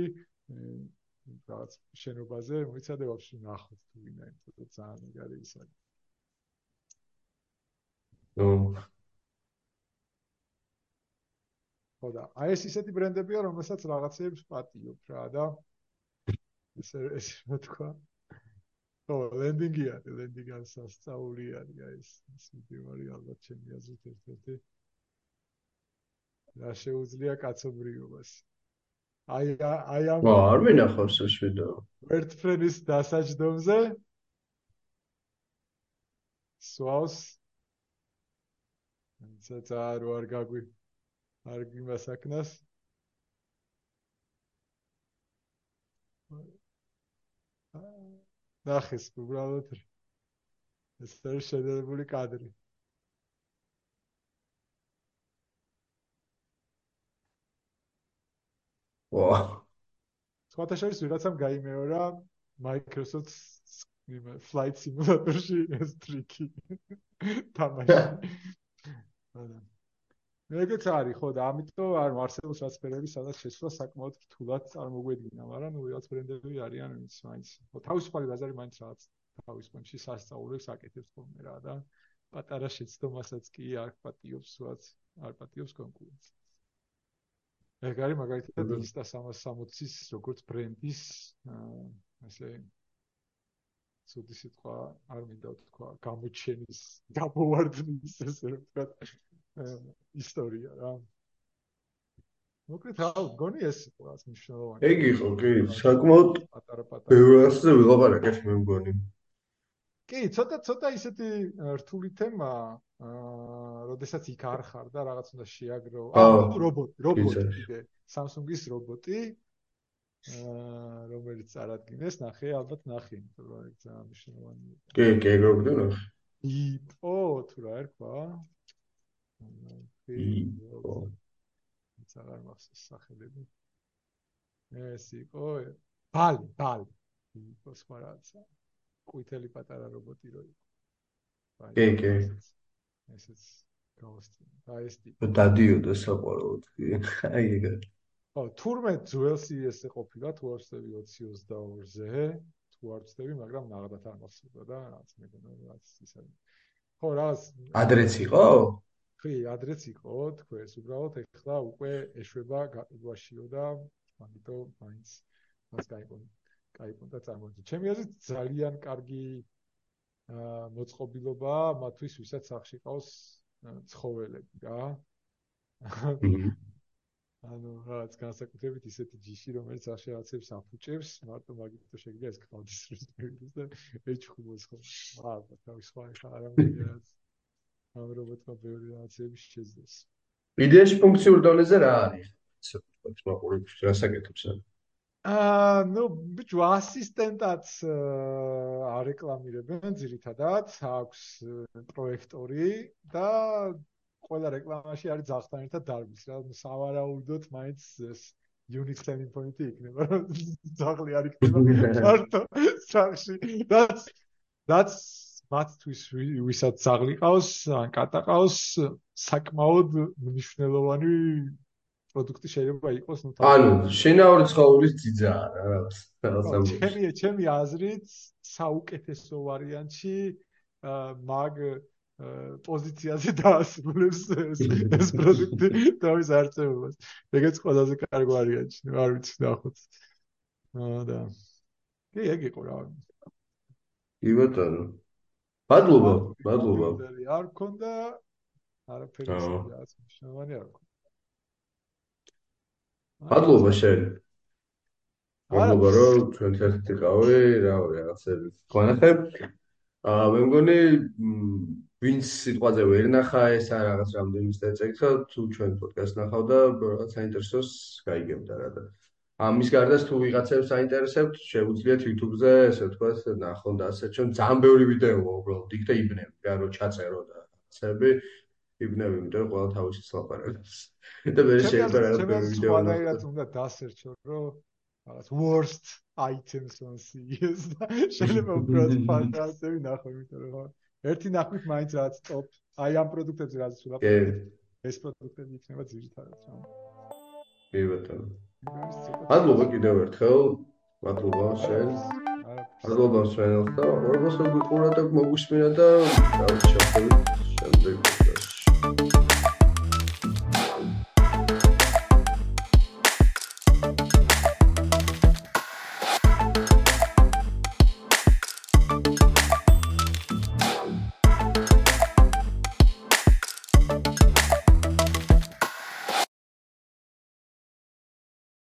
Speaker 2: რაღაც შენობაზე მოიცადე ვაფშე ნახოთ თუ ვინა იმიტომ ძალიან მაგარი ის არის.
Speaker 1: ნუ.
Speaker 2: ხოდა, აი ეს ისეთი ბრენდებია, რომელსაც რაღაცეებს პატიობ რა და ესე ესე თქვა ო ლენდინგი არის ლენდინგი არის სასწაული არის ეს ის მიდივარი ალბათ ჩემი აზრით ერთ-ერთი. რა შეუძლია კაცობრიობას? აი აი ამ
Speaker 1: ვა არ მინახავს ეს ვიდეო
Speaker 2: ვერტფრენის დასაჯდომზე სვავს. ცეცა რო არ გაგვი არ გიმასაკნას აა ნახეს უბრალოდ ეს არის შედარებული კადრი.
Speaker 1: ვა.
Speaker 2: სხვათაშორის ვიღაცამ გაიმეორა Microsoft Flight Simulator-ში ეს ტრიკი. თამაში. ანუ ეგეც არის ხო და ამიტომ არ მარსელოს რასფერები სადაც შესვლა საკმაოდ რთულად წარმოგვედგინა, მაგრამ ნუ ვიღაც ბრენდები არიან ის მაინც. თავისუფალი ბაზარი მაინც რაღაც თავის კონში სასწაულებს აკეთებს ხოლმე რა და პატარა შეცდომასაც კი არ პატიობს ვაც არ პატიობს კონკურენციას. ეგ არის მაგალითად Insta 360-ის როგორც ბრენდის ასე ცუდი სიტყვა არ მინდა ვთქვა გამოჩენის გამოვარდნის ესე ვთქვა ისტორია რა. მოკლედ რა გონი ეს ყავს მნიშვნელოვანი.
Speaker 1: ეგ იყო კი, საკმაოდ პატარა-პატარა. ბევრასზე ვიღაპარაკეთ მე მგონი.
Speaker 2: კი, ცოტა ცოტა ისეთი რთული თემა, აა, როდესაც იქ არ ხარ და რაღაც უნდა შეაგრო. აა, რობოტი, რობოტი კიდე, Samsung-ის რობოტი. აა, რომელიც წარადგინეს, ნახე, ალბათ ნახე, იმიტომ რომ ეგ ძალიან მნიშვნელოვანია.
Speaker 1: კი, კი, ეგ რობოტი ნახე.
Speaker 2: იპო, თუ რა ერქვა?
Speaker 1: იპო
Speaker 2: აღარ მახსოვს სახელები ეს იყო ბალი ბალი იპო სხვა რაღაცა ყვითელი პატარა რობოტი რო იყო
Speaker 1: კი კი
Speaker 2: ესეც გავოსტი და ეს ტიპი
Speaker 1: დადიოდა საყვაროდ კი აი ეგ
Speaker 2: ხო, თურმე ძველ CS-ზე ყოფილა თუ არ ვწდები 2022-ზე, თუ არ ვწდები, მაგრამ ნაღდათ არ მოსულა და რაც მეგონა რაც ისე. ხო, რას
Speaker 1: ადრეც იყო?
Speaker 2: ხი, ადრეც იყო, თქვენს უბრალოდ ეხლა უკვე ეშვება გაყიდვაშიო და ამიტომ მაინც მას გაიგონი. გაიგონდა წარმოიდგინე. ჩემი აზრით ძალიან კარგი მოწყობილობა მათთვის, ვისაც სახში ყავს ცხოველები რა. ანუ რაც განსაკუთრებით ისეთი ჯიში რომელიც აღშეაცებს აფუჭებს მარტო მაგითო შეიძლება ეს კალდის რესპექტს და ეჩხუბოს ხო ალბათ თავის სხვა ხა არ ამიგებს ამ რობოტმა ბევრი რაღაცები შეძლეს.
Speaker 1: იდეაში ფუნქციურ დონეზე რა არის? ცოტა მაყურებს რასაკეთებს
Speaker 2: აა ნუ ბიჭო ასისტენტად არეკლამირებენ ძირითადად აქვს პროექტორი და ყველა რეკლამაში არის ძაღლთან ერთად დარბის რა. სავარაუდოდ მაინც ეს unit selling point-ი იქნება ძაღლი არ იქნება მარტო სახში that's that's მათთვის ვისაც ძაღლი ყავს ან კატა ყავს საკმაოდ მნიშვნელოვანი პროდუქტი შეიძლება იყოს
Speaker 1: ნუ ანუ შინაური ცხოველის ძიძაა რა რაღაც
Speaker 2: ჩემი ჩემი აზრით საუკეთესო ვარიანტი მაგ პოზიციაზე დაასრულებს ეს ეს პროდუქტი თავის არწევობას. ეგეც ყველაზე კარგი ვარიანტი, არ ვიცი ნახოთ. აა და კი ეგ იყო რა.
Speaker 1: კი ბატონო. მადლობა, მადლობა.
Speaker 2: არ ქონდა არაფერი ის მნიშვნელოვანი არ ქონდა.
Speaker 1: მადლობა შენ. მადლობა რომ თქვენ ერთად იყავი, რა რაღაცები. თქვენახებ აა მე მგონი ვინც სიტყვაზე ვერ ნახა ეს რა რაღაც რამდენი წეცა თუ ჩვენ პოდკასტ ნახავ და რაღაც საინტერესოს გაიგებდა რა და ამის გარდა თუ ვიღაცებს საინტერესებთ შეუძლიათ YouTube-ზე ესე ვთქვათ ნახონ და ასე. ჩვენ ძალიან ბევრი ვიდეოა უბრალოდ იქ და იბნები რა რომ ჩაწერო და რაღაცები. იბნები იმიტომ ყველა თავისი სლაპარაკობს და მე შეიძლება რაღაც ბევრი ვიდეო
Speaker 2: ნახო და უნდა დასერჩო რომ რაღაც worst items on CES და შეიძლება უბრალოდ ფანტასტები ნახო იმიტომ რომ ერთი ნახვით მაინც რაც ტოპ აი ამ პროდუქტებზე რაც ვლაპარაკობ ეს პროდუქტები იქნება ძირითადად რა.
Speaker 1: კი ბატონო მადლობა კიდევ ერთხელ. მადლობა შენ. მადლობა შენ და ორბოს გიყურა და მოგუსმინა და დავიჩავ შემდეგ